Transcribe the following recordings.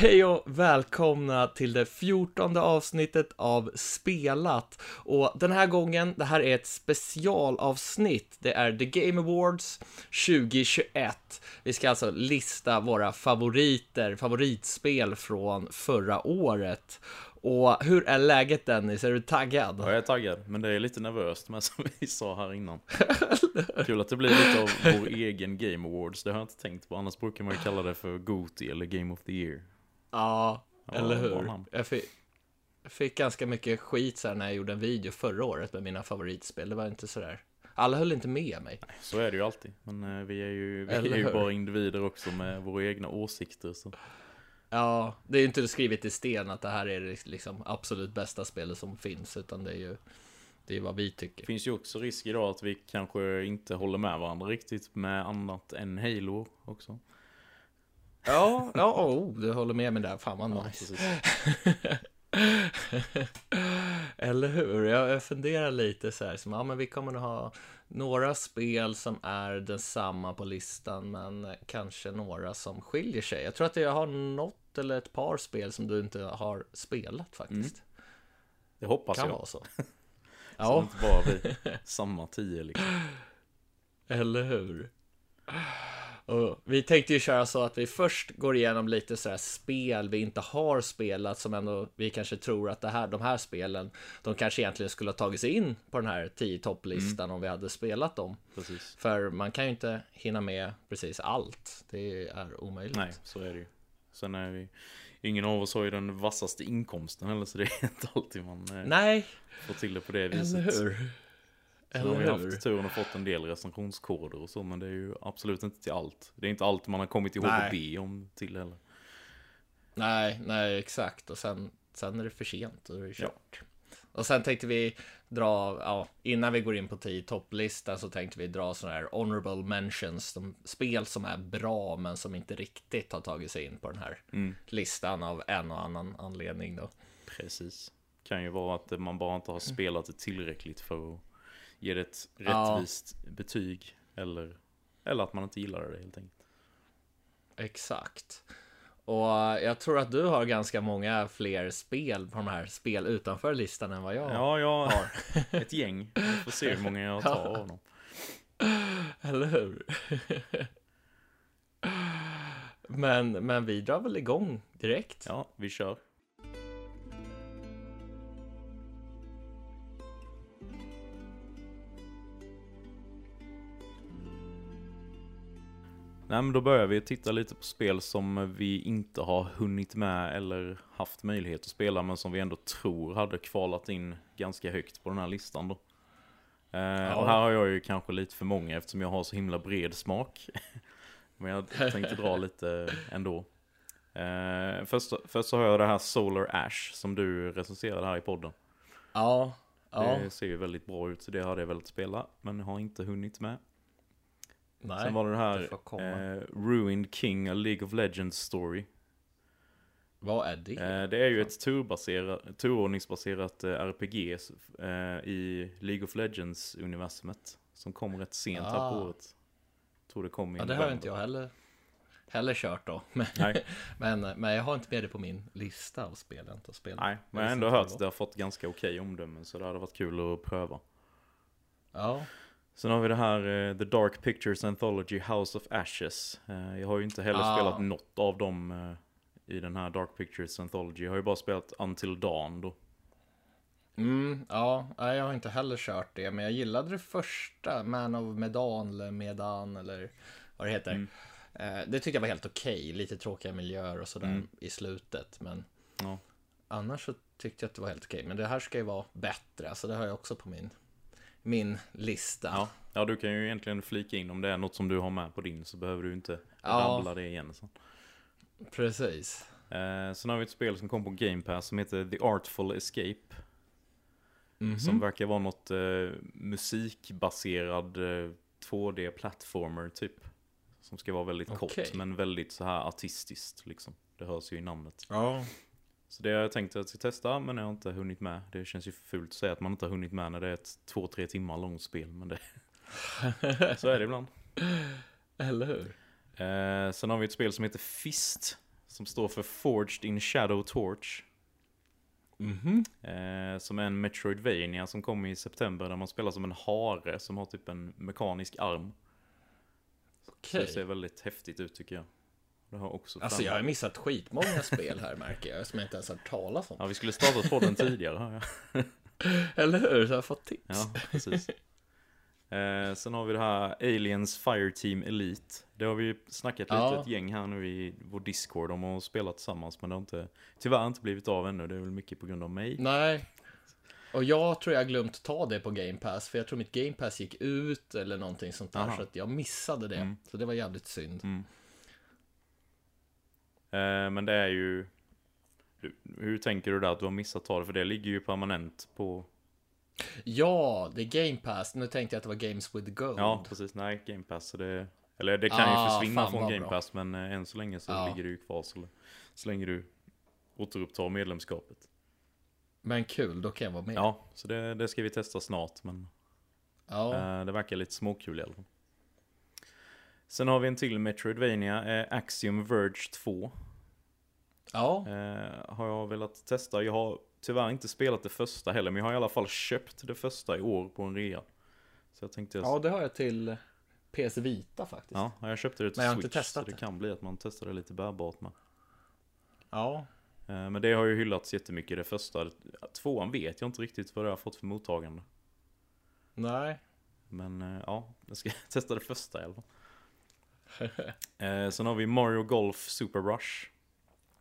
Hej och välkomna till det fjortonde avsnittet av Spelat. Och den här gången, det här är ett specialavsnitt. Det är The Game Awards 2021. Vi ska alltså lista våra favoriter, favoritspel från förra året. Och hur är läget Dennis? Är du taggad? Ja, jag är taggad, men det är lite nervöst med som vi sa här innan. Kul att det blir lite av vår egen Game Awards, det har jag inte tänkt på. Annars brukar man ju kalla det för GOTY eller Game of the Year. Ja, eller hur? Jag fick, jag fick ganska mycket skit så här när jag gjorde en video förra året med mina favoritspel. Det var inte sådär. Alla höll inte med mig. Så är det ju alltid. Men eh, vi är ju, vi Eller är ju hur? bara individer också med våra egna åsikter. Så. Ja, det är ju inte skrivet i sten att det här är det liksom absolut bästa spelet som finns, utan det är ju det är vad vi tycker. Det finns ju också risk idag att vi kanske inte håller med varandra riktigt med annat än Halo också. Ja, ja, oh, du håller med mig där. Fan vad Ja, nice. Eller hur? Jag, funderar lite så här, som, ja men vi kommer att ha några spel som är densamma på listan, men kanske några som skiljer sig. Jag tror att jag har något eller ett par spel som du inte har spelat faktiskt. Det hoppas kan jag. vara så. Så Ja, inte bara vi, samma tio liksom. eller hur? Och vi tänkte ju köra så att vi först går igenom lite så här spel vi inte har spelat som ändå vi kanske tror att det här, de här spelen, de kanske egentligen skulle ha tagit sig in på den här 10 topplistan om vi hade spelat dem. Precis. För man kan ju inte hinna med precis allt. Det är omöjligt. Nej, så är det ju. Sen är vi, ingen av oss har ju den vassaste inkomsten heller, så det är inte alltid man eh, Nej, får till det på det viset. eller hur? Sen har vi Eller haft hur? turen och fått en del recensionskoder och så, men det är ju absolut inte till allt. Det är inte allt man har kommit ihåg att be om till heller. Nej, nej, exakt. Och sen, sen är det för sent och då är det kört. Och sen tänkte vi dra, ja, innan vi går in på 10 topplistan så tänkte vi dra sådana här honorable mentions, de spel som är bra men som inte riktigt har tagit sig in på den här Mm. listan av en och annan anledning då. Precis. Kan ju vara att man bara inte har spelat det tillräckligt för att ge det ett Ja. rättvist betyg. Eller, eller att man inte gillar det helt enkelt. Exakt. Och jag tror att du har ganska många fler spel på de här spel utanför listan än vad jag har. Ja, jag har ett gäng. Vi får se hur många jag tar av dem. Eller hur? men, men vi drar väl igång direkt. Ja, vi kör. Nej men då börjar vi titta lite på spel som vi inte har hunnit med eller haft möjlighet att spela men som vi ändå tror hade kvalat in ganska högt på den här listan då. Eh, Och här har jag ju kanske lite för många eftersom jag har så himla bred smak. men jag tänkte dra lite ändå. Eh, först, först så har jag det här Solar Ash som du recenserade här i podden. Ja, ja. Det ser ju väldigt bra ut så det hade jag velat spela men har inte hunnit med. Nej, Sen var det det här det får komma. eh, Ruined King, a League of Legends story. vad är det? Eh, det är ju ett turbaserat, turordningsbaserat eh, RPG eh, i League of Legends-universumet. Som kom rätt sent här på Ah. året. Tror det kom i ja, det har inte jag heller, heller kört då. Men, Nej, men, men jag har inte med det på min lista av spel jag inte har spelat. nej, men jag har ändå hört att det har fått ganska okej omdömen så det hade varit kul att pröva. Ja, Sen har vi det här eh, The Dark Pictures Anthology House of Ashes. Eh, jag har ju inte heller Ah. spelat något av dem eh, i den här Dark Pictures Anthology. Jag har ju bara spelat Until Dawn då. mm, ja, jag har inte heller kört det. Men jag gillade det första, Man of Medan eller Medan eller vad det heter. Mm. Det tyckte jag var helt okej. Lite tråkiga miljöer och sådär Mm. i slutet. Men Ja. annars så tyckte jag att det var helt okej. Men det här ska ju vara bättre. Så det har jag också på min, min lista. Ja. ja, du kan ju egentligen flika in om det är något som du har med på din så behöver du inte Ja. rabbla det igen. Så. Precis. Eh, sen har vi ett spel som kom på Game Pass som heter The Artful Escape. Mhm. Som verkar vara något eh, musikbaserad eh, 2D-platformer typ. Som ska vara väldigt kort Okej. men väldigt så här artistiskt liksom. Det hörs ju i namnet. Ja, Så det har jag tänkt att jag ska testa men jag har inte hunnit med. Det känns ju fult att säga att man inte har hunnit med när det är ett 2-3 timmar långt spel. Men det... så är det ibland. eller hur? Eh, sen har vi ett spel som heter Fist. Som står för Forged in Shadow Torch. Mhm. Eh, som är en Metroidvania som kom i september där man spelar som en hare som har typ en mekanisk arm. Så Okej. det ser väldigt häftigt ut tycker jag. Det har också Alltså jag har missat skitmånga spel här märker jag, som jag inte ens har hört talas om. Ja, vi skulle startat podden tidigare hör jag. Eller hur? Så jag har fått tips. Ja, precis. Eh, sen har vi det här Aliens Fireteam Elite. Det har vi ju snackat lite Ja. ett gäng här nu i vår Discord om och spelat tillsammans. Men det har inte, tyvärr inte blivit av ännu. Det är väl mycket på grund av mig. Nej. Och jag tror jag har glömt ta det på Game Pass, för jag tror mitt Game Pass gick ut eller någonting sånt där, Aha. så att jag missade det. Mm. Så det var jävligt synd. Mm. Eh, men det är ju... Hur tänker du där att du har missat ta det? För det ligger ju permanent på... Ja, det är Game Pass. Nu tänkte jag att det var Games with Gold. Ja, precis. Nej, Game Pass. Så det, eller det kan Ah, ju försvinna från Game bra. Pass. Men eh, än så länge så Ja. ligger det ju kvar. Så, så länge du återupptar medlemskapet. Men kul, då kan jag vara med. Ja, så det, det ska vi testa snart. Men Ja. eh, det verkar lite småkul i alla fall. Sen har vi en till Metroidvania, eh, Axiom Verge 2. ja. Eh, har jag velat testa. Jag har tyvärr inte spelat det första heller, men jag har i alla fall köpt det första i år på en rea. Så jag tänkte, ja, det har jag till PS Vita faktiskt. ja, jag köpte det till Men jag har inte Switch, testat så det det. kan bli att man testar det lite bärbart med. Ja. Eh, men det har ju hyllats jättemycket det första. Tvåan vet jag inte riktigt vad det har fått för mottagande. Nej. Men eh, ja, jag ska testa det första i alla fall. Eh, sen har vi Mario Golf Super Rush.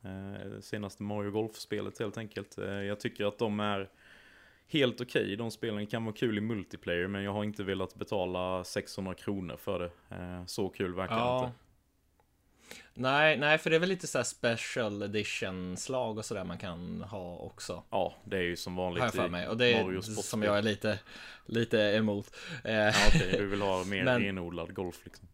Eh, senaste Mario Golf-spelet helt enkelt. Eh, jag tycker att de är helt okej. De spelen kan vara kul i multiplayer, men jag har inte velat betala 600 kronor för det. Eh, så kul verkar det Ja. inte. Nej, nej, för det är väl lite så här special edition-slag och sådär man kan ha också. Ja, det är ju som vanligt Har jag för mig. Och det är som jag är lite, lite emot. Eh, Ja, okej, du vill ha mer Men- renodlad golf liksom.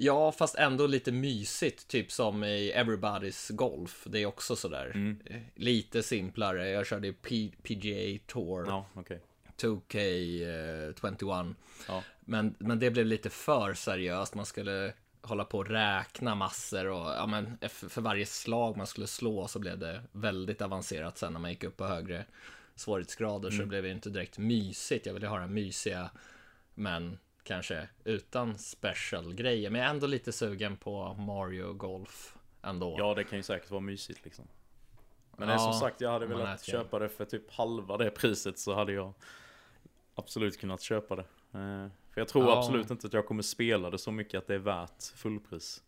Ja, fast ändå lite mysigt, typ som i Everybody's Golf. Det är också sådär Mm. eh, lite simplare. Jag körde P- PGA Tour, Ja, okej. 2K21. Ja. Men, men det blev lite för seriöst. Man skulle hålla på och räkna massor och ja, men för, varje slag man skulle slå så blev det väldigt avancerat sen när man gick upp på högre svårighetsgrader. Så det blev ju inte direkt mysigt. Jag ville ha det mysiga, men kanske utan special grejer. Men jag är ändå lite sugen på Mario Golf ändå. Ja, det kan ju säkert vara mysigt liksom. Men det är Ja, som sagt, jag hade velat köpa det för typ halva det priset så hade jag absolut kunnat köpa det. Eh, För jag tror Ja. absolut inte att jag kommer spela det så mycket att det är värt fullpris.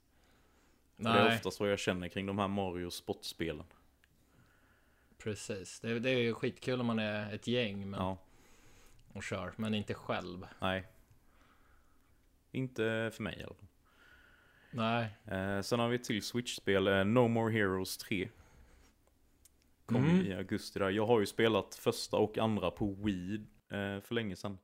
För Det är Nej, oftast vad jag känner kring de här Mario sportspelen. precis. Det, det är ju skitkul om man är ett gäng men, Ja, och kör, men inte själv. nej. Inte för mig i alla fall. Nej. Eh, sen har vi ett till Switch-spel, eh, No More Heroes 3. Kom Mm. i augusti där. Jag har ju spelat första och andra på Wii eh, för länge sedan.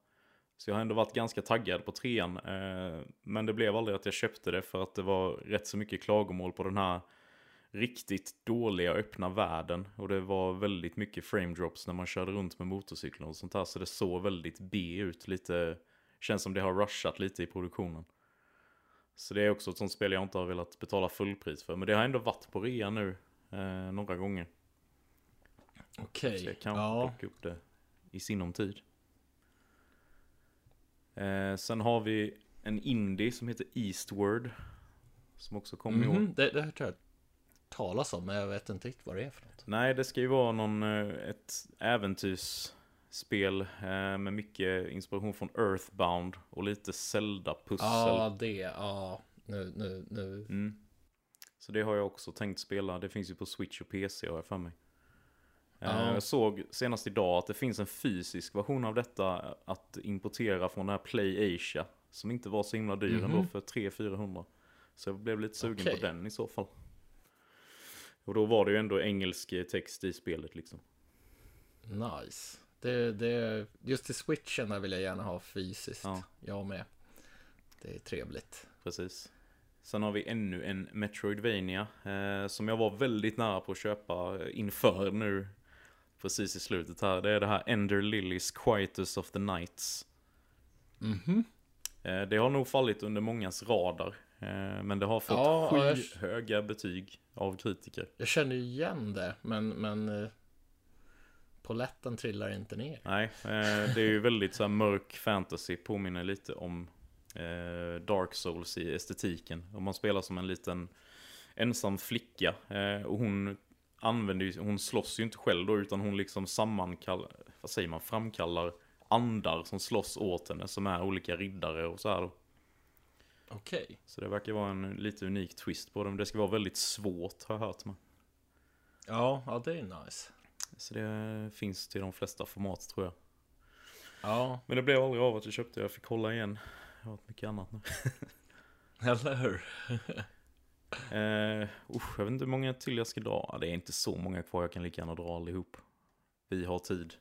Så jag har ändå varit ganska taggad på trean. Eh, men det blev aldrig att jag köpte det för att det var rätt så mycket klagomål på den här riktigt dåliga öppna världen. Och det var väldigt mycket frame drops när man körde runt med motorcykeln och sånt här. Så det såg väldigt B ut. Lite, känns som det har rushat lite i produktionen. Så det är också ett sånt spel jag inte har velat betala fullpris för. Men det har ändå varit på rea nu eh, några gånger. Okej. Så jag kan Ja. plocka upp det i sinom tid. Eh, sen har vi en indie som heter Eastward. Som också kom i år. Mhm, Det, det har jag hört talas om, men jag vet inte riktigt vad det är för något. Nej, det ska ju vara någon, eh, ett äventyrsspel eh, med mycket inspiration från Earthbound och lite Zelda-pussel. Ja, det. Ja, nu, nu, nu. Mm. Så det har jag också tänkt spela. Det finns ju på Switch och PC har jag för mig. Ja. Jag såg senast idag att det finns en fysisk version av detta att importera från den här Play Asia. Som inte var så himla dyr Mhm. ändå för 300-400. Så jag blev lite sugen Okej. på den i så fall. Och då var det ju ändå engelsk text i spelet liksom. Nice. Det, det, just till switchen där vill jag gärna ha fysiskt. Ja. Jag med. Det är trevligt. Precis. Sen har vi ännu en Metroidvania eh, som jag var väldigt nära på att köpa inför nu. Precis i slutet här. Det är det här Ender Lilies Quietus of the Nights. Mhm. Eh, det har nog fallit under mångas radar. Eh, men det har fått Ja, jag- skyhöga betyg av kritiker. Jag känner ju igen det, men, men eh, Poletten trillar inte ner. Nej, eh, det är ju väldigt så mörk fantasy, påminner lite om eh, Dark Souls i estetiken. Om man spelar som en liten ensam flicka eh, och hon använder ju, hon slåss ju inte själv då utan hon liksom sammankallar, vad säger man, framkallar andar som slåss åt henne som är olika riddare och så här då. Okej. Så det verkar vara en lite unik twist på det, men det ska vara väldigt svårt har jag hört med. Ja, ja, det är nice. Så det finns till de flesta format tror jag. Ja, Men det blev aldrig av att jag köpte, jag fick hålla igen. Jag har varit mycket annat nu. eller hur? Eh, usch, jag vet inte hur många till jag ska dra. Det är inte så många kvar, jag kan lika gärna dra allihop. Vi har tid.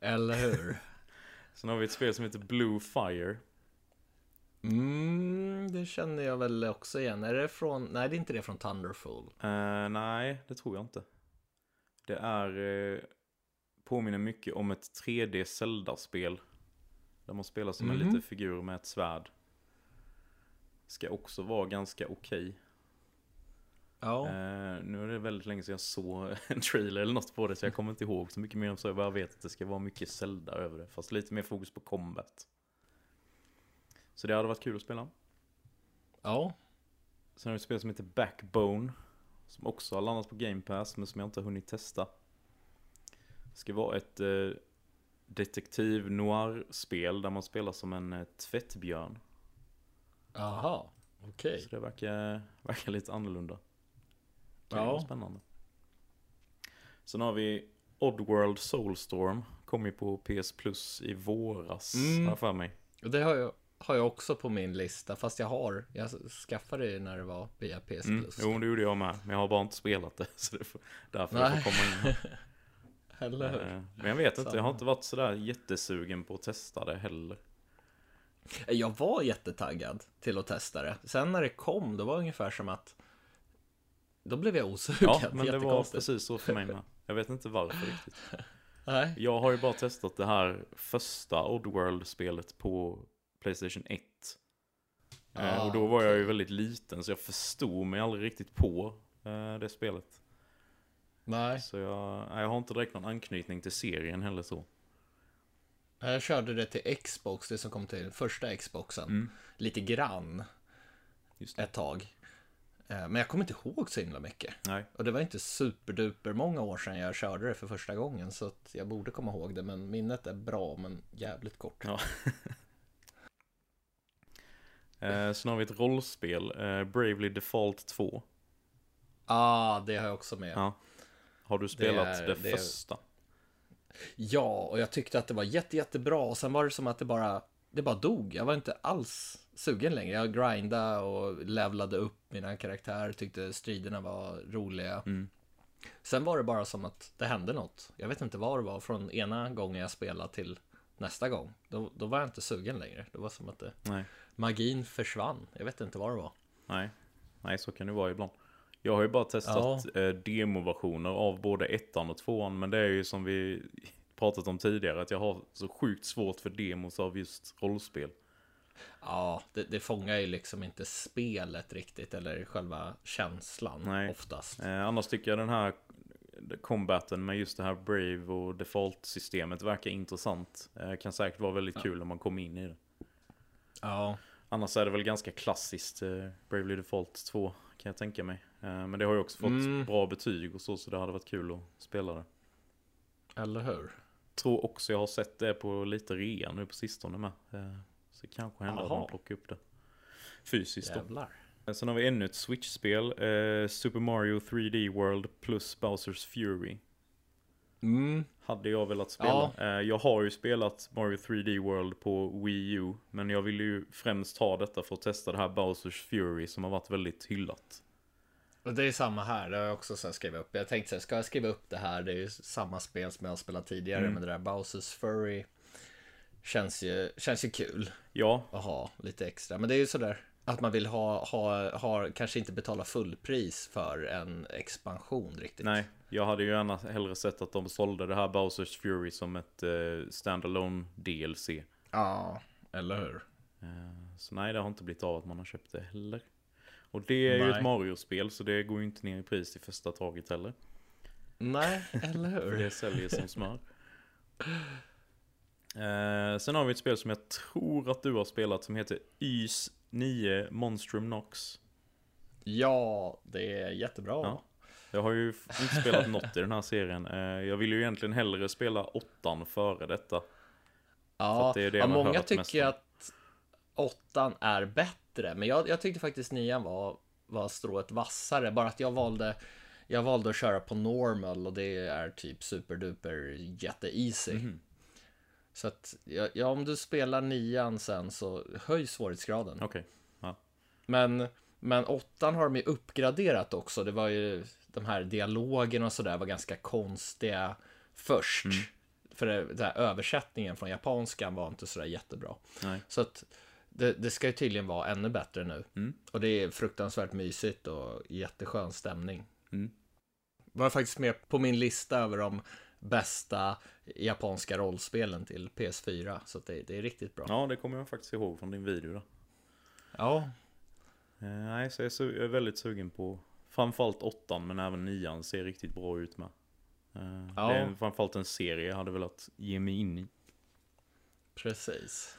Eller hur? Sen har vi ett spel som heter Blue Fire. Mm, det känner jag väl också igen. Är det från, nej det är inte det från Thunderful. Eh, nej, det tror jag inte. Det är, eh, påminner mycket om ett 3D Zelda-spel. Där man spelar som en Mhm. liten figur med ett svärd. Ska också vara ganska okej. Ja, Eh, nu är det väldigt länge sedan jag såg en trailer eller något på det så jag kommer inte ihåg så mycket mer om så jag bara vet att det ska vara mycket Zelda över det. Fast lite mer fokus på combat. Så det hade varit kul att spela. ja, Sen har vi ett spel som heter Backbone. Som också har landat på Game Pass men som jag inte har hunnit testa. Det ska vara ett eh, detektiv noir-spel där man spelar som en eh, tvättbjörn. aha, okej. Så det verkar, verkar lite annorlunda. Kan Ja. vara spännande. Sen har vi Oddworld Soulstorm. Kom ju på PS Plus i våras, Mm. jag för mig. Det har jag, har jag också på min lista, fast jag har, jag skaffade det när det var via PS Mm. Plus. Jo, det gjorde jag med. Men jag har bara inte spelat det. Så det får, därför jag Nej. får komma in. Eller hur? Eh, Men jag vet inte, jag har inte varit sådär jättesugen på att testa det heller. Jag var jättetaggad till att testa det. Sen när det kom, då var det ungefär som att då blev jag osugen. Ja, men det var precis så för mig med. Jag vet inte varför riktigt. Nej. Jag har ju bara testat det här första Oddworld-spelet på Playstation 1. Eh, Ah, och då var jag ju väldigt liten så jag förstod mig aldrig riktigt på eh, det spelet. Nej, Så jag, jag har inte direkt någon anknytning till serien heller så. jag körde det till Xbox, det som kom till första Xboxen. Mm. Lite grann ett tag. Eh, Men jag kommer inte ihåg så himla mycket. Nej. Och det var inte superduper många år sedan jag körde det för första gången. Så jag borde komma ihåg det. Men minnet är bra, men jävligt kort. Ja. Eh, sen har vi ett rollspel, eh, Bravely Default 2. Ah, det har jag också med. Ja. Har du spelat är- det, det är- första? Ja, och jag tyckte att det var jätte, jättebra. Och sen var det som att det bara, det bara dog. Jag var inte alls sugen längre. Jag grindade och levlade upp mina karaktärer. Tyckte striderna var roliga. Mm. Sen var det bara som att det hände något. Jag vet inte vad det var från ena gången jag spelade till nästa gång. Då, då var jag inte sugen längre. Det var som att det, Nej. Magin försvann. Jag vet inte vad det var. Nej. Nej, så kan det vara ibland. Jag har ju bara testat eh, demoversioner av både ettan och tvåan, men det är ju som vi pratat om tidigare, att jag har så sjukt svårt för demos av just rollspel. Ja, det, det fångar ju liksom inte spelet riktigt. Eller själva känslan Nej. oftast. Eh, annars tycker jag den här combaten med just det här Brave och Default-systemet verkar intressant. Eh, kan säkert vara väldigt kul om man kommer in i det. Ja, Annars är det väl ganska klassiskt, eh, Bravely Default 2 kan jag tänka mig. Eh, men det har ju också fått Mm. bra betyg och så, så det hade varit kul att spela det. eller hur? Tror också jag har sett det på lite rea nu på sistone med. Eh, så det kanske händer att Jaha. man plockar upp det fysiskt då. Jävlar. Eh, Sen har vi ännu ett Switch-spel, eh, Super Mario 3D World plus Bowsers Fury. Mm, Hade jag velat spela. Eh, jag har ju spelat Mario 3D World på Wii U. Men jag ville ju främst ha detta för att testa det här Bowsers Fury som har varit väldigt hyllat. och det är samma här. Det har jag också skrivit upp. Jag tänkte så här, ska jag skriva upp det här? Det är ju samma spel som jag har spelat tidigare. Mm. Men det där Bowsers Furry känns ju, känns ju kul Ja, att ha lite extra. Men det är ju sådär att man vill ha, ha, ha kanske inte betala fullpris för en expansion riktigt. nej. Jag hade ju gärna hellre sett att de sålde det här Bowsers Fury som ett eh, standalone DLC. Ja, eller hur? Eh, Så nej, det har inte blivit av att man har köpt det heller. Och det är ju Nej. ett Mario-spel, så det går ju inte ner i pris i första taget heller. Nej, eller För hur? det säljer som smör. Eh, sen har vi ett spel som jag tror att du har spelat som heter Ys 9 Monstrum Nox. Ja, det är jättebra. Ja. Jag har ju inte spelat något i den här serien. Eh, jag vill ju egentligen hellre spela åttan före detta. Ja, det är det ja många tycker att åttan är bättre, men jag, jag tyckte faktiskt nian var, var strået vassare, bara att jag valde jag valde att köra på normal och det är typ superduper jätte-easy. Mhm. Så att, ja, ja, om du spelar nian sen så höj svårighetsgraden. Okej. Men, men åttan har de ju uppgraderat också. Det var ju de här dialogerna och sådär var ganska konstiga först. Mm. För det, den här översättningen från japanskan var inte sådär jättebra. Nej. Så att det, det ska ju tydligen vara ännu bättre nu. Mm. Och det är fruktansvärt mysigt och jätteskön stämning. Mm. Var faktiskt med på min lista över de bästa japanska rollspelen till PS4. Så det, det är riktigt bra. Ja, det kommer jag faktiskt ihåg från din video då. Ja, Eh, nej, så jag är, väldigt sugen på framförallt åttan, men även nian ser riktigt bra ut med. Eh, Ja. Det är framförallt en serie jag hade velat ge mig in i. precis.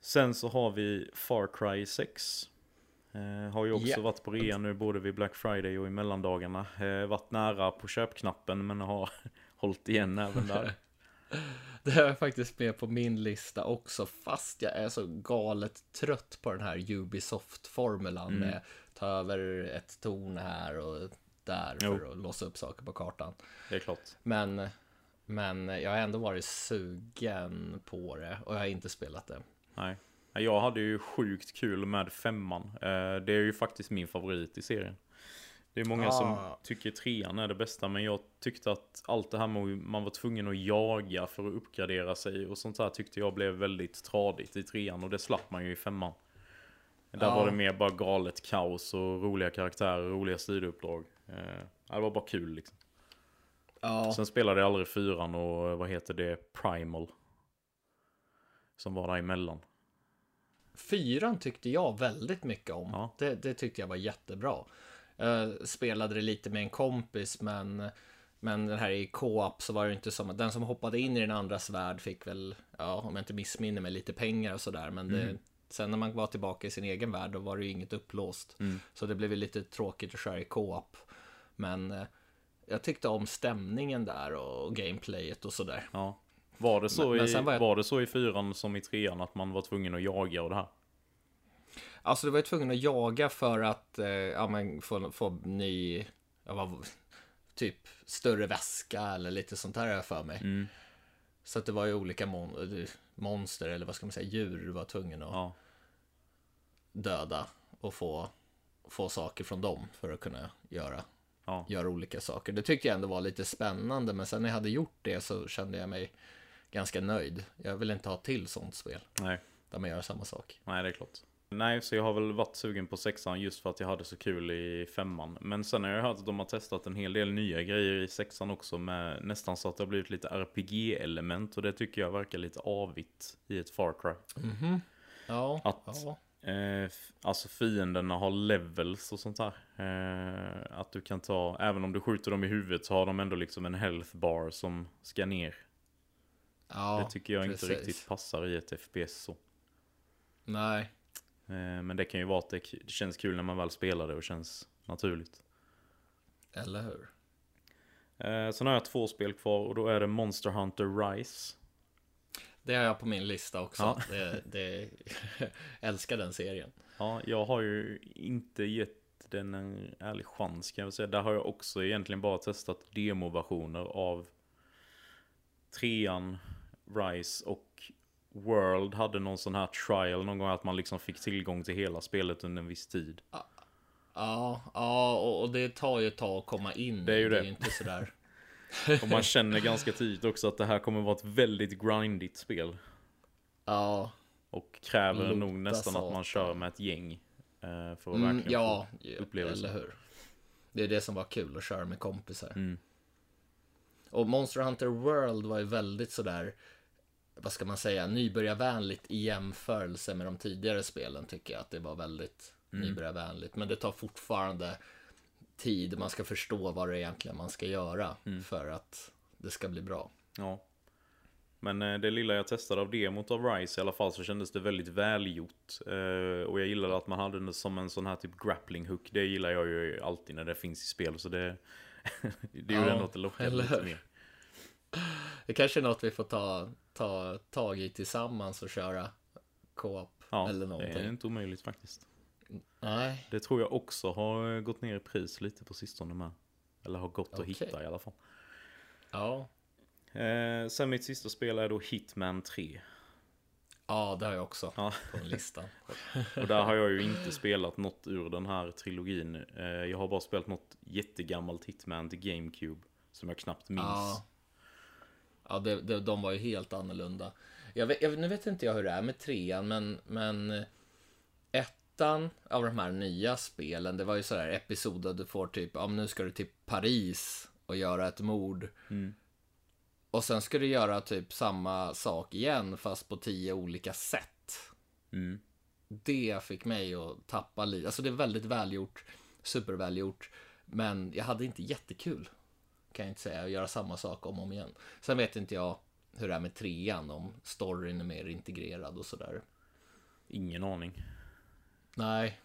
Sen så har vi Far Cry 6. Eh, har ju också Ja. varit på rea nu både vid Black Friday och i mellandagarna. Eh, varit nära på köpknappen men har hållit igen även där. Det är jag faktiskt med på min lista också, fast jag är så galet trött på den här Ubisoft-formulan Mm. med ta över ett torn här och där Jo. för att låsa upp saker på kartan. Det är klart. Men, men jag har ändå varit sugen på det och jag har inte spelat det. Nej. Jag hade ju sjukt kul med femman. Eh, det är ju faktiskt min favorit i serien. Det är många som Ah. tycker trean är det bästa, men jag tyckte att allt det här med att man var tvungen att jaga för att uppgradera sig och sånt där tyckte jag blev väldigt tradigt i trean och det slapp man ju i femman. Där Ja. var det mer bara galet kaos och roliga karaktärer, roliga sidouppdrag. Eh, det var bara kul liksom. Ja, Sen spelade jag aldrig fyran och eh, vad heter det, Primal. Som var där emellan. fyran tyckte jag väldigt mycket om. Ja. Det, det tyckte jag var jättebra. Jag spelade det lite med en kompis, men men den här i co-op så var det inte som att den som hoppade in i den andras värld fick väl, ja, om jag inte missminner mig, lite pengar och sådär. Men det, sen när man var tillbaka i sin egen värld, då var det ju inget upplåst. Mm. Så det blev ju lite tråkigt att köra i co-op. Men eh, jag tyckte om stämningen där och gameplayet och sådär. Ja. Var det så, Men- men i, sen var var, jag- det så i fyran som i trean att man var tvungen att jaga och det här? Alltså, du var ju tvungen att jaga för att eh, ja, men få, få ny, ja, vad, typ större väska eller lite sånt här har jag för mig. Mm. Så att det var ju olika mon monster, eller vad ska man säga, djur du var tvungen att Ja. döda och få, få saker från dem för att kunna göra, Ja. göra olika saker. Det tyckte jag ändå var lite spännande, men sen när jag hade gjort det så kände jag mig ganska nöjd. Jag vill inte ha till sånt spel Nej. där man gör samma sak. Nej, det är klart. Nej, så jag har väl varit sugen på sexan just för att jag hade så kul i femman. Men sen har jag hört att de har testat en hel del nya grejer i sexan också med nästan så att det har blivit lite RPG-element och det tycker jag verkar lite avigt i ett Far Cry. Mhm. Ja, Att- ja. Eh, alltså fienderna har levels och sånt där. Eh, att du kan ta, även om du skjuter dem i huvudet så har de ändå liksom en health bar som ska ner. ja det tycker jag precis. inte riktigt passar i ett FPS så. Nej, men det kan ju vara att det, känns kul när man väl spelar det och känns naturligt. eller hur? Eh, sen har jag två spel kvar och då är det Monster Hunter Rise. Det har jag på min lista också. Ja. Det, det, älskar den serien. Ja, jag har ju inte gett den en ärlig chans kan jag säga. Där har jag också egentligen bara testat demoversioner av trean, Rise och World hade någon sån här trial någon gång att man liksom fick tillgång till hela spelet under en viss tid. Ja, ja och, det tar ju ett tag att komma in. Det är ju det är det. ju inte sådär. Och man känner ganska tidigt också att det här kommer vara ett väldigt grindigt spel. Ja, Och kräver Lota nog nästan att man satan. kör med ett gäng. eh, För att mm, verkligen ja, få upplevelsen. eller hur. Det är det som var kul att köra med kompisar. Mm. Och Monster Hunter World var ju väldigt sådär vad ska man säga, nybörjarvänligt i jämförelse med de tidigare spelen tycker jag att det var väldigt nybörjarvänligt. Men det tar fortfarande tid, man ska förstå vad det är egentligen man ska göra för att det ska bli bra. Ja. Men eh, det lilla jag testade av demot av Rise i alla fall så kändes det väldigt välgjort. Eh, och jag gillade att man hade det som en sån här typ grappling hook. Det gillar jag ju alltid när det finns i spel. Så det, det gjorde Ja, ändå att det lockade lite mer. Det kanske är något vi får ta, ta tag i tillsammans och köra co-op Ja, eller det någonting. är inte omöjligt faktiskt. Nej, Det tror jag också har gått ner i pris lite på sistone med. Eller har gått att Okej. hitta i alla fall. ja. Eh, sen mitt sista spel är då Hitman 3. Ja, det har jag också Ja. på listan. Och där har jag ju inte spelat något ur den här trilogin. Eh, jag har bara spelat något jättegammalt Hitman till GameCube. Som jag knappt minns. Ja, ja det, det, de var ju helt annorlunda. Jag vet, jag, nu vet inte jag hur det är med trean, men, men eh, ettan av de här nya spelen, det var ju sådär episoder du får typ, ja nu ska du till Paris och göra ett mord. Mm. Och sen ska du göra typ samma sak igen, fast på tio olika sätt. Mm. det fick mig att tappa lite. Alltså det är väldigt välgjort, supervälgjort. Men jag hade inte jättekul, kan jag inte säga, att göra samma sak om och om igen. Sen vet inte jag hur det är med trean, om storyn är mer integrerad och sådär. Ingen aning. Nej,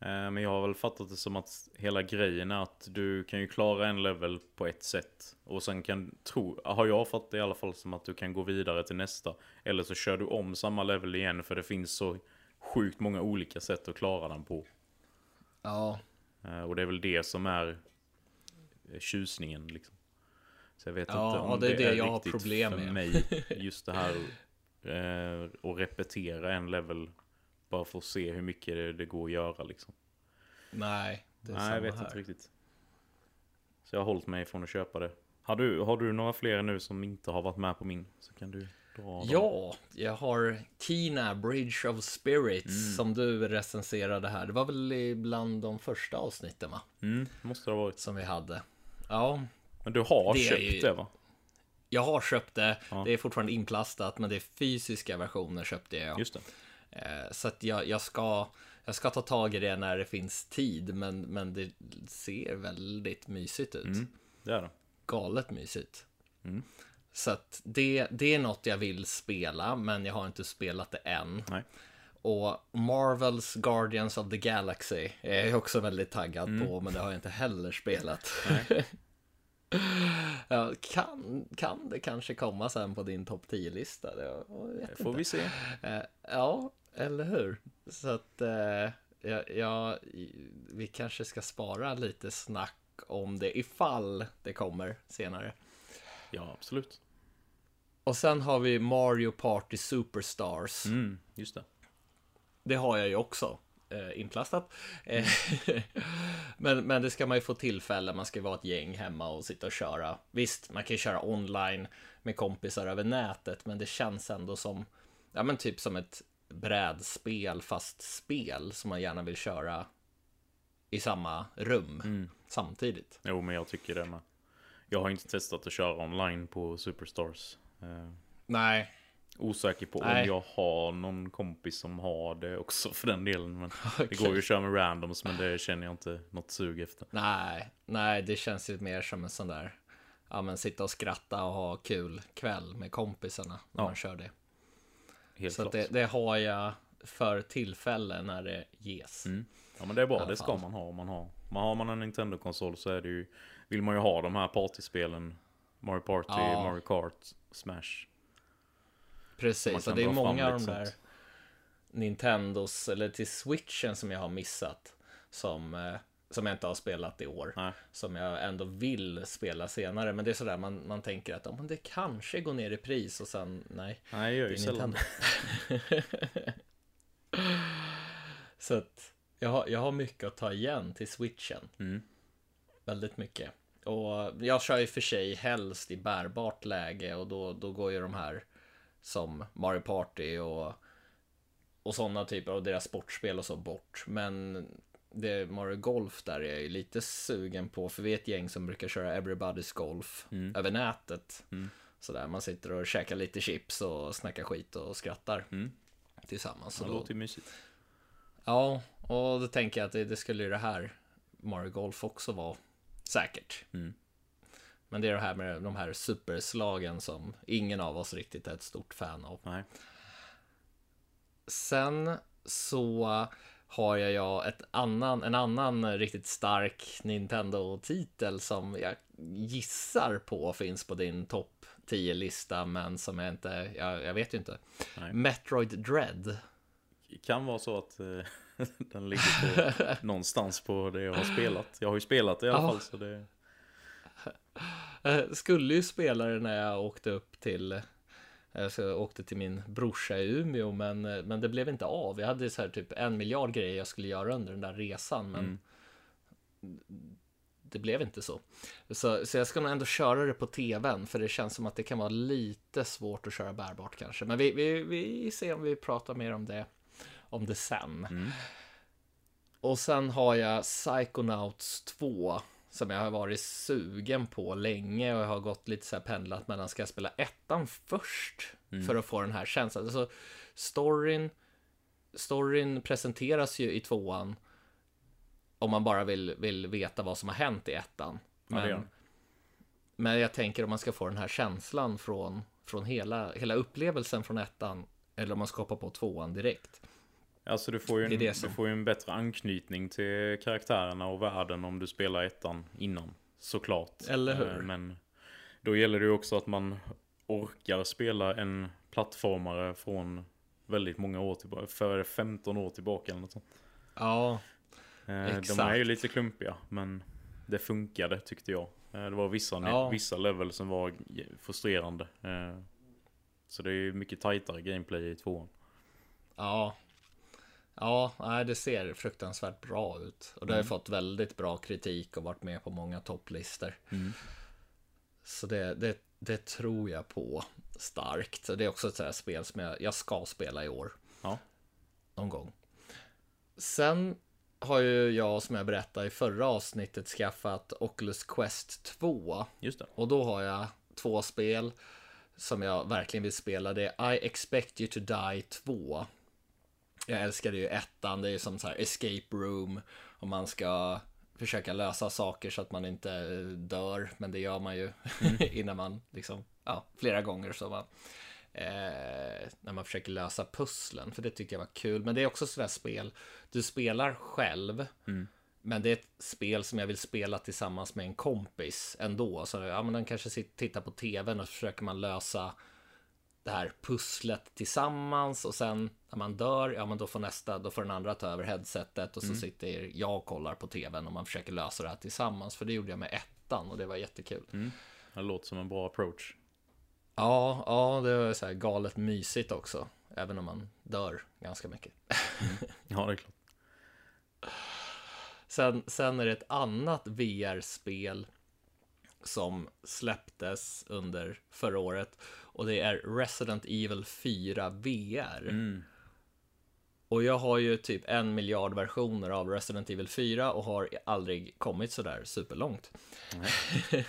Eh, Men jag har väl fattat det som att hela grejen är att du kan ju klara en level på ett sätt. Och sen kan, tro, har jag fattat det i alla fall som att du kan gå vidare till nästa. Eller så kör du om samma level igen för det finns så sjukt många olika sätt att klara den på. ja, Eh, Och det är väl det som är tjusningen liksom. Så jag vet Ja, inte om ja, det är det jag har riktigt problem för med. mig. Just det här eh, att repetera en level bara för att se hur mycket det, det går att göra liksom. nej, det är Nej, samma jag vet här. inte riktigt. Så jag har hållit mig från att köpa det. Har du, har du några fler nu som inte har varit med på min? Så kan du dra dem. Ja, jag har Kina Bridge of Spirits Mm. som du recenserade här. Det var väl bland de första avsnitten va? Mm, måste det ha varit. Som vi hade. Ja, Men du har Det köpt ju- det va? Jag har köpt det, Ja. det är fortfarande inplastat, men det är fysiska versioner köpte jag. Just det. Eh, Så att jag, jag, ska, jag ska ta tag i det när det finns tid, men, men det ser väldigt mysigt ut. Mm, det är det. Galet mysigt. Mm. Så att det, det är något jag vill spela, men jag har inte spelat det än. Nej. Och Marvels Guardians of the Galaxy är jag också väldigt taggad Mm. på, men det har jag inte heller spelat. ja, kan, kan det kanske komma sen på din topp 10-lista? Det, jag vet Det får inte. vi se. Eh, ja, eller hur? Så att eh, ja, ja, vi kanske ska spara lite snack om det ifall det kommer senare. Ja, absolut. Och sen har vi Mario Party Superstars. Mm, just det. Det har jag ju också eh, inplastat. Eh, men, men det ska man ju få tillfälle. Man ska vara ett gäng hemma och sitta och köra. Visst, man kan ju köra online med kompisar över nätet, men det känns ändå som, ja men typ som ett brädspel fast spel som man gärna vill köra i samma rum samtidigt. Jo, men jag tycker det med. Jag har inte testat att köra online på Superstars. Eh, Nej, osäker på Nej. om jag har någon kompis som har det också för den delen. Men det Okej. går ju att köra med randoms, men det känner jag inte något sug efter. nej, nej, det känns ju mer som en sån där, ja men sitta och skratta och ha kul kväll med kompisarna när Ja. man kör det. Helt Så det, det har jag för tillfälle när det ges. Mm. Ja men det är bra, det ska man ha om man har. Man har man en Nintendo-konsol så är det ju, vill man ju ha de här partyspelen. Mario Party, Ja. Mario Kart, Smash. Precis, och det är många av de lite där. Nintendos, eller till switchen som jag har missat. Som, eh, som jag inte har spelat i år. Nej. Som jag ändå vill spela senare. Men det är sådär, man, man tänker att det kanske går ner i pris och sen nej. Nej, jag gör Det ju är sällan. Så att jag har, jag har mycket att ta igen till switchen. Mm. Väldigt mycket. Och jag kör ju för sig helst i bärbart läge och då, då går ju de här som Mario Party och, och sådana typer av deras sportspel och så bort. Men det Mario Golf där är jag ju lite sugen på, för vi är ett gäng som brukar köra Everybody's Golf Mm. över nätet. Mm. Sådär, man sitter och käkar lite chips och snackar skit och skrattar Mm. tillsammans. Det låter ju mysigt. ja, och då tänker jag att det, det skulle ju det här Mario Golf också vara. Säkert. Mm. Men det är det här med de här superslagen som ingen av oss riktigt är ett stort fan av. Nej. Sen så har jag ja ett annan, en annan riktigt stark Nintendo-titel som jag gissar på finns på din topp 10-lista, men som jag inte, jag, jag vet ju inte. Nej. Metroid Dread. Det kan vara så att eh, den ligger på någonstans på det jag har spelat. Jag har ju spelat det i alla Ja. fall så det... Jag skulle ju spela det när jag åkte upp till eh, så jag åkte till min brorsa i Umeå men, eh, men det blev inte av. Jag hade så här typ en miljard grejer jag skulle göra under den där resan men Mm. det blev inte så. så. Så jag ska nog ändå köra det på tvn för det känns som att det kan vara lite svårt att köra bärbart kanske. Men vi, vi, vi ser om vi pratar mer om det, om det sen. Mm. Och sen har jag Psychonauts 2 som jag har varit sugen på länge och jag har gått lite så här pendlat mellan ska jag spela ettan först för att få den här känslan. Alltså storyn, storyn presenteras ju i tvåan om man bara vill, vill veta vad som har hänt i ettan. Ja, Men, den. men jag tänker om man ska få den här känslan från, från hela, hela upplevelsen från ettan eller om man ska hoppa på tvåan direkt. Alltså du får, ju en, du får ju en bättre anknytning till karaktärerna och världen om du spelar ettan innan. Såklart. Eller hur? Eh, Men då gäller det ju också att man orkar spela en plattformare från väldigt många år tillbaka. För 15 år tillbaka eller något sånt. Ja, Eh, De är ju Exakt. lite klumpiga, men det funkade tyckte jag. Eh, Det var vissa, Ja. vissa level som var frustrerande. Eh, Så det är ju mycket tajtare gameplay i tvåan. Ja. Ja, nej, det ser fruktansvärt bra ut. Och det har ju fått väldigt bra kritik och varit med på många topplistor. Så det, det, det tror jag på starkt. Det är också ett sånt här spel som jag, jag ska spela i år. Ja. Någon gång. Sen har ju jag, som jag berättade i förra avsnittet, skaffat Oculus Quest 2. Just det. Och då har jag två spel som jag verkligen vill spela. Det är I expect you to die 2. Jag älskade ju ettan, det är ju som så här escape room. Och man ska försöka lösa saker så att man inte dör. Men det gör man ju innan man liksom, ja, flera gånger så man eh, när man försöker lösa pusslen. För det tyckte jag var kul. Men det är också sådär spel, du spelar själv. Men det är ett spel som jag vill spela tillsammans med en kompis ändå. Så ja, men den kanske tittar på tvn och försöker man lösa det här pusslet tillsammans och sen när man dör, ja men då får nästa, då får den andra ta över headsetet och så sitter jag och kollar på tvn och man försöker lösa det här tillsammans. För det gjorde jag med ettan och det var jättekul. Det låter som en bra approach. Ja, ja, det var så här galet mysigt också. Även om man dör ganska mycket. Ja, det är klart. Sen, sen är det ett annat VR-spel som släpptes under förra året och det är Resident Evil 4 VR. Mm. Och jag har ju typ en miljard versioner av Resident Evil 4 och har aldrig kommit sådär superlångt.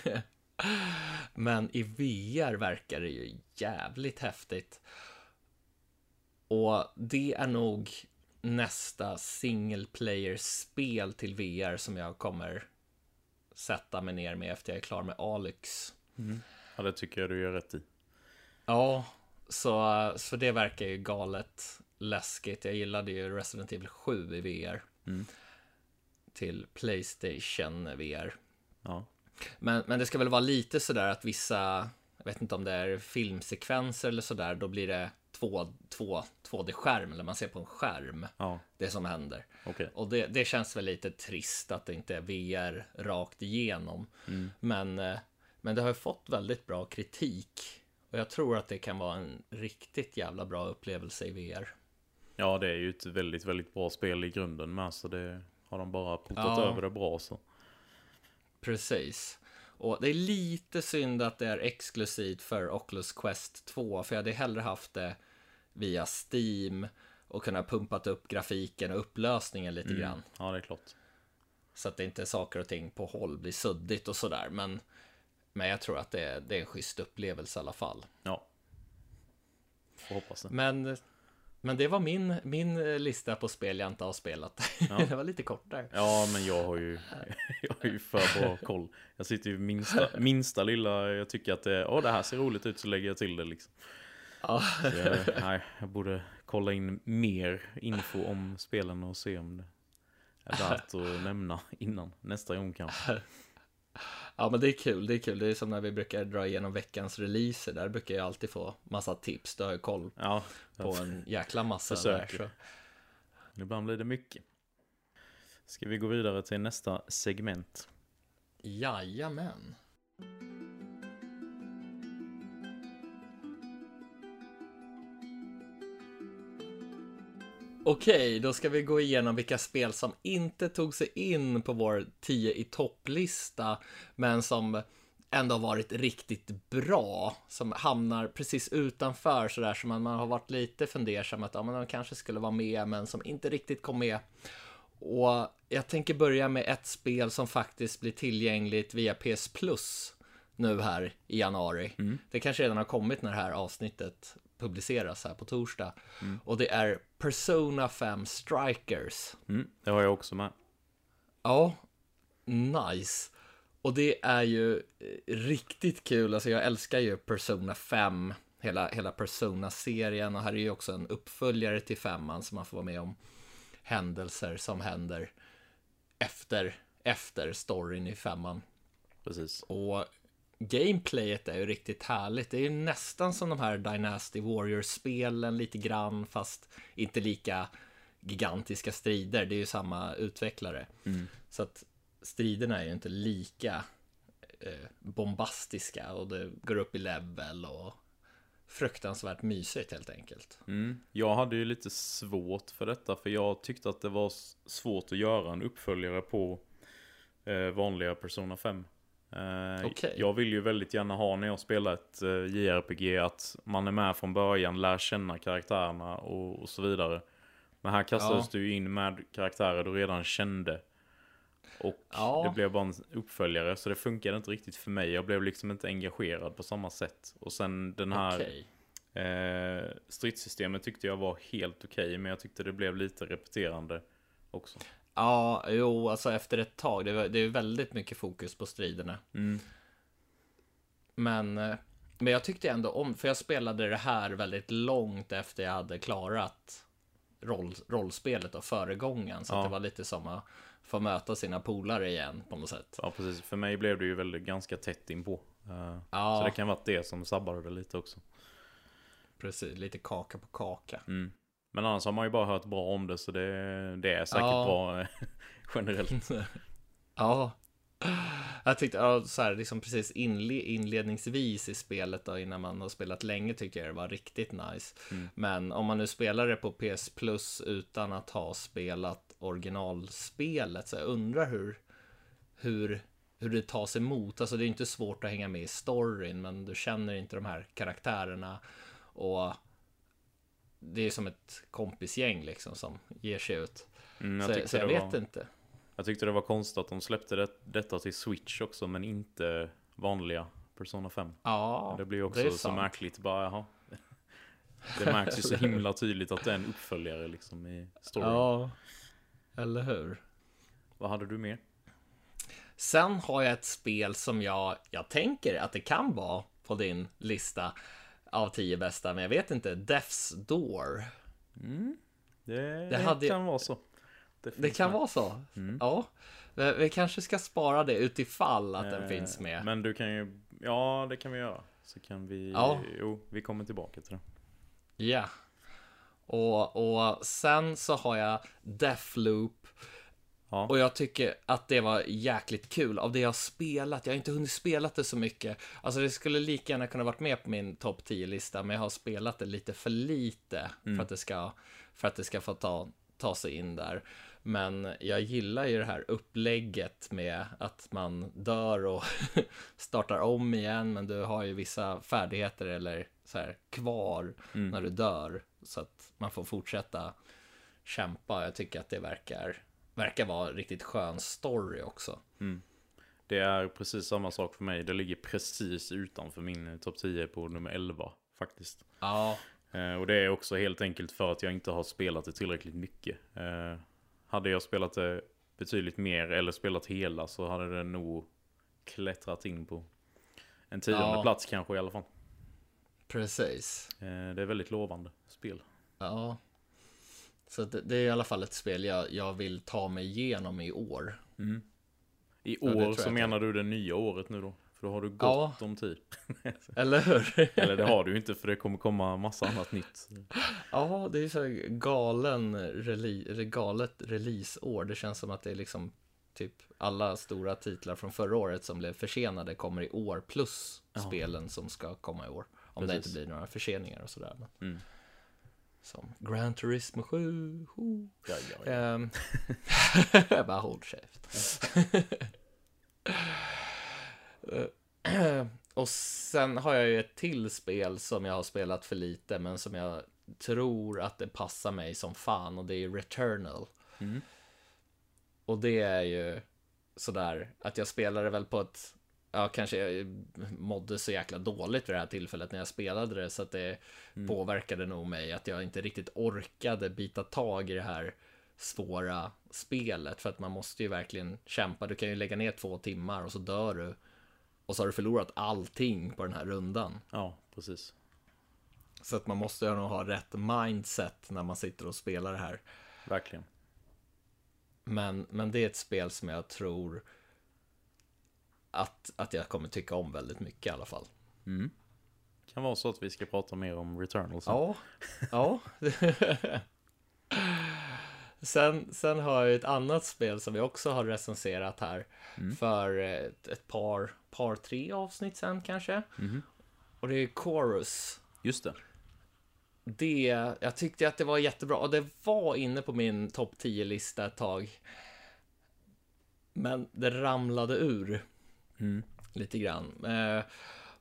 Men i VR verkar det ju jävligt häftigt. Och det är nog nästa single player-spel till VR som jag kommer sätta mig ner med efter jag är klar med Alyx. Ja, det tycker jag du gör rätt i. Ja, så, så det verkar ju galet läskigt. Jag gillade ju Resident Evil 7 i VR. Till Playstation VR. Ja. Men, men det ska väl vara lite sådär att vissa, jag vet inte om det är filmsekvenser eller sådär, då blir det två, två, 2D-skärm, eller man ser på en skärm Ja, det som händer. okej. Och det, det känns väl lite trist att det inte är VR rakt igenom. Men, eh, men det har ju fått väldigt bra kritik. Och jag tror att det kan vara en riktigt jävla bra upplevelse i VR. Ja, det är ju ett väldigt, väldigt bra spel i grunden med, så det har de bara portat Ja. över det bra så. Precis. Och det är lite synd att det är exklusivt för Oculus Quest 2, för jag hade hellre haft det via Steam och kunna pumpat upp grafiken och upplösningen lite grann. Ja, det är klart. Så att det inte är saker och ting på håll blir suddigt och sådär. Men Men jag tror att det är, det är en schysst upplevelse i alla fall. Ja. Får hoppas det. Men, men det var min, min lista på spel jag inte har spelat. Ja. det var lite kortare. Ja, men jag har ju, jag har ju för bra koll. Jag sitter ju minsta, minsta lilla, jag tycker att det, åh det här ser roligt ut så lägger jag till det liksom. Ja. Jag, nej, jag borde kolla in mer info om spelen och se om det är värt att nämna innan nästa gång kanske. ja, men det är kul. Det är kul. Det är som när vi brukar dra igenom veckans releaser. Där brukar jag alltid få massa tips. Då har jag koll Ja, på en jäkla massa där. Försöker. Så. ibland blir det mycket. Ska vi gå vidare till nästa segment? Jajamän. Okej, då ska vi gå igenom vilka spel som inte tog sig in på vår 10 i topplista, men som ändå har varit riktigt bra, som hamnar precis utanför sådär som man, man har varit lite fundersam att ja, men de kanske skulle vara med, men som inte riktigt kom med. Och jag tänker börja med ett spel som faktiskt blir tillgängligt via PS Plus nu här i januari. Det kanske redan har kommit när det här avsnittet publiceras här på torsdag. Och det är Persona 5 Strikers. Mm, det har jag också med. Ja, nice. Och det är ju eh, riktigt kul. Alltså jag älskar ju Persona 5, hela, hela Persona-serien. Och här är ju också en uppföljare till femman så man får vara med om händelser som händer efter, efter storyn i femman. Precis. Och gameplayet är ju riktigt härligt. Det är ju nästan som de här Dynasty Warriors-spelen lite grann, fast inte lika gigantiska strider. Det är ju samma utvecklare. Så att striderna är ju inte lika eh, bombastiska och det går upp i level och fruktansvärt mysigt helt enkelt. Mm. Jag hade ju lite svårt för detta för jag tyckte att det var svårt att göra en uppföljare på eh, vanliga Persona 5. Eh, Okej. Jag vill ju väldigt gärna ha när jag spelar ett eh, JRPG att man är med från början, lär känna karaktärerna och, och så vidare. Men här kastades Ja. du ju in med karaktärer du redan kände. Och Ja. det blev bara en uppföljare så det funkade inte riktigt för mig. Jag blev liksom inte engagerad på samma sätt. Och sen den här Okej. Eh, stridssystemet tyckte jag var helt okej, men jag tyckte det blev lite repeterande också. Ja, jo, alltså efter ett tag. Det, var, det är väldigt mycket fokus på striderna. Mm. Men, eh, men jag tyckte ändå om, för jag spelade det här väldigt långt efter jag hade klarat roll, rollspelet och föregången. Så Ja. att det var lite som att få möta sina polare igen på något sätt. Ja, precis. För mig blev det ju väldigt ganska tätt inpå. Eh, Ja. Så det kan vara det som sabbade det lite också. Precis, lite kaka på kaka. Mm. Men annars har man ju bara hört bra om det, så det, det är säkert Ja. bra eh, generellt. Ja. Jag tyckte, ja, så här, liksom precis inle, inledningsvis i spelet då, innan man har spelat länge tyckte jag det var riktigt nice. Men om man nu spelar det på PS Plus utan att ha spelat originalspelet, så jag undrar hur, hur, hur det tas emot. Alltså det är inte svårt att hänga med i storyn, men du känner inte de här karaktärerna. Och det är som ett kompisgäng liksom som ger sig ut. Mm, jag, så, så jag det vet var, inte. jag tyckte det var konstigt att de släppte det, detta till Switch också, men inte vanliga Persona 5. Ja, det blir det också är så sant. märkligt, bara jaha. Det märks ju så himla tydligt att det är en uppföljare liksom i storyn. Ja, eller hur? Vad hade du mer? Sen har jag ett spel som jag, jag tänker att det kan vara på din lista av tio bästa, men jag vet inte. Death's Door. Det, Det hade- kan vara så. Det finns kan med. vara så. Ja, vi, kanske ska spara det utifall att den Eh, finns med. Men du kan ju, ja det kan vi göra. Så kan vi, Ja. jo vi kommer tillbaka till det. Ja. Och, och sen så har jag Deathloop. Ja. Och jag tycker att det var jäkligt kul av det jag har spelat. Jag har inte hunnit spela det så mycket. Alltså det skulle lika gärna kunna varit med på min topp 10-lista, men jag har spelat det lite för lite för, att det ska, för att det ska få ta, ta sig in där. Men jag gillar ju det här upplägget med att man dör och startar om igen, men du har ju vissa färdigheter eller så här kvar när du dör. Så att man får fortsätta kämpa. Jag tycker att det verkar, verkar vara riktigt skön story också. Det är precis samma sak för mig. Det ligger precis utanför min topp 10 på nummer 11 faktiskt. Ja, Eh, och det är också helt enkelt för att jag inte har spelat det tillräckligt mycket. Eh, hade jag spelat det betydligt mer eller spelat hela så hade det nog klättrat in på en tionde Ja. plats kanske i alla fall. precis. Eh, det är väldigt lovande spel. Ja. Så det, det är i alla fall ett spel jag, jag vill ta mig igenom i år. I Ja, det tror år jag så menar du det nya året nu då? För då har du gott Ja. om tid. Eller hur? Eller det har du ju inte för det kommer komma massa annat nytt. ja, det är så här galen rele- galet releaseår. Det känns som att det är liksom typ alla stora titlar från förra året som blev försenade kommer i år plus Ja. spelen som ska komma i år. Om det Precis. inte blir några förseningar och sådär. Mm. Som Gran Turismo 7. Ho. Ja, ja, ja. Ehm, bara håll käft. Eh, och sen har jag ju ett till spel som jag har spelat för lite, men som jag tror att det passar mig som fan, och det är Returnal. Mm. Och det är ju sådär att jag spelade väl på ett Ja, kanske jag mådde så jäkla dåligt vid det här tillfället när jag spelade det så att det påverkade nog mig att jag inte riktigt orkade bita tag i det här svåra spelet för att man måste ju verkligen kämpa. Du kan ju lägga ner två timmar och så dör du och så har du förlorat allting på den här rundan. ja, precis. Så att man måste ju nog ha rätt mindset när man sitter och spelar det här. Verkligen. Men, men det är ett spel som jag tror att, att jag kommer tycka om väldigt mycket i alla fall. Kan vara så att vi ska prata mer om Returnal sen. Ja, ja. sen, sen har jag ett annat spel som vi också har recenserat här för ett, ett par, par, tre avsnitt sen kanske. Och det är Chorus. Just det. Det, jag tyckte att det var jättebra och det var inne på min topp 10-lista ett tag. Men det ramlade ur lite grann. Eh,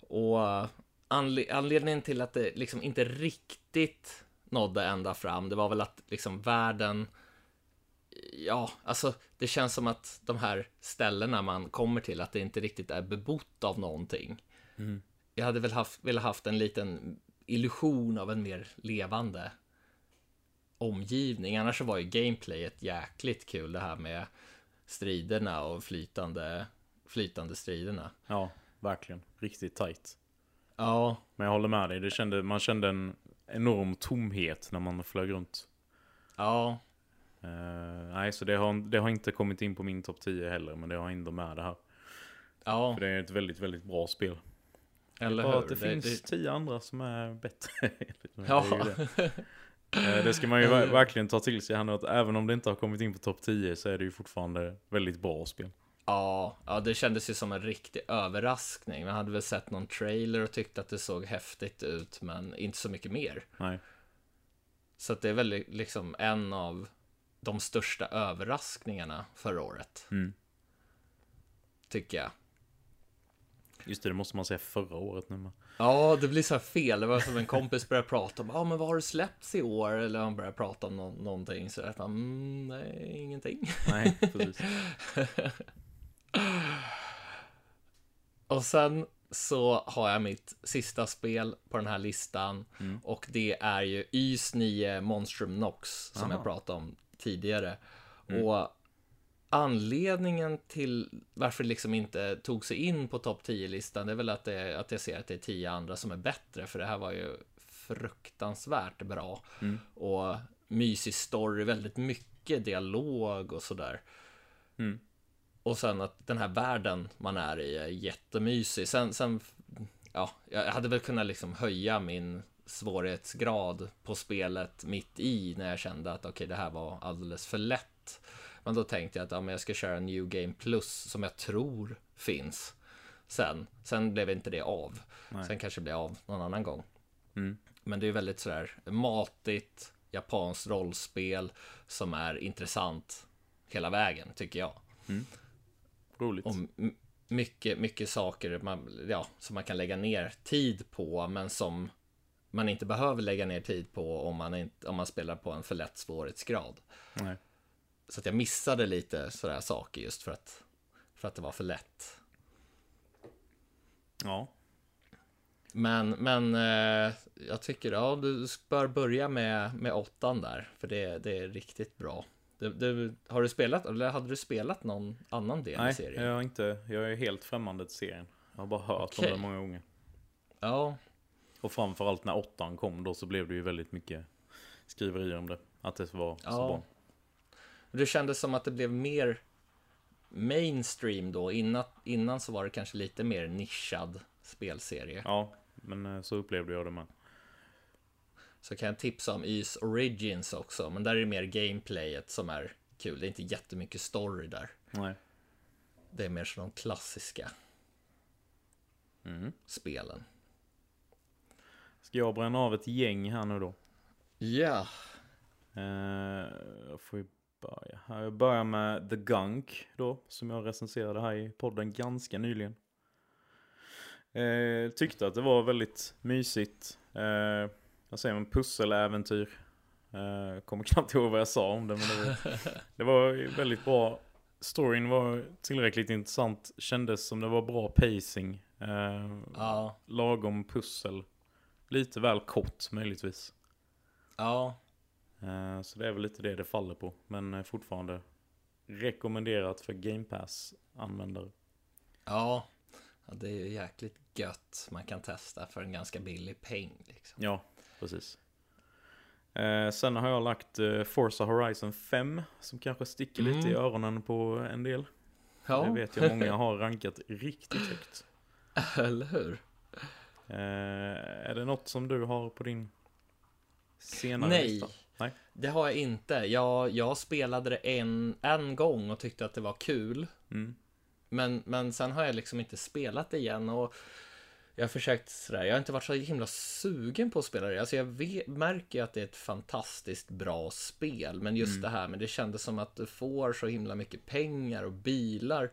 och anle- anledningen till att det liksom inte riktigt nådde ända fram, det var väl att liksom världen Ja, alltså det känns som att de här ställena man kommer till, att det inte riktigt är bebott av någonting. Jag hade väl haft, velat haft en liten illusion av en mer levande omgivning. Annars så var ju gameplayet jäkligt kul, det här med striderna och flytande, flytande striderna. Ja, verkligen. Riktigt tight. Ja, Men jag håller med dig. Det kände, man kände en enorm tomhet när man flög runt. ja, Eh, nej, så det har, det har inte kommit in på min topp 10 heller, men det har ändå med det här. ja, För det är ett väldigt, väldigt bra spel. eller Bara hur? att det, finns tio andra som är bättre. Det Ja. ju det. Eh, det ska man ju ver- verkligen ta till sig här nu, att även om det inte har kommit in på topp 10 så är det ju fortfarande väldigt bra spel. Ja, ja, det kändes ju som en riktig överraskning. Man hade väl sett någon trailer och tyckte att det såg häftigt ut, men inte så mycket mer. Nej, Så att det är väl liksom en av de största överraskningarna förra året, mm. tycker jag. just det, det måste man säga förra året nu. Ja, det blir så här fel. Det var som en kompis började prata om, ja men vad har det släppts i år? Eller han började prata om nå- någonting så jag bara, mm, nej, ingenting. Nej, precis. Och sen så har jag mitt sista spel på den här listan Mm. och det är ju YS 9 Monstrum Nox som Aha. jag pratade om tidigare. Mm. Och anledningen till varför det liksom inte tog sig in på topp 10-listan det är väl att, det, att jag ser att det är tio andra som är bättre för det här var ju fruktansvärt bra. Mm. Och mysig story, väldigt mycket dialog och sådär. Mm. Och sen att den här världen man är i är jättemysig. Sen, sen ja, jag hade väl kunnat liksom höja min svårighetsgrad på spelet mitt i när jag kände att okej, det här var alldeles för lätt. Men då tänkte jag att ja, men jag ska köra New Game Plus som jag tror finns sen. Sen blev inte det av. Nej. Sen kanske det blir av någon annan gång. Mm. Men det är väldigt sådär matigt, japanskt rollspel som är intressant hela vägen, tycker jag. Roligt. Och mycket, mycket saker man, ja, som man kan lägga ner tid på, men som man inte behöver lägga ner tid på om man, inte, om man spelar på en för lätt svårighetsgrad. Nej. Så att jag missade lite sådär saker just för att, för för att det var för lätt. Ja. Men, men eh, jag tycker ja, du bör börja med, med åttan där, för det, det är riktigt bra. Du, du, har du spelat, eller hade du spelat någon annan del Nej, i serien? jag är inte, jag är helt främmande till serien. Jag har bara hört Okej. om det många gånger. Ja, Och framförallt när åttan kom då så blev det ju väldigt mycket skriverier om det. Att det var så Ja. bra. det kändes som att det blev mer mainstream då. Innan, innan så var det kanske lite mer nischad spelserie. Ja, men eh, så upplevde jag det med. Så kan jag tipsa om Ys Origins också, men där är det mer gameplayet som är kul. Det är inte jättemycket story där. Nej. Det är mer som de klassiska Mm. spelen. Ska jag bränna av ett gäng här nu då? Ja, Eh, jag får ju börja här. Jag börjar med The Gunk då, som jag recenserade här i podden ganska nyligen. Eh, tyckte att det var väldigt mysigt. Eh, jag säger en pusseläventyr. Eh, kommer knappt ihåg vad jag sa om det, men det var, det var väldigt bra. Storyn var tillräckligt intressant, kändes som det var bra pacing. Eh, ja, lagom pussel. Lite väl kort möjligtvis. ja. Eh, Så det är väl lite det det faller på. Men fortfarande rekommenderat för Game Pass-användare. Ja, ja, det är ju jäkligt gött. Man kan testa för en ganska billig peng. Liksom. Ja, precis. Eh, Sen har jag lagt eh, Forza Horizon 5 som kanske sticker lite i Mm. öronen på en del. Det Ja, vet jag många har rankat riktigt högt. eller hur? Eh, Är det något som du har på din senare Nej. lista? Nej. Det har jag inte. Jag, jag spelade det en, en gång och tyckte att det var kul. Mm. Men, men sen har jag liksom inte spelat det igen och jag har försökt sådär, jag har inte varit så himla sugen på att spela det. Alltså jag vet, märker att det är ett fantastiskt bra spel, men just det här, men det kändes som att du får så himla mycket pengar och bilar.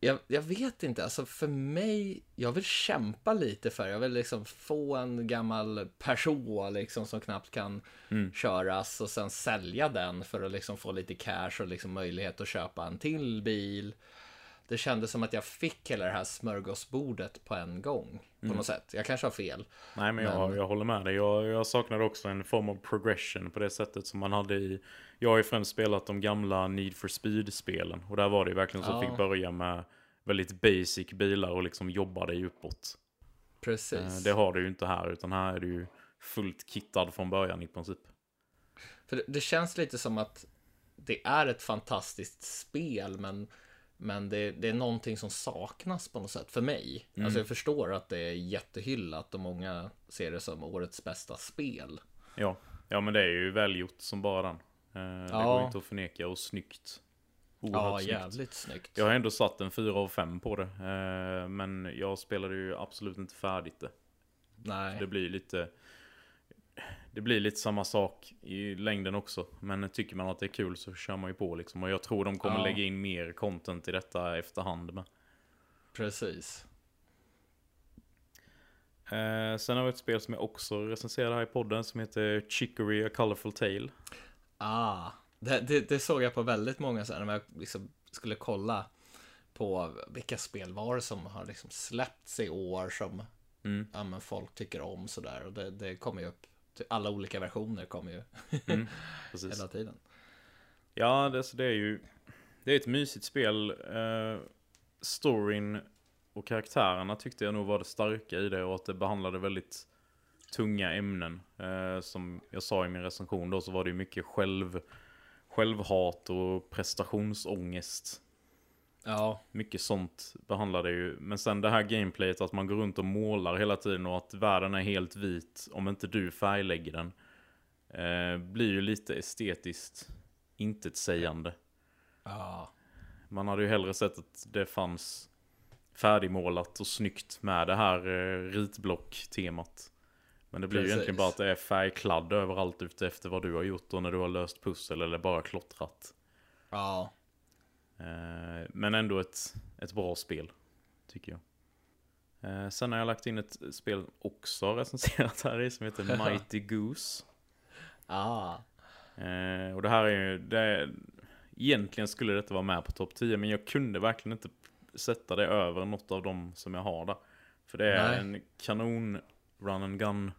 Jag, jag vet inte, alltså för mig, jag vill kämpa lite för. Jag vill liksom få en gammal Peugeot liksom som knappt kan Mm. köras och sen sälja den för att liksom få lite cash och liksom möjlighet att köpa en till bil. Det kändes som att jag fick hela det här smörgåsbordet på en gång. På något sätt. Jag kanske har fel. Nej men jag, Men- jag håller med dig. Jag, jag saknade också en form av progression på det sättet som man hade i... Jag har ju främst spelat de gamla Need for Speed-spelen. Och där var det ju verkligen så att Ja. du fick börja med väldigt basic bilar och liksom jobba dig uppåt. Eh, Precis. Det har du ju inte här, utan här är du ju fullt kittad från början i princip. För det, det känns lite som att det är ett fantastiskt spel, men, men det, det är någonting som saknas på något sätt för mig. Mm. Alltså jag förstår att det är jättehyllat och många ser det som årets bästa spel. Ja, ja men det är ju välgjort som bara den. Eh, Det Ja. går inte att förneka och snyggt. Oerhört Ja, snyggt. jävligt snyggt. Jag har ändå satt en 4 av 5 på det. eh, Men jag spelade ju absolut inte färdigt det. Nej. Det blir lite Det blir lite samma sak i längden också Men tycker man att det är kul så kör man ju på liksom Och jag tror de kommer Ja. lägga in mer content i detta efterhand med Precis. eh, Sen har vi ett spel som jag också recenserade här i podden Som heter Chicory A Colorful Tale Ah, det, det, det såg jag på väldigt många sen när jag liksom skulle kolla på vilka spel var det som har liksom släppts i år som Mm. ja, men folk tycker om sådär. Och det, det kommer ju upp, alla olika versioner kommer ju Mm, hela tiden. Ja, det, så det är ju Det är ett mysigt spel eh, Storyn och karaktärerna tyckte jag nog var det starka i det och att det behandlade väldigt tunga ämnen. Eh, som jag sa i min recension då så var det ju mycket själv, självhat och prestationsångest. Ja, Mycket sånt behandlade ju. Men sen det här gameplayet att man går runt och målar hela tiden och att världen är helt vit om inte du färglägger den. Eh, blir ju lite estetiskt intetsägande. ja, Man hade ju hellre sett att det fanns färdigmålat och snyggt med det här eh, ritblock-temat. Men det blir ju Precis. egentligen bara att det är färgkladd överallt ute efter vad du har gjort och när du har löst pussel eller bara klottrat. ja, men ändå ett, ett bra spel, tycker jag. Eh, sen har jag lagt in ett spel också recenserat här i som heter Mighty Goose. ah, Eh, och det här är ju, det är, egentligen skulle detta vara med på topp 10, men jag kunde verkligen inte sätta det över något av dem som jag har där. För det är Nej. en kanon run and gun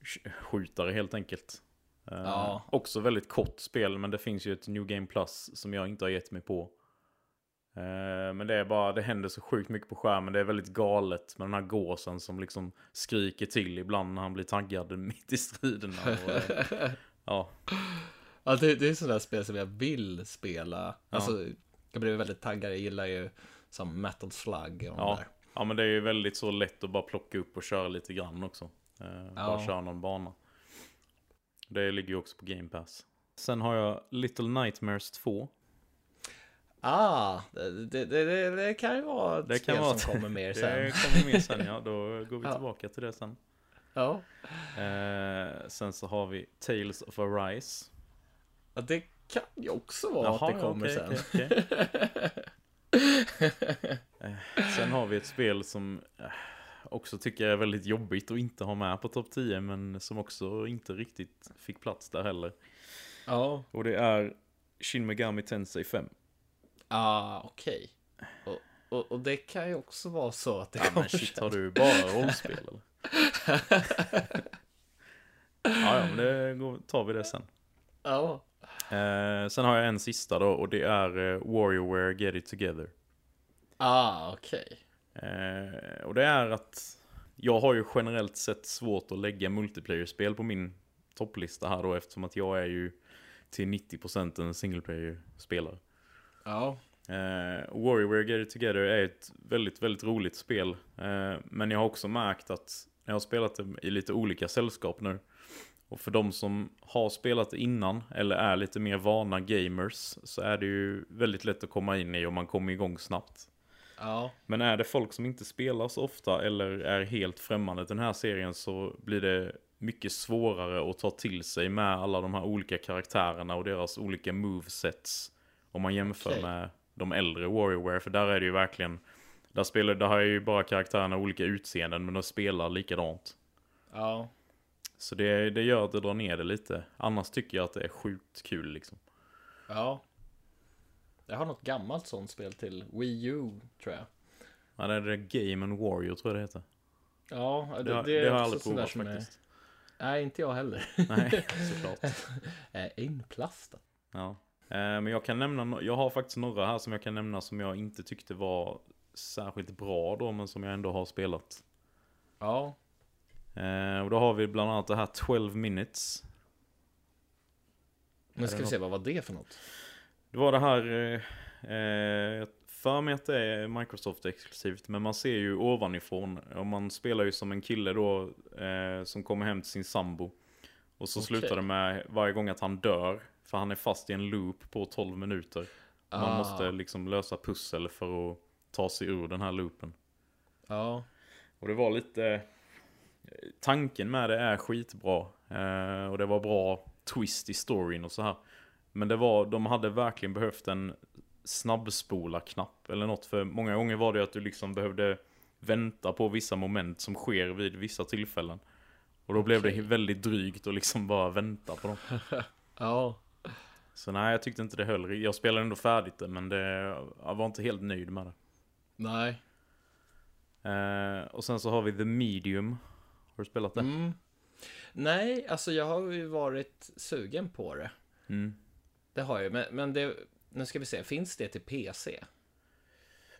sk- skjutare helt enkelt. Eh, Ja. Också väldigt kort spel, men det finns ju ett New Game Plus som jag inte har gett mig på. Eh, Men det är bara, det händer så sjukt mycket på skärmen. Det är väldigt galet med den här gåsen som liksom skriker till ibland när han blir taggad mitt i striderna. Eh, ja, Ja, det, det är sådana spel som jag vill spela. Alltså, jag blir väldigt taggad. Jag gillar ju som Metal Slug och ja. där. ja, men det är ju väldigt så lätt att bara plocka upp och köra lite grann också. Bara Ja. köra någon bana. Det ligger ju också på Game Pass. Sen har jag Little Nightmares 2. Ah, det, det, det, det kan ju vara ett Det spel kan vara som kommer mer sen. Det kommer med sen ja, då går vi tillbaka till det sen. Ja. Eh, sen så har vi Tales of Arise. ja, det kan ju också vara att det kommer okej, sen. okej, okej. Eh, Sen har vi ett spel som eh, också tycker jag är väldigt jobbigt att inte ha med på topp 10, men som också inte riktigt fick plats där heller. Ja, Och det är Shin Megami Tensei 5. ah, okej. Och, och, och det kan ju också vara så att det Ja kommer men shit, sen. har du bara rollspel eller? Ja, ja, men det går, tar vi det sen. Ja. Eh, sen har jag en sista då, och det är eh, Warriorware Get It Together. Ah, okej. Eh, och det är att jag har ju generellt sett svårt att lägga multiplayer-spel på min topplista här då eftersom att jag är ju till 90% en single player-spelare. Ja. Eh, Warrior Get It Together är ett väldigt, väldigt roligt spel. Eh, men jag har också märkt att jag har spelat det i lite olika sällskap nu. Och för de som har spelat det innan, eller är lite mer vana gamers, så är det ju väldigt lätt att komma in i och man kommer igång snabbt. Ja. Men är det folk som inte spelar så ofta eller är helt främmande till den här serien så blir det mycket svårare att ta till sig med alla de här olika karaktärerna och deras olika movesets. Om man jämför Okej. med de äldre Warriorware, för där är det ju verkligen där, spelar, där har ju bara karaktärerna olika utseenden men de spelar likadant. Ja. Så det, det gör att det drar ner det lite. Annars tycker jag att det är sjukt kul liksom. Ja. Jag har något gammalt sånt spel till Wii U, tror jag. Ja, det är det Game and Warrior tror jag det heter. Ja, det, Det, det det har jag aldrig provat som är- faktiskt. Nej, inte jag heller. Nej, såklart. Eh, Inplastat. Ja. Eh, Men jag kan nämna, jag har faktiskt några här som jag kan nämna som jag inte tyckte var särskilt bra då, men som jag ändå har spelat. Ja. Eh, Och då har vi bland annat det här 12 minutes. Nu ska vi se, vad var det för något? Det var det här, eh, eh, för mig att det är Microsoft exklusivt, men man ser ju ovanifrån. Och man spelar ju som en kille då eh, som kommer hem till sin sambo. Och så Okej. slutar det med varje gång att han dör, för han är fast i en loop på 12 minuter. Man Ah. måste liksom lösa pussel för att ta sig ur den här loopen. Ja. Och det var lite... Tanken med det är skitbra. Eh, och det var bra twist i storyn och så här. Men det var, de hade verkligen behövt en snabbspola-knapp eller något. För många gånger var det att du liksom behövde vänta på vissa moment som sker vid vissa tillfällen. Och då blev det väldigt drygt att liksom bara vänta på dem. Ja. Så nej, jag tyckte inte det höll. Jag spelade ändå färdigt det, men det, jag var inte helt nöjd med det. Nej. Eh, och sen så har vi The Medium. Har du spelat det? Mm. Nej, alltså jag har ju varit sugen på det. Mm. Det har jag, men, men det, nu ska vi se, finns det till PC?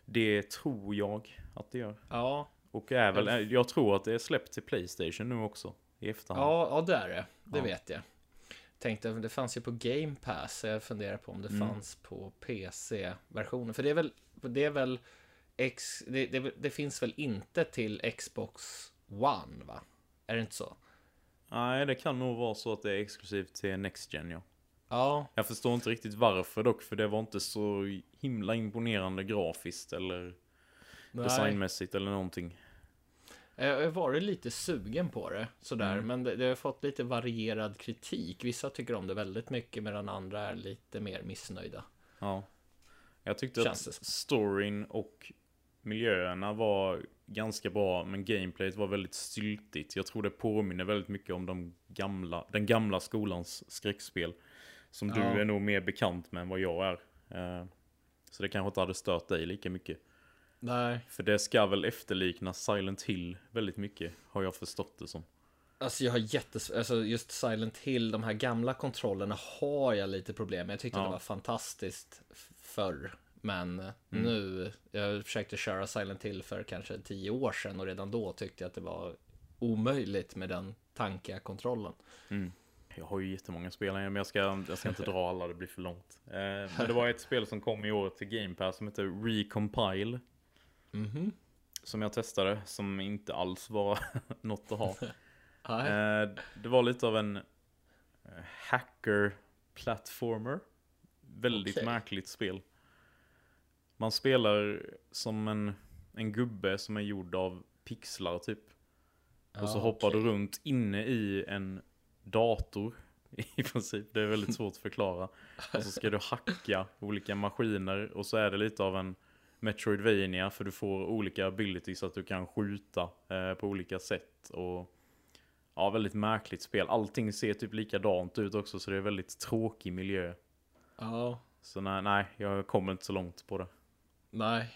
Det tror jag att det gör. Ja, Och är väl, jag tror att det är släppt till Playstation nu också. I efterhand. ja, ja det är det. Det Ja. vet jag. Tänkte, det fanns ju på Game Pass, så jag funderar på om det Mm. fanns på PC-versionen. För det är väl, det är väl, X, det, det, det finns väl inte till Xbox One, va? Är det inte så? Nej, det kan nog vara så att det är exklusivt till Next Gen, ja. Ja, Jag förstår inte riktigt varför dock, för det var inte så himla imponerande grafiskt eller nej. designmässigt eller någonting. Jag har varit lite sugen på det, sådär, Mm. men det, det har fått lite varierad kritik. Vissa tycker om det väldigt mycket, medan andra är lite mer missnöjda. Ja. Jag tyckte Känns att storyn och miljöerna var ganska bra, men gameplayet var väldigt styltigt. Jag tror det påminner väldigt mycket om de gamla, den gamla skolans skräckspel. Som du Ja. är nog mer bekant med än vad jag är. Eh, Så det kanske inte hade stört dig lika mycket. Nej, För det ska väl efterlikna Silent Hill väldigt mycket, har jag förstått det som. alltså jag har jättes... Alltså just Silent Hill, de här gamla kontrollerna har jag lite problem med. Jag tyckte Ja. det var fantastiskt förr. Men nu, jag försökte köra Silent Hill för kanske tio år sedan och redan då tyckte jag att det var omöjligt med den tankiga kontrollen. Jag har ju jättemånga spel, men jag ska, jag ska inte dra alla, det blir för långt. Eh, Men det var ett spel som kom i år till Game Pass som heter Recompile. Mhm. Som jag testade, som inte alls var något att ha. Eh, Det var lite av en eh, hacker-platformer. Väldigt Okej. märkligt spel. Man spelar som en, en gubbe som är gjord av pixlar typ. Och så Ja, hoppar okej. du runt inne i en dator. I princip. Det är väldigt svårt att förklara. Och så ska du hacka olika maskiner. Och så är det lite av en Metroidvania. För du får olika abilities så att du kan skjuta eh, på olika sätt. Och ja, väldigt märkligt spel. Allting ser typ likadant ut också. Så det är väldigt tråkig miljö. Ja, Så nej, nej jag kommer inte så långt på det. nej.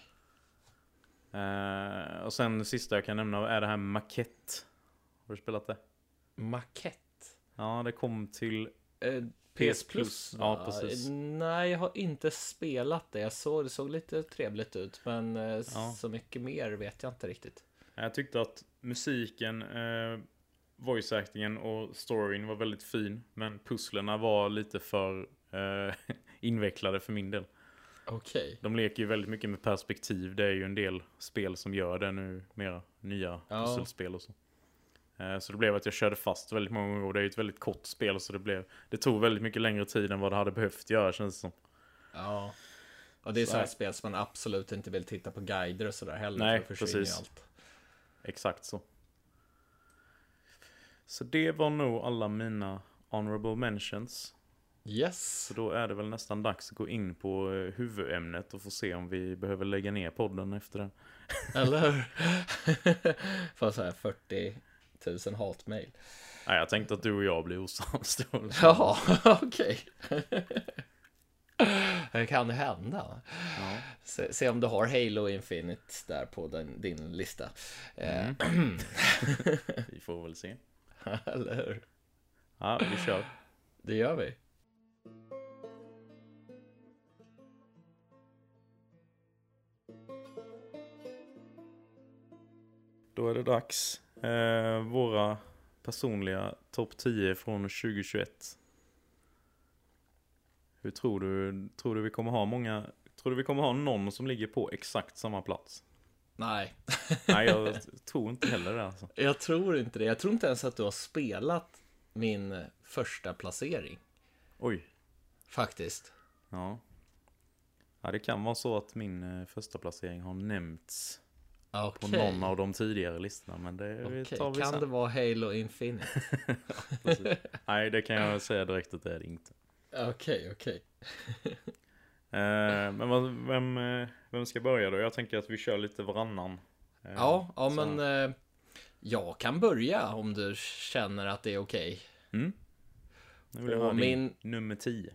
Eh, och sen sista jag kan nämna är det här Maquette. Har du spelat det? Makett. Ja, det kom till Eh, PS PS Plus? Ja, precis. Nej, jag har inte spelat det. Jag såg, det såg lite trevligt ut, men eh, Ja. så mycket mer vet jag inte riktigt. Jag tyckte att musiken, eh, voice-actingen och storyn var väldigt fin. Men pusslerna var lite för eh, invecklade för min del. Okej. De leker ju väldigt mycket med perspektiv. Det är ju en del spel som gör det nu, mera nya Ja. pusselspel och så. Eh, Så det blev att jag körde fast väldigt många gånger och det är ju ett väldigt kort spel så det blev Det tog väldigt mycket längre tid än vad det hade behövt göra känns det som. Ja. Och det är Så sådana spel som man absolut inte vill titta på guider och sådär heller. Nej, för precis. Allt. Exakt så. Så det var nog alla mina honorable mentions. Yes. Så då är det väl nästan dags att gå in på eh, huvudämnet och få se om vi behöver lägga ner podden efter det. Eller hur? Får så här 40 000 hatmejl. Nej, jag tänkte att du och jag blir osams då. Jaha, okej. Det kan hända. Ja. Se, se om du har Halo Infinite där på den, din lista. Eh, Vi får väl se. Eller hur? Ja, vi kör. Det gör vi. Då är det dags. Eh, våra personliga topp 10 från 2021. Hur tror du? Tror du vi kommer ha många? Tror du vi kommer ha någon som ligger på exakt samma plats? Nej, Nej, jag tror inte heller det alltså. jag tror inte det. Jag tror inte ens att du har spelat min första placering. Oj. Faktiskt. Ja. Ja, det kan vara så att min eh, första placering har nämnts på Okej. någon av de tidigare listorna, men det Okej, tar vi Kan sen. det vara Halo Infinite? Precis. Nej, det kan jag säga direkt att det är det inte. Okej, okej. Eh, men vad, vem, eh, vem ska börja då? Jag tänker att vi kör lite varannan. Eh, Ja, ja så- men eh, jag kan börja om du känner att det är okej. Mm. Nu vill jag ha min- nummer 10.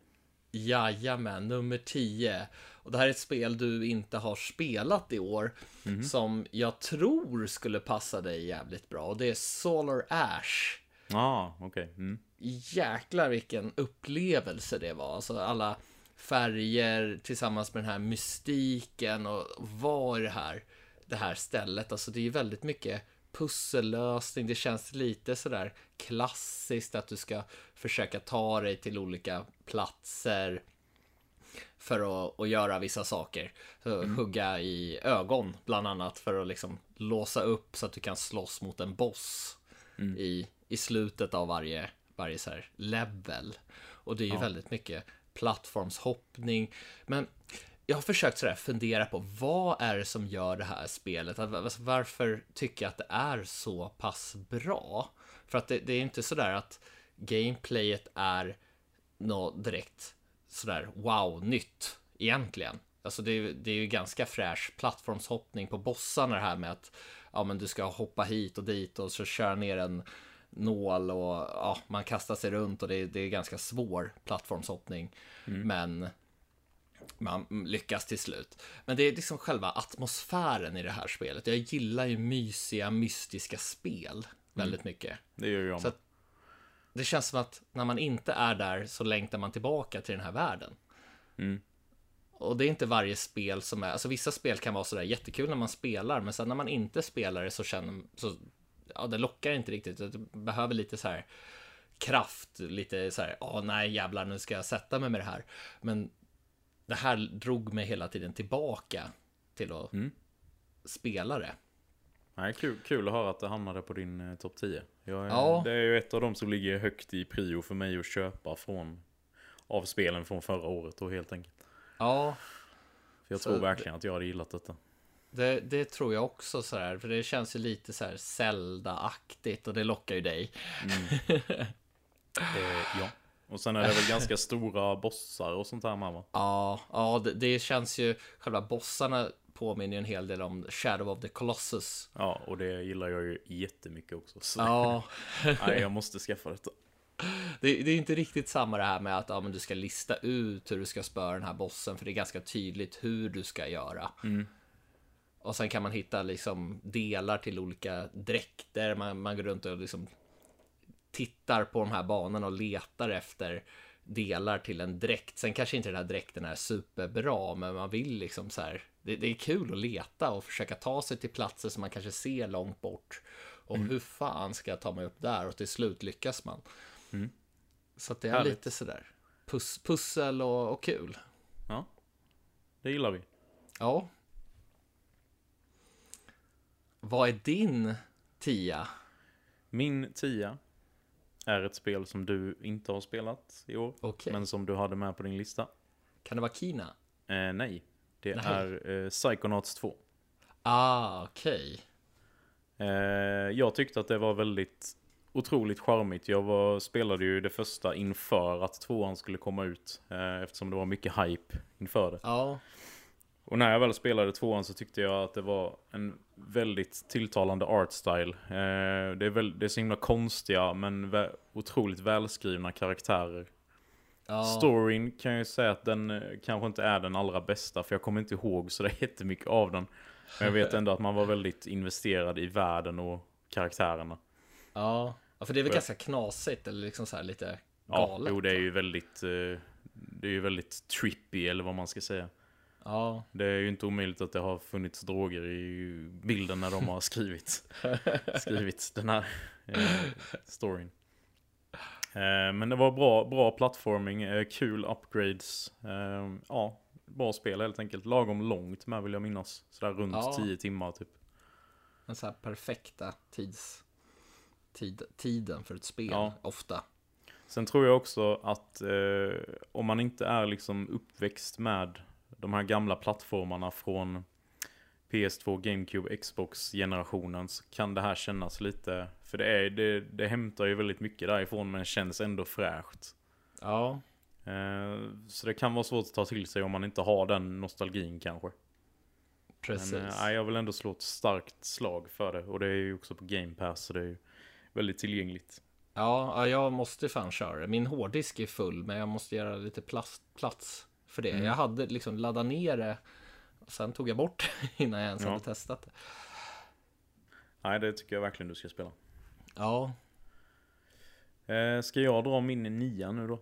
Jajamän, nummer 10. Och det här är ett spel du inte har spelat i år. Mhm. Som jag tror skulle passa dig jävligt bra. Och det är Solar Ash. Ja, ah, okej. Mm. Jäklar vilken upplevelse det var. Alltså alla färger tillsammans med den här mystiken och vad är det här? Det här stället. Alltså det är ju väldigt mycket pussellösning. Det känns lite sådär klassiskt att du ska försöka ta dig till olika platser för att, att göra vissa saker. Så Hugga i ögon bland annat för att liksom låsa upp så att du kan slåss mot en boss i, i slutet av varje, varje så här level. Och det är ju väldigt mycket plattformshoppning. Men jag har försökt sådär fundera på vad är det som gör det här spelet? Alltså, Varför tycker jag att det är så pass bra? För att det, det är inte sådär att gameplayet är något direkt sådär wow-nytt egentligen. Alltså det är, det är ju ganska fräsch plattformshoppning på bossarna det här med att ja men du ska hoppa hit och dit och så köra ner en nål och ja, man kastar sig runt och det, det är ganska svår plattformshoppning. Men man lyckas till slut. Men det är liksom själva atmosfären i det här spelet. Jag gillar ju mysiga, mystiska spel väldigt mycket. Det gör jag Så det känns som att när man inte är där så längtar man tillbaka till den här världen. Mm. Och det är inte varje spel som är, alltså vissa spel kan vara sådär jättekul när man spelar, men sen när man inte spelar det så känner, så, ja det lockar inte riktigt. Det behöver lite så här kraft, lite så här, åh nej jävlar nu ska jag sätta mig med det här. Men det här drog mig hela tiden tillbaka till att Mm. spela det. Nej, kul, kul att höra att det hamnade på din eh, topp 10. Jag, är- Ja. Det är ju ett av de som ligger högt i prio för mig att köpa från av spelen från förra året då helt enkelt. Ja, För jag Så tror det- verkligen att jag hade gillat detta. Det, det tror jag också så här, för det känns ju lite så här Zelda-aktigt och det lockar ju dig. Eh, ja. Och sen är det väl ganska stora bossar och sånt här med va? Ja, ja det, det känns ju, själva bossarna påminner en hel del om Shadow of the Colossus. Ja, och det gillar jag ju jättemycket också. Så Ja, nej, jag måste skaffa detta. det, det är inte riktigt samma det här med att ja, men du ska lista ut hur du ska spöra den här bossen, för det är ganska tydligt hur du ska göra. Och sen kan man hitta liksom delar till olika dräkter, man, man går runt och liksom tittar på de här banorna och letar efter delar till en dräkt. Sen kanske inte den här dräkten är superbra, men man vill liksom så här. Det, det är kul att leta och försöka ta sig till platser som man kanske ser långt bort. Och hur fan ska jag ta mig upp där? Och till slut lyckas man. Så att det är Härligt. lite sådär pus, pussel och, och kul. Ja, det gillar vi. Ja. Vad är din tia? Min tia är ett spel som du inte har spelat i år. Okej. Men som du hade med på din lista. Kan det vara Kina? Eh, nej, det Nej. är eh, Psychonauts 2. Ah, okej. Eh, jag tyckte att det var väldigt otroligt charmigt. Jag var, spelade ju det första inför att tvåan skulle komma ut. Eh, eftersom det var mycket hype inför det. Ja, Och när jag väl spelade tvåan så tyckte jag att det var en väldigt tilltalande art style. Eh, det, är väl, det är så himla konstiga men vä- otroligt välskrivna karaktärer. ja. Storyn kan jag ju säga att den eh, kanske inte är den allra bästa för jag kommer inte ihåg så det jättemycket av den. Men jag vet ändå att man var väldigt investerad i världen och karaktärerna. Ja, ja för det är väl jag- ganska knasigt eller liksom så här lite Ja, galet. jo, det är ju väldigt, eh, det är ju väldigt trippy eller vad man ska säga. Ja, Det är ju inte omöjligt att det har funnits droger i bilden när de har skrivit, skrivit den här eh, storyn. Eh, men det var bra, bra plattforming, eh, kul upgrades. Eh, ja, bra spel helt enkelt. Lagom långt med vill jag minnas. Sådär runt Ja. 10 timmar typ. den så här perfekta tids, tid, tiden för ett spel, Ja. ofta. Sen tror jag också att eh, om man inte är liksom uppväxt med de här gamla plattformarna från PS2, GameCube, Xbox-generationen så kan det här kännas lite, för det, är, det, det hämtar ju väldigt mycket därifrån men känns ändå fräscht. Ja, Eh, så det kan vara svårt att ta till sig om man inte har den nostalgin kanske. precis. Men eh, jag vill ändå slå ett starkt slag för det och det är ju också på Game Pass så det är ju väldigt tillgängligt. Ja, ja, jag måste fan köra det. Min hårddisk är full, men jag måste göra lite plats, plats för det. Mm. Jag hade liksom laddat ner det, sen tog jag bort det innan jag ens Ja. hade testat det. Nej, det tycker jag verkligen du ska spela. Ja, Eh, ska jag dra min nia nu då?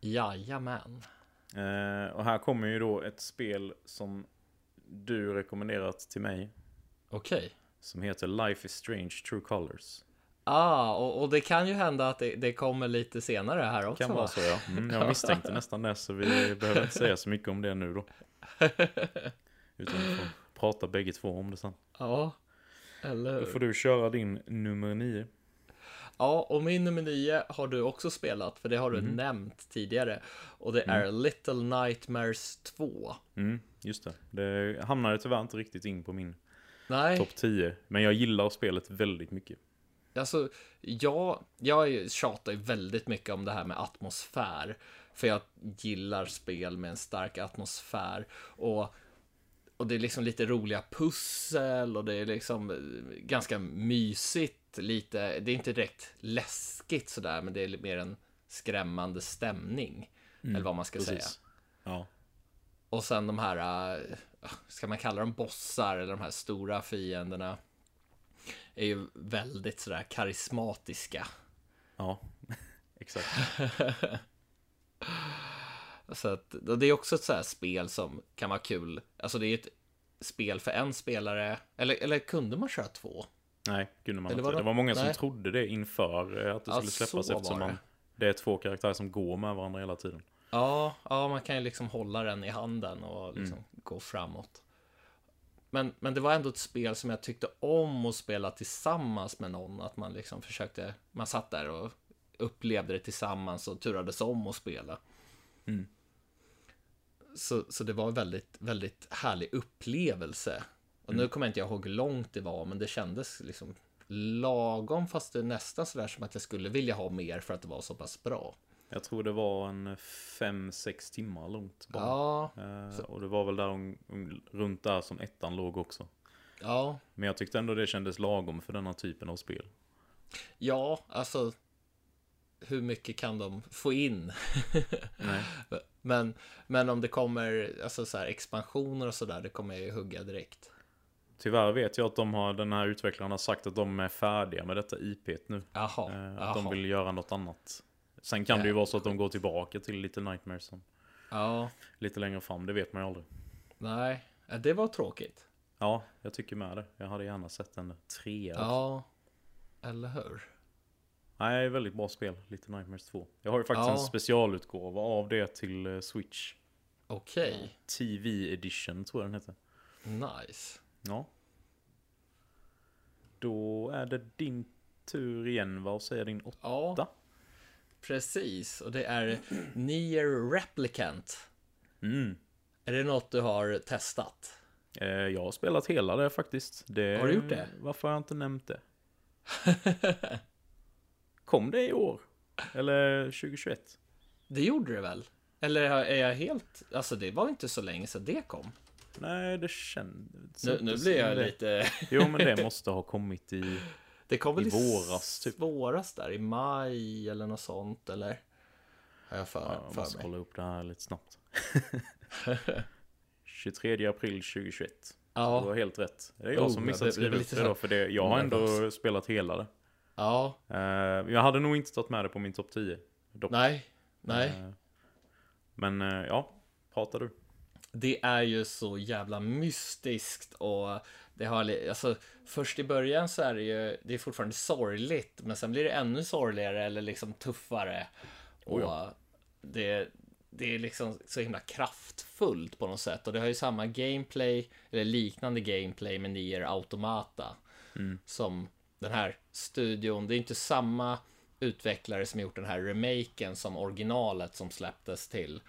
jajamän. Eh, och här kommer ju då ett spel som du rekommenderat till mig. Okej. Som heter Life is Strange True Colors. Ah, och, och det kan ju hända att det, det kommer lite senare här också. Kan va? vara så ja. Mm, jag misstänkte nästan det så vi behöver inte säga så mycket om det nu då. Utan vi får prata bägge två om det sen. Ja, eller Då hur? får du köra din nummer nio. Ja, och min nummer nio har du också spelat, för det har du Mhm. nämnt tidigare. Och det är Little Nightmares 2. Mm, just det. Det hamnade tyvärr inte riktigt in på min Nej, topp 10. Men jag gillar spelet väldigt mycket. Alltså jag, jag tjatar ju väldigt mycket om det här med atmosfär. För jag gillar spel med en stark atmosfär. Och, och det är liksom lite roliga pussel och det är liksom eh, ganska mysigt lite, det är inte direkt läskigt sådär, men det är mer en skrämmande stämning. Eller vad man ska säga. Precis. Ja. Och sen de här, äh, ska man kalla dem bossar eller de här stora fienderna. Är ju väldigt sådär karismatiska. Ja, exakt. Så att, det är också ett så här spel som kan vara kul. Alltså det är ett spel för en spelare. Eller, eller kunde man köra två? Nej, kunde man inte. det- Det var många som Nej. trodde det inför eh, att det skulle släppas så eftersom det. man, det är två karaktärer som går med varandra hela tiden. Ja, ja, man kan ju liksom hålla den i handen och liksom gå framåt. Men, men det var ändå ett spel som jag tyckte om att spela tillsammans med någon. Att man liksom försökte, man satt där och upplevde det tillsammans och turades om att spela. Mm. Så, så det var en väldigt, väldigt härlig upplevelse. Och nu kommer jag inte ihåg hur långt det var, men det kändes liksom lagom, fast det är nästan sådär som att jag skulle vilja ha mer för att det var så pass bra. Jag tror det var en 5-6 timmar långt bara. Ja, Eh, och det var väl där om, om, runt där som ettan låg också. ja, Men jag tyckte ändå det kändes lagom för denna typen av spel. Ja, alltså hur mycket kan de få in? Men, men om det kommer alltså så här, expansioner och sådär, det kommer jag ju hugga direkt. Tyvärr vet jag att de har, den här utvecklaren har sagt att de är färdiga med detta IP nu. Jaha, Eh, att de vill göra något annat. Sen kan det ju vara så att de går tillbaka till lite Nightmares som Ja, lite längre fram, det vet man ju aldrig. nej, Ja, det var tråkigt. Ja, jag tycker med det. Jag hade gärna sett en trea. Ja, eller hur? Nej, väldigt bra spel. Lite Nightmares 2. Jag har ju faktiskt Ja. en specialutgåva av det till eh, Switch. Okej, TV edition tror jag den heter. nice. Ja. Då är det din tur igen. Vad säger din åtta? Ja, precis. Och det är Nier Replicant. Mm. Är det något du har testat? Eh, jag har spelat hela det faktiskt. Det, Har du gjort det? Varför har jag inte nämnt det? Kom det i år? Eller 2021? Det gjorde det väl? Eller är jag helt... Alltså det var inte så länge sedan det kom. Nej, det kändes Nu, inte nu blir jag det. lite... Jo, men det måste ha kommit i... Det kom väl I våras, typ. våras där, i maj eller något sånt, eller? Har jag för, Ja, jag för måste mig. kolla upp det här lite snabbt. 23 april 2021. Du Ja, har helt rätt. Det är jag Oh, som missat att skriva upp lite det då, för det, jag har ändå spelat hela det. ja, Eh, jag hade nog inte tagit med det på min topp 10. Dock. nej, nej. Eh, men eh, ja, pratar du. Det är ju så jävla mystiskt och det har, alltså först i början så är det ju, det är fortfarande sorgligt, men sen blir det ännu sorgligare eller liksom tuffare. Och Oh det, det är liksom så himla kraftfullt på något sätt och det har ju samma gameplay, eller liknande gameplay med Nier Automata. Som den här studion, det är inte samma utvecklare som gjort den här remaken som originalet som släpptes till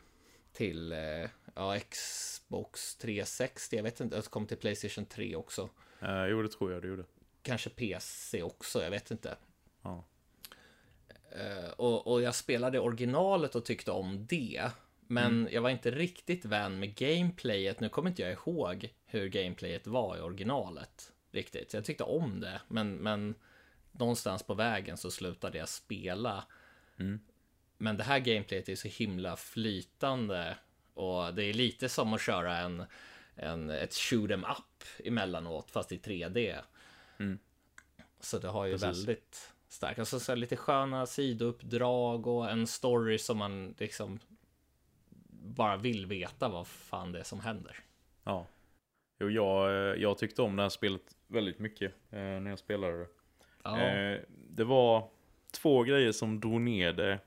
till eh, ja, Xbox 360. Jag vet inte, det kom till Playstation 3 också. Eh, jo, det tror jag du gjorde. Kanske PC också, jag vet inte. Ja. Eh, och, och jag spelade originalet och tyckte om det. Men jag var inte riktigt vän med gameplayet. Nu kommer inte jag ihåg hur gameplayet var i originalet. Riktigt. Jag tyckte om det. Men, men någonstans på vägen så slutade jag spela. Men det här gameplayet är så himla flytande. Och det är lite som att köra en, en, ett shoot 'em up emellanåt, fast i 3D. Så det har ju Precis. väldigt starkt. Alltså så lite sköna sidouppdrag och en story som man liksom bara vill veta vad fan det är som händer. Ja. Jo, jag, jag tyckte om det här spelet väldigt mycket eh, när jag spelade det. Ja, Eh, det var två grejer som drog ner det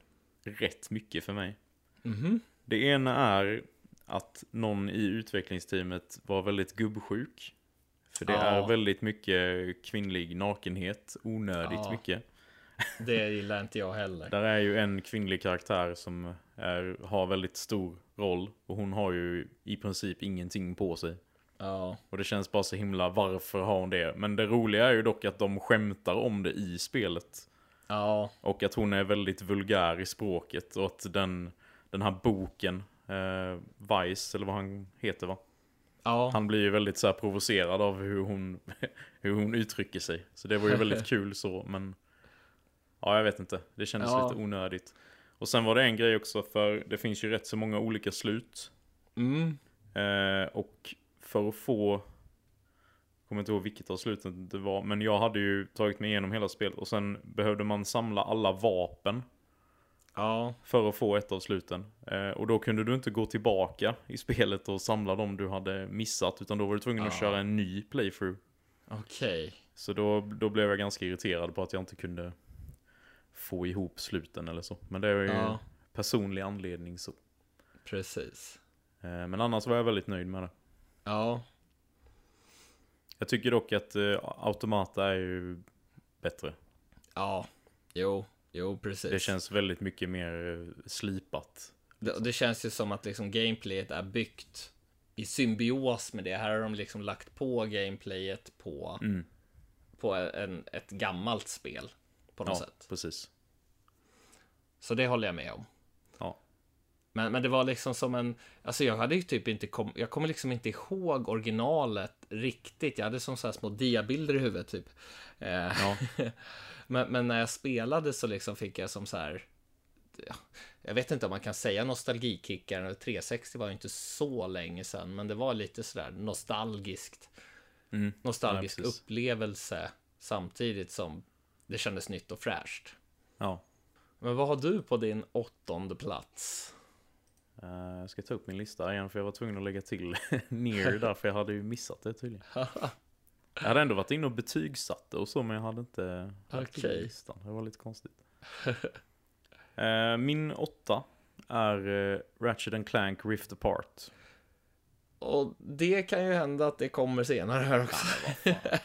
rätt mycket för mig. Mhm. Det ena är att någon i utvecklingsteamet var väldigt gubbsjuk. För det Ja. är väldigt mycket kvinnlig nakenhet, onödigt Ja. mycket. det gillar inte jag heller. Där är ju en kvinnlig karaktär som är, har väldigt stor roll. Och hon har ju i princip ingenting på sig. Ja, Och det känns bara så himla, varför har hon det? Men det roliga är ju dock att de skämtar om det i spelet. ja, Och att hon är väldigt vulgär i språket och att den, den här boken, eh, Vice eller vad han heter va? Ja, Han blir ju väldigt så här provocerad av hur hon, hur hon uttrycker sig. Så det var ju väldigt kul så, men... Ja, jag vet inte. Det kändes Ja. lite onödigt. Och sen var det en grej också, för det finns ju rätt så många olika slut. mm. Eh, och för att få... Jag kommer inte ihåg vilket av sluten det var, men jag hade ju tagit mig igenom hela spelet och sen behövde man samla alla vapen ja, för att få ett av sluten. Eh, och då kunde du inte gå tillbaka i spelet och samla dem du hade missat, utan då var du tvungen att Ah. köra en ny playthrough. okej. Så då, då blev jag ganska irriterad på att jag inte kunde få ihop sluten eller så. Men det är ju Ja, personlig anledning så. precis. Eh, men annars var jag väldigt nöjd med det. Ja, Jag tycker dock att eh, Automata är ju bättre. ja, jo, jo, precis. Det känns väldigt mycket mer eh, slipat. Det, det känns ju som att liksom gameplayet är byggt i symbios med det. Här har de liksom lagt på gameplayet på, Mm. på en, ett gammalt spel. På något Ja, sätt. precis. Så det håller jag med om. Ja. Men, men det var liksom som en, alltså jag hade ju typ inte, kom, jag kommer liksom inte ihåg originalet riktigt. Jag hade som så här små diabilder i huvudet typ. Eh, Ja, men, men när jag spelade så liksom fick jag som så här, ja, jag vet inte om man kan säga nostalgikickar, 360 var ju inte så länge sedan, men det var lite sådär nostalgiskt. Mm. Nostalgisk Ja, upplevelse samtidigt som det kändes nytt och fräscht. ja. Men vad har du på din åttonde plats? Eh, jag ska ta upp min lista igen för jag var tvungen att lägga till near där för jag hade ju missat det tydligen. Jag hade ändå varit inne och betygsatt och så men jag hade inte Okej. listan. Det var lite konstigt. Eh, min åtta är uh, Ratchet and Clank Rift Apart. Och det kan ju hända att det kommer senare här också.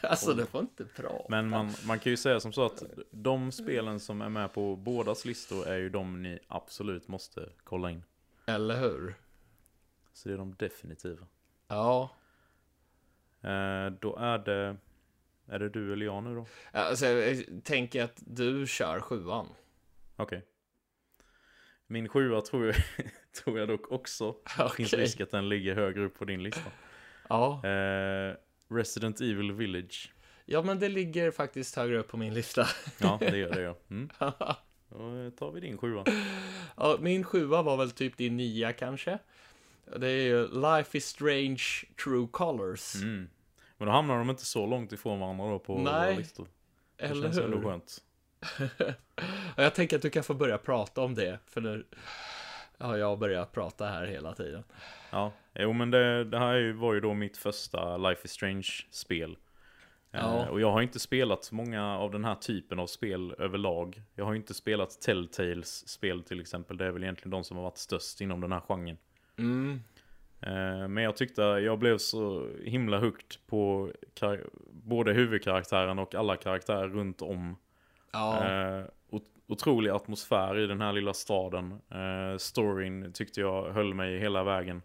alltså det får inte prata. Men man, man kan ju säga som så att de spelen som är med på bådas listor är ju de ni absolut måste kolla in. Eller hur? Så det är de definitiva. Ja. Eh, då är det... Är det du eller jag nu då? Alltså jag tänker att du kör sjuan. Okej. Min sjua tror jag, tror jag dock också. Det finns risk att den ligger högre upp på din lista. Ja. Eh, Resident Evil Village. ja, men det ligger faktiskt högre upp på min lista. Ja, det gör det gör. Mm. Då tar vi din sjua. ja, min sjua var väl typ din nia kanske. Det är ju Life is Strange True Colors. Mm. Men då hamnar de inte så långt ifrån varandra då på Nej, våra listor. Det Eller känns ändå skönt. Ja, Jag tänker att du kan få börja prata om det. För nu har jag börjat prata här hela tiden. Ja, jo men det, det här var ju då mitt första Life is Strange-spel. Ja. Eh, och jag har inte spelat många av den här typen av spel överlag. Jag har inte spelat Telltales spel till exempel. Det är väl egentligen de som har varit störst inom den här genren. Mm. Eh, Men jag tyckte jag blev så himla hooked på både huvudkaraktären och alla karaktärer runt om. Ja, Eh, ot- otrolig atmosfär i den här lilla staden. Eh, storyn tyckte jag höll mig hela vägen.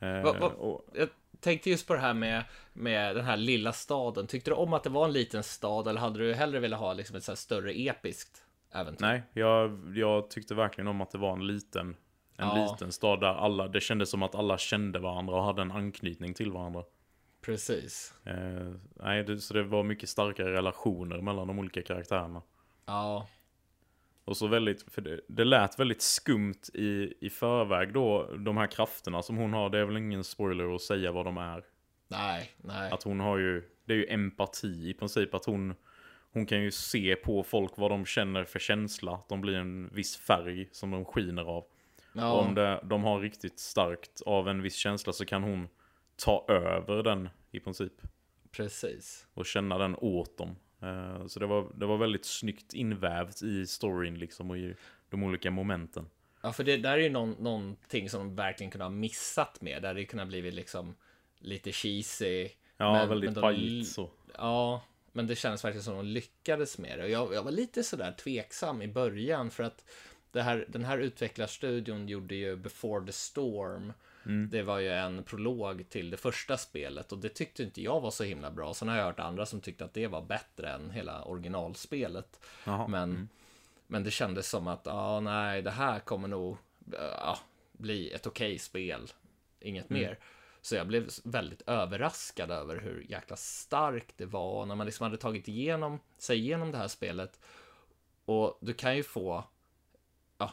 Eh, Va- va- och, jag tänkte just på det här med, med den här lilla staden. Tyckte du om att det var en liten stad eller hade du hellre velat ha liksom ett så större episkt äventyr? nej, jag, jag tyckte verkligen om att det var en liten, en Ja. liten stad där alla, det kändes som att alla kände varandra och hade en anknytning till varandra. Precis. Eh, nej, det, så det var mycket starkare relationer mellan de olika karaktärerna. Ja, Och så väldigt, för det, det lät väldigt skumt i, i förväg då, de här krafterna som hon har. Det är väl ingen spoiler att säga vad de är. nej, nej. Att hon har ju, det är ju empati i princip. Att hon, hon kan ju se på folk vad de känner för känsla. Att de blir en viss färg som de skiner av. Ja, Och om det, de har riktigt starkt av en viss känsla så kan hon ta över den i princip. precis. Och känna den åt dem. Eh, Så det var, det var väldigt snyggt invävt i storyn liksom och i de olika momenten. Ja, för det där är ju någon, någonting som de verkligen kunde ha missat med. Där det kunde ha blivit liksom lite cheesy. Ja, Men- väldigt men pajigt så. Ja, men det kändes verkligen som de lyckades med det. Och jag, jag var lite sådär tveksam i början för att här, den här utvecklarstudion gjorde ju Before the Storm. Mm. Det var ju en prolog till det första spelet och det tyckte inte jag var så himla bra. Sen har jag hört andra som tyckte att det var bättre än hela originalspelet. Jaha. Men, men det kändes som att, ja, nej, det här kommer nog ja, bli ett okej spel. Inget mer. Så jag blev väldigt överraskad över hur jäkla starkt det var när man liksom hade tagit igenom sig igenom det här spelet. Och du kan ju få ja,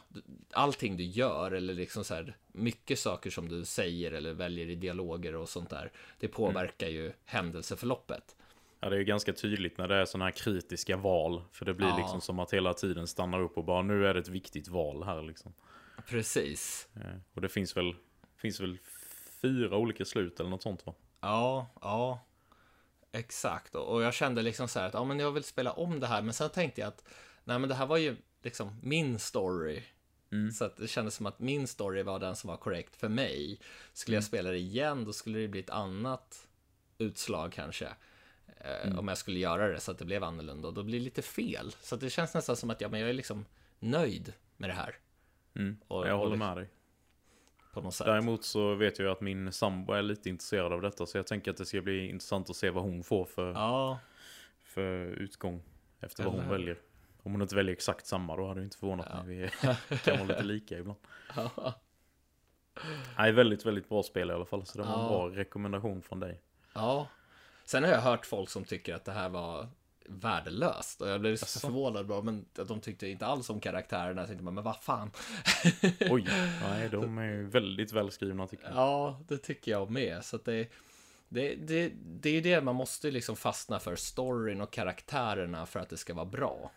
allting du gör eller liksom så här mycket saker som du säger eller väljer i dialoger och sånt där. Det påverkar ju händelseförloppet. Ja, det är ju ganska tydligt när det är sådana här kritiska val. För det blir Ja. liksom som att hela tiden stannar upp och bara nu är det ett viktigt val här liksom. Precis. Eh, Och det finns väl, finns väl fyra olika slut eller något sånt va? Ja, ja. Exakt. Och och jag kände liksom så här att ja, men jag vill spela om det här. Men sen tänkte jag att nej, men det här var ju liksom min story. Så att det kändes som att min story var den som var korrekt för mig. Skulle jag spela det igen, då skulle det bli ett annat utslag kanske. Eh, Om jag skulle göra det så att det blev annorlunda. Och då blir det lite fel. Så det känns nästan som att ja, men jag är liksom nöjd med det här. Mm. Och- jag och håller liksom- med dig. På något sätt. Däremot så vet jag att min sambo är lite intresserad av detta. Så jag tänker att det ska bli intressant att se vad hon får för, Ja, för utgång. Efter vad Eller hon hur? väljer. Om hon inte väljer exakt samma då hade det inte förvånat mig. Vi kan vara lite lika ibland. ja, Nej, väldigt, väldigt bra spel i alla fall. Så det var en Ja. bra rekommendation från dig. Ja. Sen har jag hört folk som tycker att det här var värdelöst. Och jag blev så förvånad. Bara, men att de tyckte inte alls om karaktärerna. Jag tänkte bara, men vad fan. Oj, nej, de är ju väldigt välskrivna tycker jag. Ja, det tycker jag med. Så det, det, det, det är det man måste liksom fastna för. Storyn och karaktärerna för att det ska vara bra.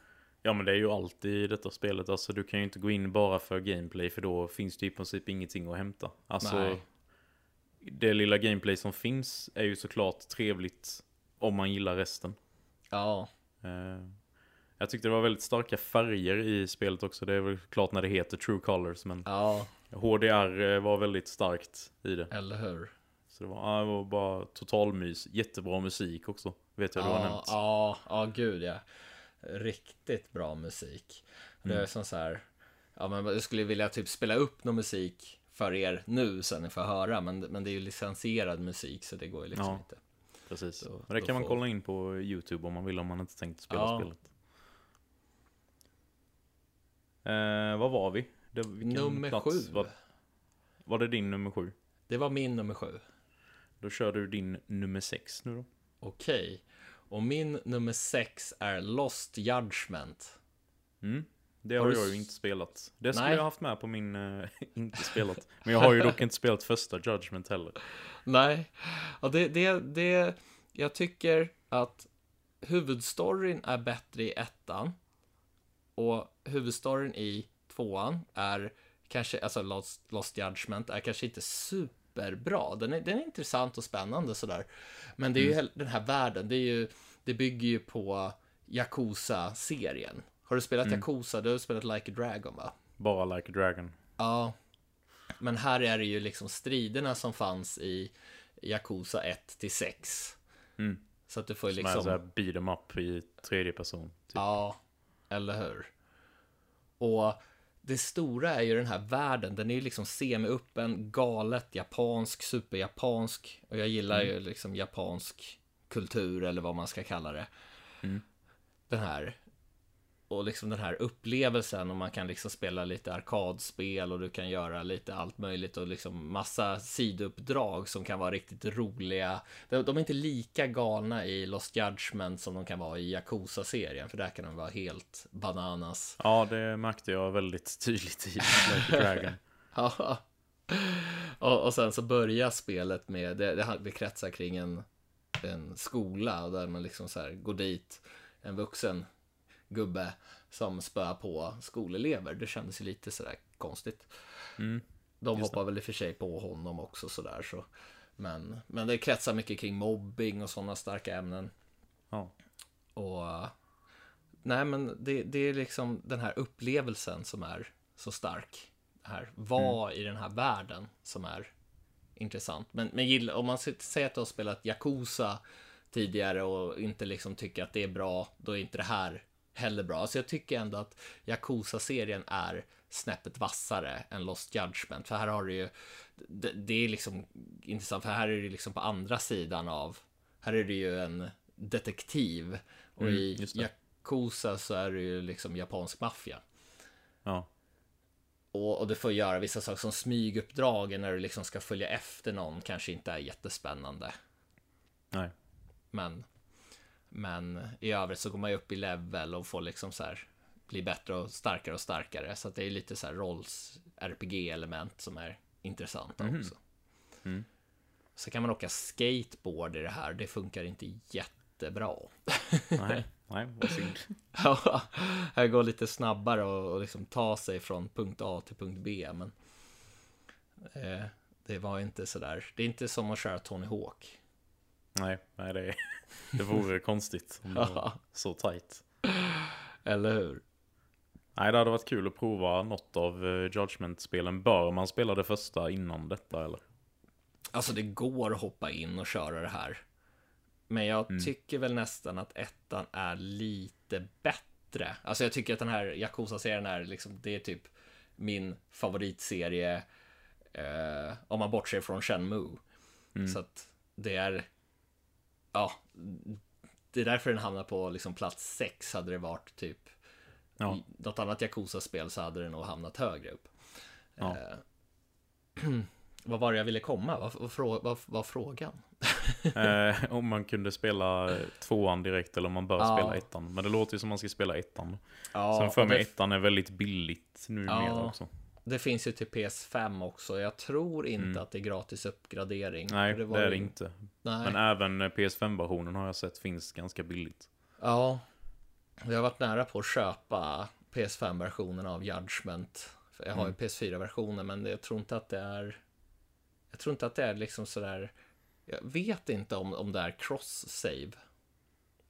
Ja men det är ju alltid i detta spelet, alltså du kan ju inte gå in bara för gameplay för då finns det i princip ingenting att hämta. Alltså, Nej. det lilla gameplay som finns är ju såklart trevligt om man gillar resten. Ja, Eh, jag tyckte det var väldigt starka färger i spelet också, det är väl klart när det heter True Colors, men ja, HDR eh, var väldigt starkt i det. eller hur? Så det var, det var bara total mys, jättebra musik också, vet jag du har nämnt. ja, ja, gud ja. Riktigt bra musik. Det Mm. är som så här, ja men jag skulle vilja typ spela upp någon musik för er nu så ni får höra, men, men det är ju licensierad musik så det går ju liksom Ja. inte. Precis. Då- Men det kan man får- kolla in på YouTube om man vill om man inte tänkt spela Ja. spelet. Eh, vad var vi? Det, Nummer plats sju. Var, var det din nummer sju? Det var min nummer sju. Då kör du din nummer sex nu då. Okej. Och min nummer sex är Lost Judgment. Mm. Det Har har jag ju inte spelat. Det skulle Nej. jag haft med på min... eh, inte spelat. Men jag har ju dock inte spelat första Judgment heller. Nej, och det, det, det, jag tycker att huvudstoryn är bättre i ettan och huvudstoryn i tvåan är kanske, alltså Lost, Lost Judgment är kanske inte superbra. Den är, den är intressant och spännande sådär. Men det är ju hel- den här världen, det är ju, det bygger ju på Yakuza-serien. Har du spelat Yakuza? Du har spelat Like a Dragon va? Bara Like a Dragon. Ja. Men här är det ju liksom striderna som fanns i Yakuza 1 till 6. Mm. Så att du får ju Som är liksom... såhär beat em up i tredje person. Typ. Ja, eller hur? Och det stora är ju den här världen, den är ju liksom semi-öppen, galet japansk, superjapansk. Och jag gillar ju liksom japansk kultur eller vad man ska kalla det. Den här. Och liksom den här upplevelsen och man kan liksom spela lite arkadspel och du kan göra lite allt möjligt och liksom massa sidouppdrag som kan vara riktigt roliga. De, de är inte lika galna i Lost Judgment som de kan vara i Yakuza-serien, för där kan de vara helt bananas. Ja, det märkte jag väldigt tydligt i Like Dragon. Ja. och, och sen så börjar spelet med, det, det, det kretsar kring en, en skola där man liksom så här går dit, en vuxen gubbe som spöar på skolelever. Det kändes ju lite sådär konstigt. Mm. De hoppar väl i och för sig på honom också sådär så. Men, men det kretsar mycket kring mobbing och sådana starka ämnen. Ja. Och nej men det, det är liksom den här upplevelsen som är så stark. Det här, vad i den här världen som är intressant. Men, men gilla, om man säger att du har spelat Yakuza tidigare och inte liksom tycker att det är bra, då är inte det här heller bra. Alltså jag tycker ändå att Yakuza-serien är snäppet vassare än Lost Judgment. För här har du ju, det, det är liksom intressant, för här är det liksom på andra sidan av, här är det ju en detektiv. Och Mm, i. Yakuza så är det ju liksom japansk maffia. Ja. och, och du får göra vissa saker som smyguppdragen när du liksom ska följa efter någon kanske inte är jättespännande. Nej. Men, men i övrigt så går man ju upp i level och får liksom så här bli bättre och starkare och starkare. Så att det är lite så här rolls RPG-element som är intressanta Mhm. också. Mm. Så kan man åka skateboard i det här. Det funkar inte jättebra. Nej, nej, vad synd. Ja, här går lite snabbare och, och liksom ta sig från punkt A till punkt B. Men eh, det var inte så där. Det är inte som att köra Tony Hawk. Nej, nej det, det vore konstigt om det var så tight. eller hur? Nej, det hade varit kul att prova något av eh, Judgment-spelen. Bör man spela det första innan detta eller? Alltså det går att hoppa in och köra det här. Men jag Mm. tycker väl nästan att ettan är lite bättre. Alltså jag tycker att den här Yakuza-serien är liksom, det är typ min favoritserie. Eh, om man bortser från Shenmue. Mm. Så att det är, ja, det är därför den hamnar på liksom plats 6 hade det varit typ Ja. något annat Yakuza-spel så hade det nog hamnat högre upp. Ja. Eh, vad var det jag ville komma? Vad vad frå- vad var frågan? Eh, om man kunde spela eh, tvåan direkt eller om man bör Ja. spela ettan. Men det låter ju som man ska spela ettan. Ja, Sen för mig det, ettan är väldigt billigt numera Ja. också. Det finns ju till PS5 också. Jag tror inte Mm. att det är gratis uppgradering. Nej, det, var är det inte. Nej. Men även eh, PS5-versionen har jag sett finns ganska billigt. Ja, jag har varit nära på att köpa PS5-versionen av Judgment. Jag har ju Mm. PS4-versionen, men jag tror inte att det är... Jag tror inte att det är liksom sådär... Jag vet inte om, om det är cross-save.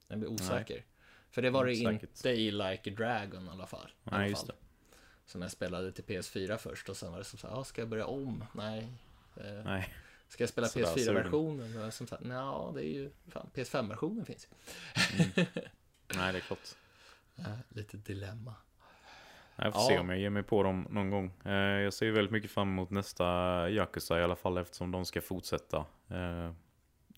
Jag blir osäker. För det var det inte i Like a Dragon i alla fall. I alla Nej, just fall. det. Som jag spelade till PS4 först och sen var det som så här, ah, ska jag börja om? Nej. Eh, Nej, Ska jag spela Sådär PS4-versionen? Och jag som sagt, nja, det är ju, fan, PS5-versionen finns ju. nej det är klart. Eh, lite dilemma. Jag får Ja. se om jag ger mig på dem någon gång. Eh, Jag ser väldigt mycket fram emot nästa Yakuza i alla fall eftersom de ska fortsätta. Eh,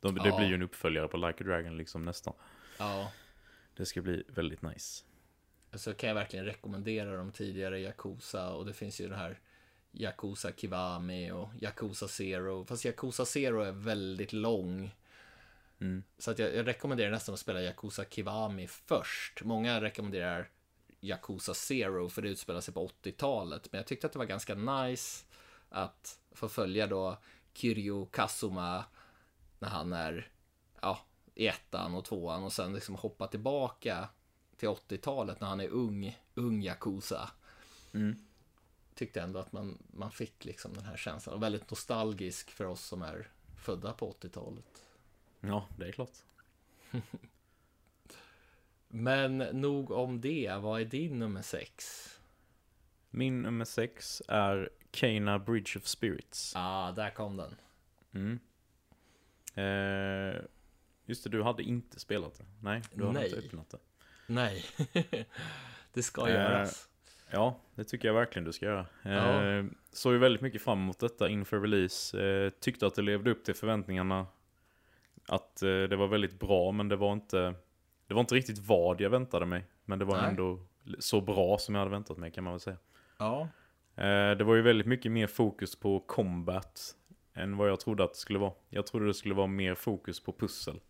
De, det blir ju en uppföljare på Like a Dragon liksom nästan. Ja, Det ska bli väldigt nice. Så kan jag verkligen rekommendera de tidigare Yakuza och det finns ju den här Yakuza Kiwami och Yakuza Zero. Fast Yakuza Zero är väldigt lång. Mm. Så att jag, jag rekommenderar nästan att spela Yakuza Kiwami först. Många rekommenderar Yakuza Zero för det utspelar sig på 80-talet. Men jag tyckte att det var ganska nice att få följa då Kiryu Kazuma när han är ja, i ettan och tvåan och sen liksom hoppa tillbaka till 80-talet när han är ung, ung Yakuza. Mm. Tyckte ändå att man, man fick liksom den här känslan och väldigt nostalgisk för oss som är födda på 80-talet. Ja, det är klart. Men nog om det. Vad är din nummer sex? Min nummer sex är Kena Bridge of Spirits. Ah, där kom den. Mm. Eh, just det, du hade inte spelat det. Nej, du Nej. inte öppnat det. Nej, det ska Eh, göras. Ja, det tycker jag verkligen du ska göra. Ja. Eh, såg ju väldigt mycket fram emot detta inför release. Eh, tyckte att det levde upp till förväntningarna. Att eh, det var väldigt bra, men det var inte Det var inte riktigt vad jag väntade mig. Men det var Nej. ändå så bra som jag hade väntat mig kan man väl säga. Ja, Eh, det var ju väldigt mycket mer fokus på combat än vad jag trodde att det skulle vara. Jag trodde det skulle vara mer fokus på pussel.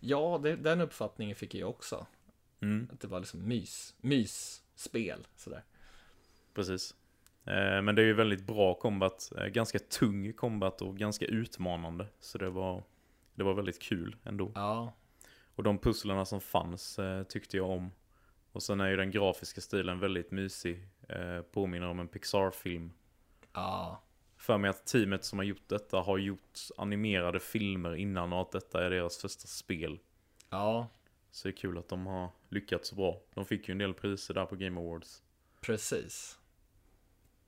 ja det, den uppfattningen fick jag också. Mm, Att det var liksom mys, mysspel sådär. precis. Eh, men det är ju väldigt bra combat. Eh, ganska tung combat och ganska utmanande. Så det var, det var väldigt kul ändå. Ja, Och de pusslerna som fanns eh, tyckte jag om. Och sen är ju den grafiska stilen väldigt mysig. Eh, påminner om en Pixar-film. ja, För mig att teamet som har gjort detta har gjort animerade filmer innan och att detta är deras första spel. ja, Så det är kul att de har lyckats så bra. De fick ju en del priser där på Game Awards. precis.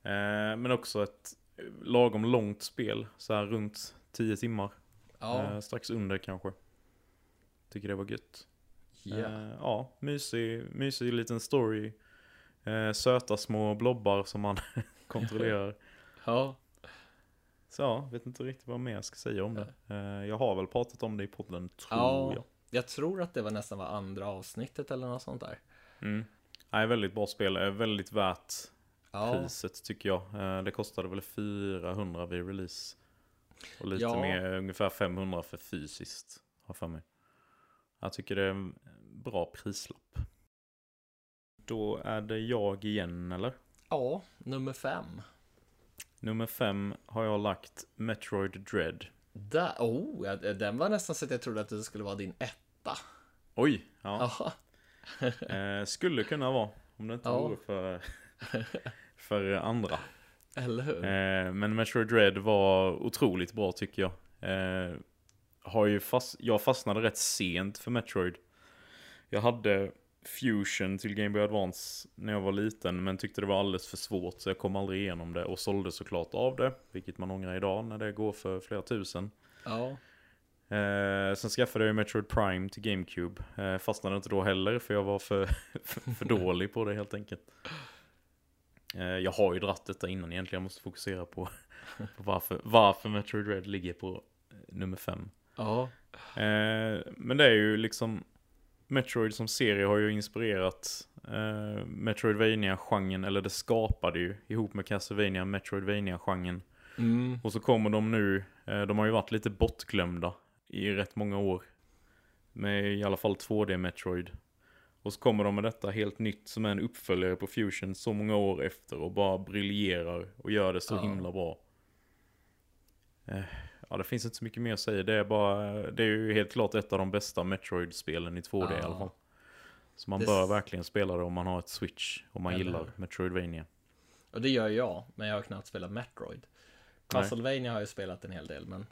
Eh, men också ett lagom långt spel. Så här runt 10 timmar. Ja, Eh, strax under kanske. Tycker det var gött. ja. Eh, ja, mysig, mysig liten story. Eh, söta små blobbar som man kontrollerar. ja. Så ja, vet inte riktigt vad mer jag ska säga om det. Eh, jag har väl pratat om det i podden, tror Ja. jag. Jag tror att det var nästan var andra avsnittet eller något sånt där. Mm. Nej, väldigt bra spel. Eh, väldigt värt Ja, priset tycker jag. Eh, Det kostade väl 400 vid release. Och lite Ja. mer, ungefär 500 för fysiskt. Har för mig. Jag tycker det är en bra prislapp. Då är det jag igen eller? ja nummer fem. Nummer fem har jag lagt Metroid Dread. Där, oh, den var nästan så att jag trodde att det skulle vara din etta. Oj! Ja. Eh, skulle kunna vara. Om det inte Ja. vore för, för andra. Eller hur? Eh, men Metroid Dread var otroligt bra tycker jag. Eh, har ju fast, jag fastnade rätt sent för Metroid. Jag hade Fusion till Game Boy Advance när jag var liten men tyckte det var alldeles för svårt så jag kom aldrig igenom det och sålde såklart av det. Vilket man ångrar idag när det går för flera tusen. Ja. Eh, sen skaffade jag Metroid Prime till GameCube. Eh, fastnade inte då heller för jag var för, för, för dålig på det helt enkelt. Eh, jag har ju dratt detta innan egentligen, jag måste fokusera på, på varför, varför Metroid Red ligger på eh, nummer fem. Ja. Eh, men det är ju liksom, Metroid som serie har ju inspirerat eh, Metroidvania-genren, eller det skapade ju ihop med Castlevania Metroidvania-genren. Mm. Och så kommer de nu, eh, de har ju varit lite bortglömda i rätt många år. Med i alla fall 2D Metroid. Och så kommer de med detta helt nytt som är en uppföljare på Fusion så många år efter och bara briljerar och gör det så Ja. himla bra. Eh, Ja, det finns inte så mycket mer att säga. Det är bara, det är ju helt klart ett av de bästa Metroid-spelen i 2D i Ja. alla fall. Så man Det- bör verkligen spela det om man har ett Switch, om man Eller gillar? Metroidvania. Och det gör jag, men jag har knappt spelat Metroid. Castlevania har jag spelat en hel del, men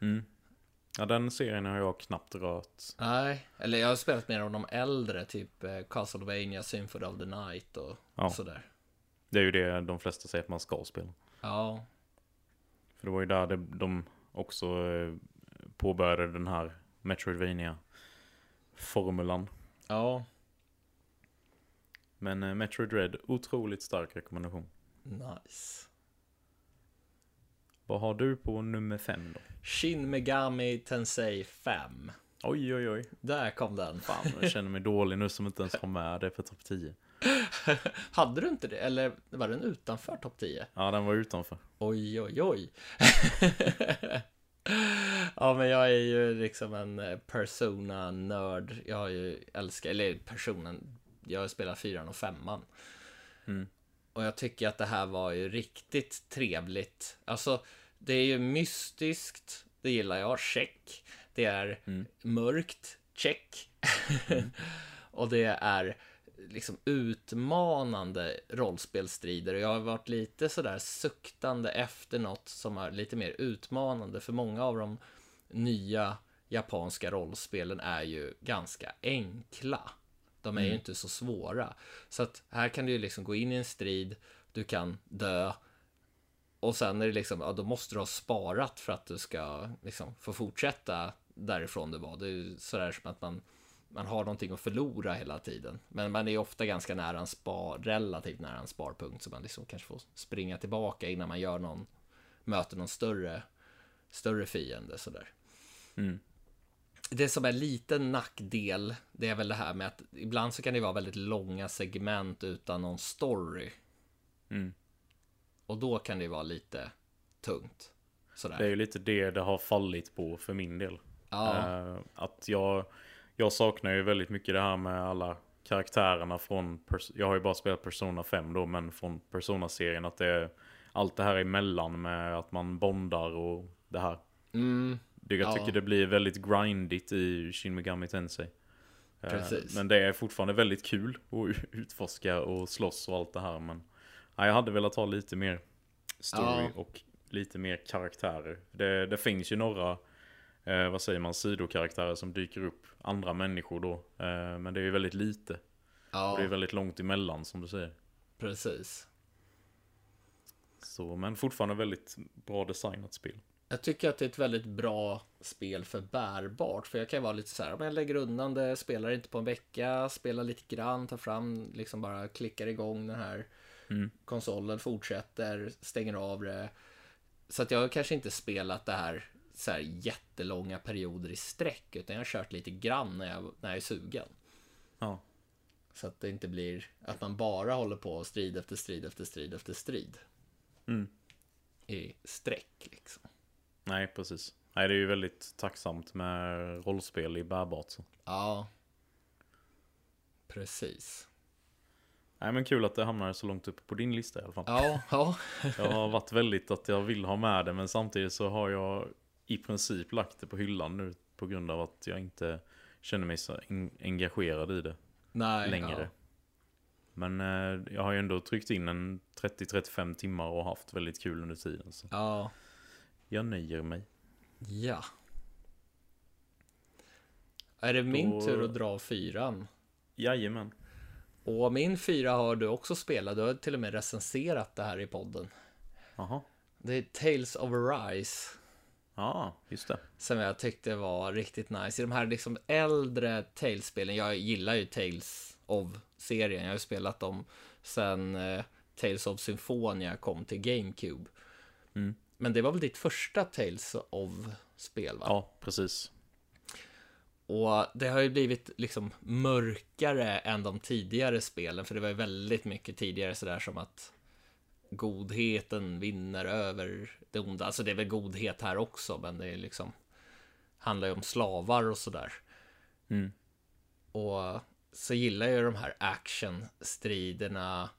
Mm. Ja, den serien har jag knappt rört. nej. Eller jag har spelat mer av de äldre, typ eh, Castlevania, Symphony of the Night och Ja. sådär. Det är ju det de flesta säger att man ska spela. Ja, För det var ju där det, de också eh, påbörjade den här Metroidvania-formulan. ja, Men eh, Metroid Red, otroligt stark rekommendation. nice. Vad har du på nummer fem då? Shin Megami Tensei 5. Oj, oj, oj. Där kom den. Fan, jag känner mig dålig nu som inte ens har med det på topp 10. Hade du inte det? Eller var den utanför topp 10? Ja, den var utanför. Oj, oj, oj. ja, men jag är ju liksom en eh, Persona-nörd. Jag har ju älskat, eller personen, jag har spelat fyran och femman. Mm. Och jag tycker att det här var ju riktigt trevligt. Alltså, det är ju mystiskt, det gillar jag, check. Det är Mm. mörkt, check. och det är liksom utmanande rollspelstrider. Och jag har varit lite sådär suktande efter något som är lite mer utmanande. För många av de nya japanska rollspelen är ju ganska enkla. De är ju Mm. inte så svåra. Så att här kan du ju liksom gå in i en strid, du kan dö. Och sen är det liksom, ja då måste du ha sparat för att du ska liksom få fortsätta därifrån du var. Det är ju sådär som att man, man har någonting att förlora hela tiden. Men man är ofta ganska nära en spar, relativt nära en sparpunkt. Så man liksom kanske får springa tillbaka innan man gör någon, möter någon större, större fiende sådär. Mm. Det som är lite nackdel, det är väl det här med att ibland så kan det vara väldigt långa segment utan någon story. Mm. Och då kan det vara lite tungt. Sådär. Det är ju lite det det har fallit på för min del. Ja, Eh, att jag, jag saknar ju väldigt mycket det här med alla karaktärerna från, jag har ju bara spelat Persona 5 då, men från Persona-serien att det är allt det här emellan med att man bondar och det här. mm, Det, jag Ja. tycker det blir väldigt grindigt i Shin Megami Tensei. Eh, Precis. Men det är fortfarande väldigt kul att utforska och slåss och allt det här. Men ja, jag hade velat ha lite mer story Ja. och lite mer karaktärer. Det, det finns ju några, eh, vad säger man, sidokaraktärer som dyker upp. Andra människor då. Eh, men det är ju väldigt lite. ja, Och det är väldigt långt emellan som du säger. precis. Så, men fortfarande väldigt bra designat spel. Jag tycker att det är ett väldigt bra spel för bärbart. För jag kan vara lite så här, om jag lägger undan det, spelar inte på en vecka, spelar lite grann, tar fram, liksom bara klickar igång den här Mm. konsolen, fortsätter, stänger av det. Så att jag har kanske inte spelat det här så här jättelånga perioder i sträck, utan jag har kört lite grann när jag, när jag är sugen. Ja. Så att det inte blir att man bara håller på strid efter strid efter strid efter strid. Mm. I streck liksom. Nej, precis. Nej, det är ju väldigt tacksamt med rollspel i bärbart. Så. Ja. Precis. Nej, men kul att det hamnar så långt upp på din lista i alla fall. Ja, ja. Jag har varit väldigt att jag vill ha med det, men samtidigt så har jag i princip lagt det på hyllan nu på grund av att jag inte känner mig så en- engagerad i det Nej. längre. Ja. Men eh, jag har ju ändå tryckt in en 30-35 timmar och haft väldigt kul under tiden. Så ja. Jag nöjer mig. Ja. Är det min Då- tur att dra fyran? Jajamän. Och min fyra har du också spelat. Du har till och med recenserat det här i podden. Jaha. Det är Tales of Arise. Ja, just det. Som jag tyckte var riktigt nice. I de här liksom äldre Tales-spelen. Jag gillar ju Tales of-serien. Jag har ju spelat dem sen eh, Tales of Symphonia kom till GameCube. Mm. Men det var väl ditt första Tales of-spel va? Ja, precis. Och det har ju blivit liksom mörkare än de tidigare spelen, för det var ju väldigt mycket tidigare sådär som att godheten vinner över det onda. Alltså det är väl godhet här också, men det är liksom handlar ju om slavar och sådär. Mm. Och så gillar jag de här actionstriderna.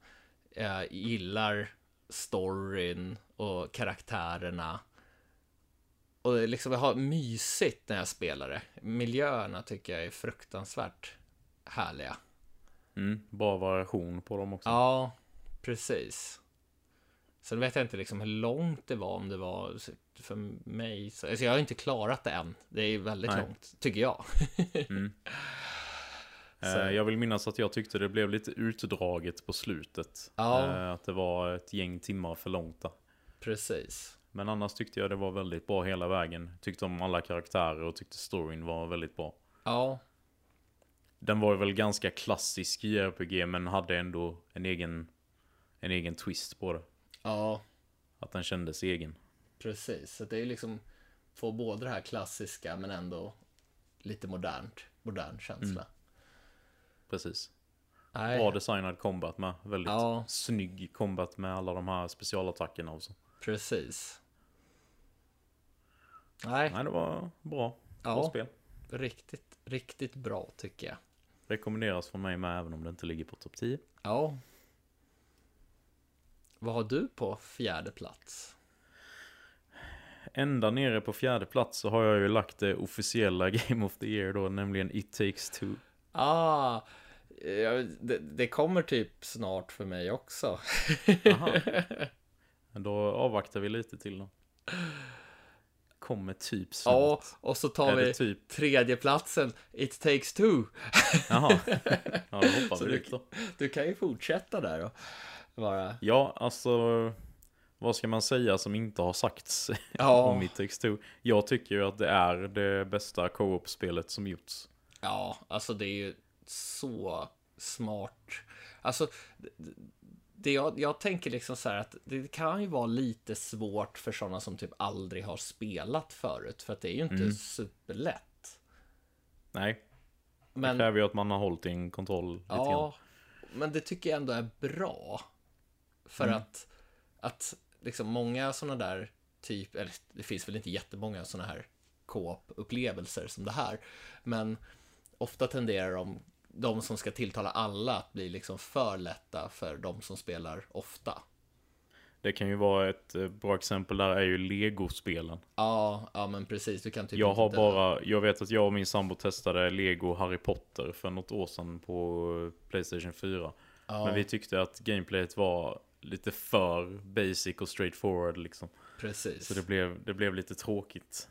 Jag gillar storyn och karaktärerna. Och liksom, jag har mysigt när jag spelar det. Miljöerna tycker jag är fruktansvärt härliga. Mm. Bra variation på dem också. Ja, precis. Sen vet jag inte liksom hur långt det var, om det var för mig. Så, alltså jag har inte klarat det än. Det är väldigt Nej. långt, tycker jag. Eh, Så- Jag vill minnas att jag tyckte det blev lite utdraget på slutet. Ja. Eh, Att det var ett gäng timmar för långt där. Precis. Men annars tyckte jag det var väldigt bra hela vägen. Tyckte om alla karaktärer och tyckte storyn var väldigt bra. Ja, Den var väl ganska klassisk JRPG men hade ändå en egen, en egen twist på det. ja, Att den kändes egen. precis. Så det är liksom få både det här klassiska men ändå lite modernt, modern känsla. Precis. Nej, Bra designad combat med. Väldigt Ja. snygg combat med alla de här specialattackerna och så. Precis. Nej, Nej, det var bra. Bra ja, spel. riktigt, riktigt bra tycker jag. Rekommenderas från mig med även om det inte ligger på topp 10. Ja. Vad har du på fjärde plats? Ända nere på fjärde plats så har jag ju lagt det officiella Game of the Year då, nämligen It takes two. Ah, det, det kommer typ snart för mig också. Men Då avvaktar vi lite till då. Kommer typ snart. Ja, och så tar det vi typ? tredje platsen It takes two. Jaha. Ja, då hoppar Så vi du- då. Du kan ju fortsätta där och bara... Ja, alltså. Vad ska man säga som inte har sagts Ja. om It takes two? Jag tycker ju att det är det bästa co-op-spelet som gjorts. Ja, alltså det är ju så smart. Alltså, det- det jag, jag tänker liksom så här att det kan ju vara lite svårt för sådana som typ aldrig har spelat förut, för att det är ju inte superlätt. Nej, det Men, kräver ju att man har hållit i en kontroll lite grann. ja, men det tycker jag ändå är bra. För att, att liksom många sådana där typ, eller det finns väl inte jättemånga sådana här co-op-upplevelser som det här, men ofta tenderar de, de som ska tilltala alla att bli liksom för lätta för de som spelar ofta. Det kan ju vara ett eh, bra exempel där är ju Lego-spelen. Ja, ja men precis, du kan typ Jag har bara, jag vet att jag och min sambo testade Lego Harry Potter för något år sedan på eh, Playstation 4. ja, Men vi tyckte att gameplayet var lite för basic och straightforward liksom. precis. Så det blev, det blev lite tråkigt.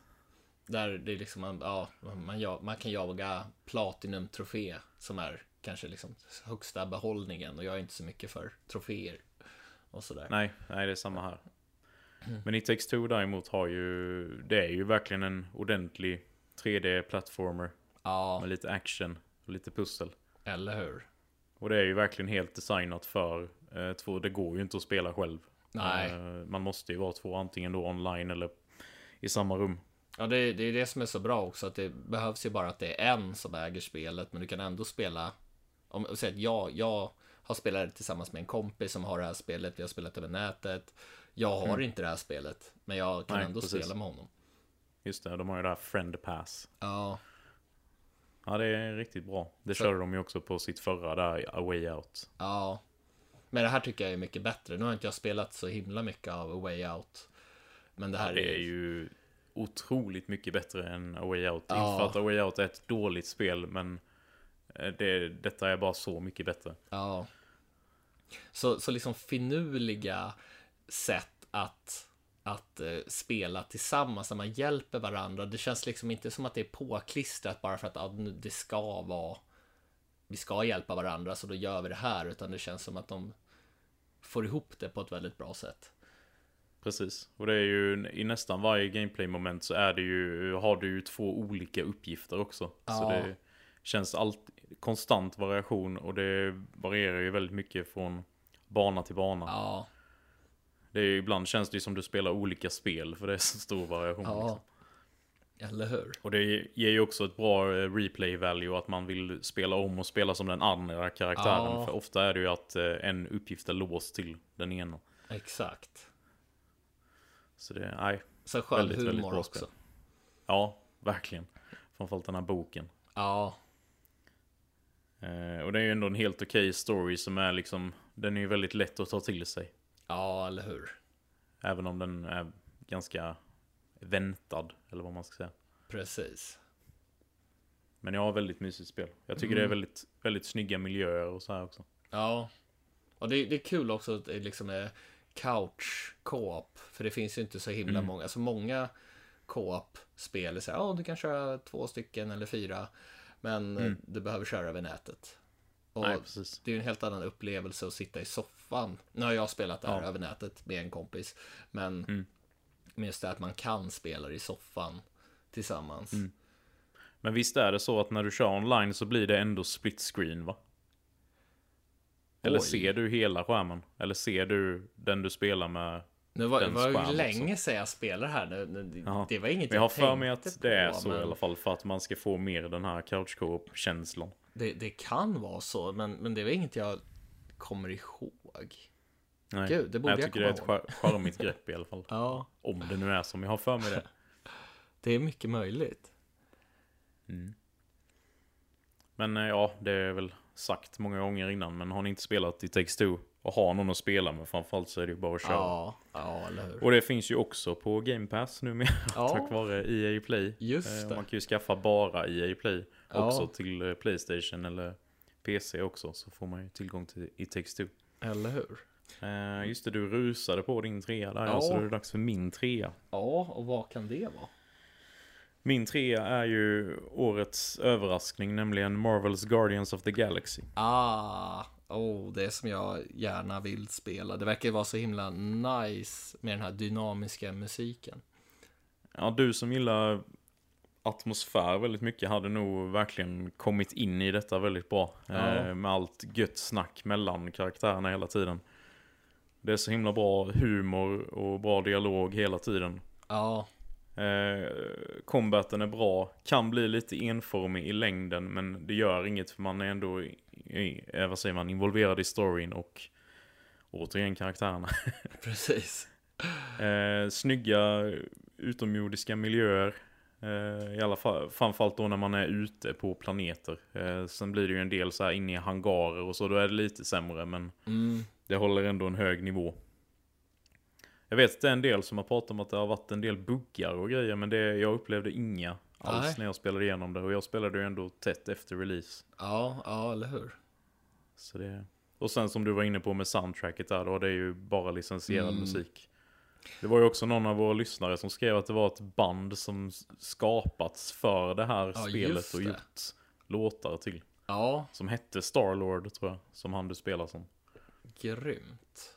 Där det är liksom, man- ja, man, man kan jaga Platinum-trofé som är kanske liksom högsta behållningen och jag är inte så mycket för troféer och sådär. Nej, nej det är samma här. Men It takes two däremot har ju, det är ju verkligen en ordentlig 3D-plattformer Ja, med lite action och lite pussel. eller hur? Och det är ju verkligen helt designat för eh, två, det går ju inte att spela själv. Nej. Eh, man måste ju vara två, antingen då online eller i samma rum. Ja, det, det är det som är så bra också, att det behövs ju bara att det är en som äger spelet, men du kan ändå spela om säg att jag, jag har spelat det tillsammans med en kompis som har det här spelet, vi har spelat över nätet. Jag har inte det här spelet, men jag kan Nej, ändå precis. spela med honom. Just det, de har ju det här Friend Pass. Ja, Ja, det är riktigt bra. Det Så- körde de ju också på sitt förra där, A Way Out. ja. Men det här tycker jag är mycket bättre. Nu har inte jag spelat så himla mycket av A Way Out. Men det här Det är ju otroligt mycket bättre än A Way Out. Ja. Inte för att A Way Out är ett dåligt spel, men eh, det, detta är bara så mycket bättre. Ja. Så, så liksom finurliga sätt att, att eh, spela tillsammans, när man hjälper varandra. Det känns liksom inte som att det är påklistrat bara för att ah, det ska vara, vi ska hjälpa varandra så då gör vi det här, utan det känns som att de får ihop det på ett väldigt bra sätt. Precis. Och det är ju i nästan varje gameplay-moment så är det ju, har du ju två olika uppgifter också. Så Ja. det känns allt, konstant variation och det varierar ju väldigt mycket från bana till bana. Ja, Det är ju, ibland känns det ju som du spelar olika spel för det är så stor variation. ja. Liksom. Eller hur? Och det ger ju också ett bra eh, replay value att man vill spela om och spela som den andra karaktären. Ja. För ofta är det ju att eh, en uppgift är låst till den ena. Exakt. Så det, nej. Så skön Väldigt, väldigt humor bra också. spel. Ja, verkligen. Framförallt den här boken. Ja, Eh, och det är ju ändå en helt okej story som är liksom, den är ju väldigt lätt att ta till sig. ja, eller hur? Även om den är ganska väntad, eller vad man ska säga. Precis. Men jag har väldigt mysigt spel. Jag tycker Mm. det är väldigt, väldigt snygga miljöer och så här också. Ja. Och det, det är kul också att det liksom är couch co-op. För det finns ju inte så himla Mm. många. Alltså många co-op-spel är så här, ja du kan köra två stycken eller fyra. Men eh, Mm. du behöver köra över nätet. Och Nej, det är ju en helt annan upplevelse att sitta i soffan. Nu har jag spelat det här Ja. över nätet med en kompis. Men Mm. just det att man kan spela i soffan tillsammans. Mm. Men visst är det så att när du kör online så blir det ändå split screen va? Eller Oj. ser du hela skärmen? Eller ser du den du spelar med? Nu var, det Den var länge sedan jag spelade här. Nu, nu, Ja. Det var inget Men jag har för mig tänkte att det är på, så men- i alla fall för att man ska få mer den här couch co-op-känslan. Det, det kan vara så, men, men det var inget jag kommer ihåg. Nej. Gud, det borde jag jag tycker det är ett charmigt grepp i alla fall. Ja, Om det nu är som jag har för mig det. det är mycket möjligt. Men eh, ja, det är väl sagt många gånger innan. Men har ni inte spelat i Takes Two och har någon att spela med framförallt så är det ju bara att köra. Ja, ja, eller hur. Och det finns ju också på Game Pass numera Ja. tack vare EA Play. Just Eh, det. Man kan ju skaffa bara EA Play Ja. också till eh, Playstation eller PC också. Så får man ju tillgång till It Takes Two. Eller hur? Eh, just det, du rusade på din trea där. Ja. Så är det dags för min trea. Ja, och vad kan det vara? Min trea är ju årets överraskning, nämligen Marvels Guardians of the Galaxy. Ah, oh, det som jag gärna vill spela. Det verkar vara så himla nice med den här dynamiska musiken. Ja, du som gillar atmosfär väldigt mycket hade nog verkligen kommit in i detta väldigt bra. Ja. Eh, med allt gött snack mellan karaktärerna hela tiden. Det är så himla bra humor och bra dialog hela tiden. Ja, Eh, combaten är bra, kan bli lite enformig i längden men det gör inget för man är ändå i, i, eh, vad säger man, involverad i storyn och återigen karaktärerna. precis. Eh, snygga utomjordiska miljöer. Eh, I alla fall, framförallt då när man är ute på planeter. Eh, sen blir det ju en del så här inne i hangarer och så, då är det lite sämre men Mm, det håller ändå en hög nivå. Jag vet att det är en del som har pratat om att det har varit en del buggar och grejer men det, jag upplevde inga alls Nej. när jag spelade igenom det och jag spelade ju ändå tätt efter release. ja, ja, eller hur? Så det... Och sen som du var inne på med soundtracket där då, det är ju bara licensierad Mm. musik. Det var ju också någon av våra lyssnare som skrev att det var ett band som skapats för det här Ja, spelet och det. gjort låtar till. Ja, Som hette Starlord tror jag, som han du spelar som. grymt.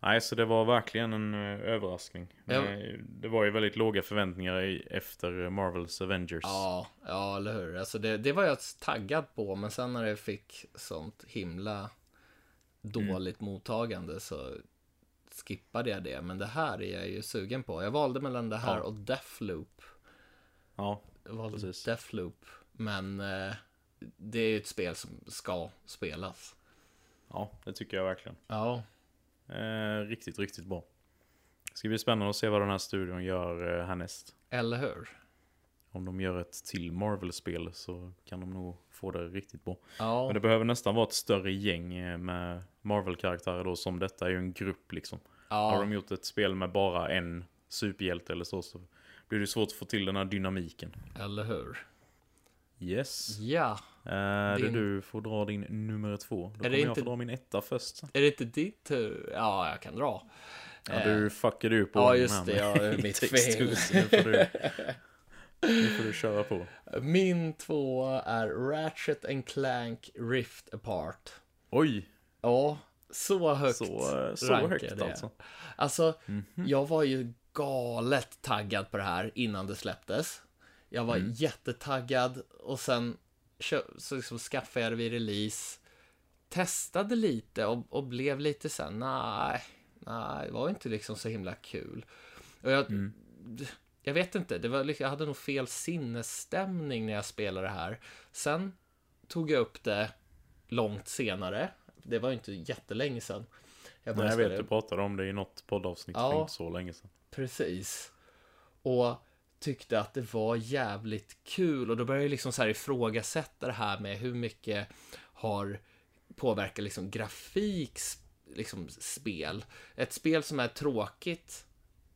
Nej, så det var verkligen en eh, överraskning. Ja. Eh, Det var ju väldigt låga förväntningar efter Marvels Avengers. Ja, ja, eller hur? Alltså det, det var jag taggad på, men sen när det fick sånt himla dåligt mottagande så skippade jag det. Men det här är jag ju sugen på. Jag valde mellan det här Ja. och Deathloop. Ja, Jag valde Precis. Deathloop, men eh, det är ju ett spel som ska spelas. Ja, det tycker jag verkligen. Ja, Eh, riktigt, riktigt bra. Det ska bli spännande att se vad den här studion gör eh, härnäst. eller hur? Om de gör ett till Marvel-spel så kan de nog få det riktigt bra. Ja, Men det behöver nästan vara ett större gäng eh, med Marvel-karaktärer då, som detta är ju en grupp liksom. Har ja, de gjort ett spel med bara en superhjälte eller så, så blir det svårt att få till den här dynamiken. eller hur? Yes. Ja, Eh, det Din- du får dra din nummer två. Då det kommer jag inte- få dra min etta först. är det inte ditt tur? Ja, jag kan dra. Ja, du fuckade ju på Ja, just det, ja, mitt textur, fel. så Nu får, du, nu får du köra på. Min tvåa är Ratchet and Clank Rift Apart. Oj, Ja, så högt så, eh, så högt det. alltså. Alltså, Mhm. jag var ju galet taggad på det här innan det släpptes. Jag var Mm. jättetaggad och sen så liksom skaffade jag det vid release. Testade lite och, och blev lite så här, nej, nej, det var inte liksom så himla kul. Och jag, Mm. jag vet inte, det var, jag hade nog fel sinnesstämning när jag spelade det här. Sen tog jag upp det långt senare. Det var ju inte jättelänge sedan. Jag Nej, jag vet, du pratade om det i något poddavsnitt Ja. för inte så länge sedan. Precis. Och tyckte att det var jävligt kul och då började jag liksom så här ifrågasätta det här med hur mycket har påverkat liksom grafik, liksom spel. Ett spel som är tråkigt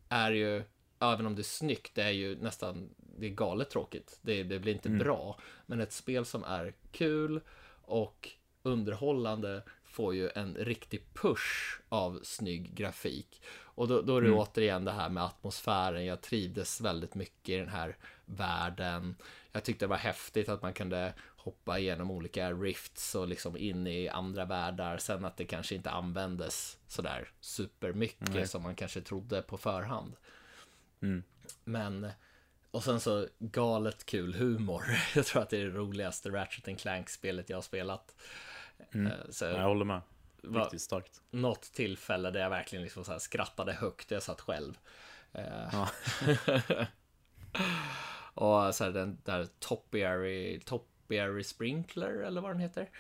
är ju, även om det är snyggt, det är ju nästan, det är galet tråkigt. Det, det blir inte bra. Men ett spel som är kul och underhållande får ju en riktig push av snygg grafik. Och då, då är det återigen det här med atmosfären. Jag trivdes väldigt mycket i den här världen. Jag tyckte det var häftigt att man kunde hoppa igenom olika rifts och liksom in i andra världar. Sen att det kanske inte användes sådär supermycket Nej. som man kanske trodde på förhand. Mm. Men och sen så galet kul humor. Jag tror att det är det roligaste Ratchet Clank-spelet jag har spelat. Mm. Eh, Så Jag håller med. Riktigt starkt. något tillfälle där jag verkligen liksom så skrattade högt. Jag satt själv. Eh, Ja. och så här den där Topiary, Topiary Sprinkler eller vad den heter.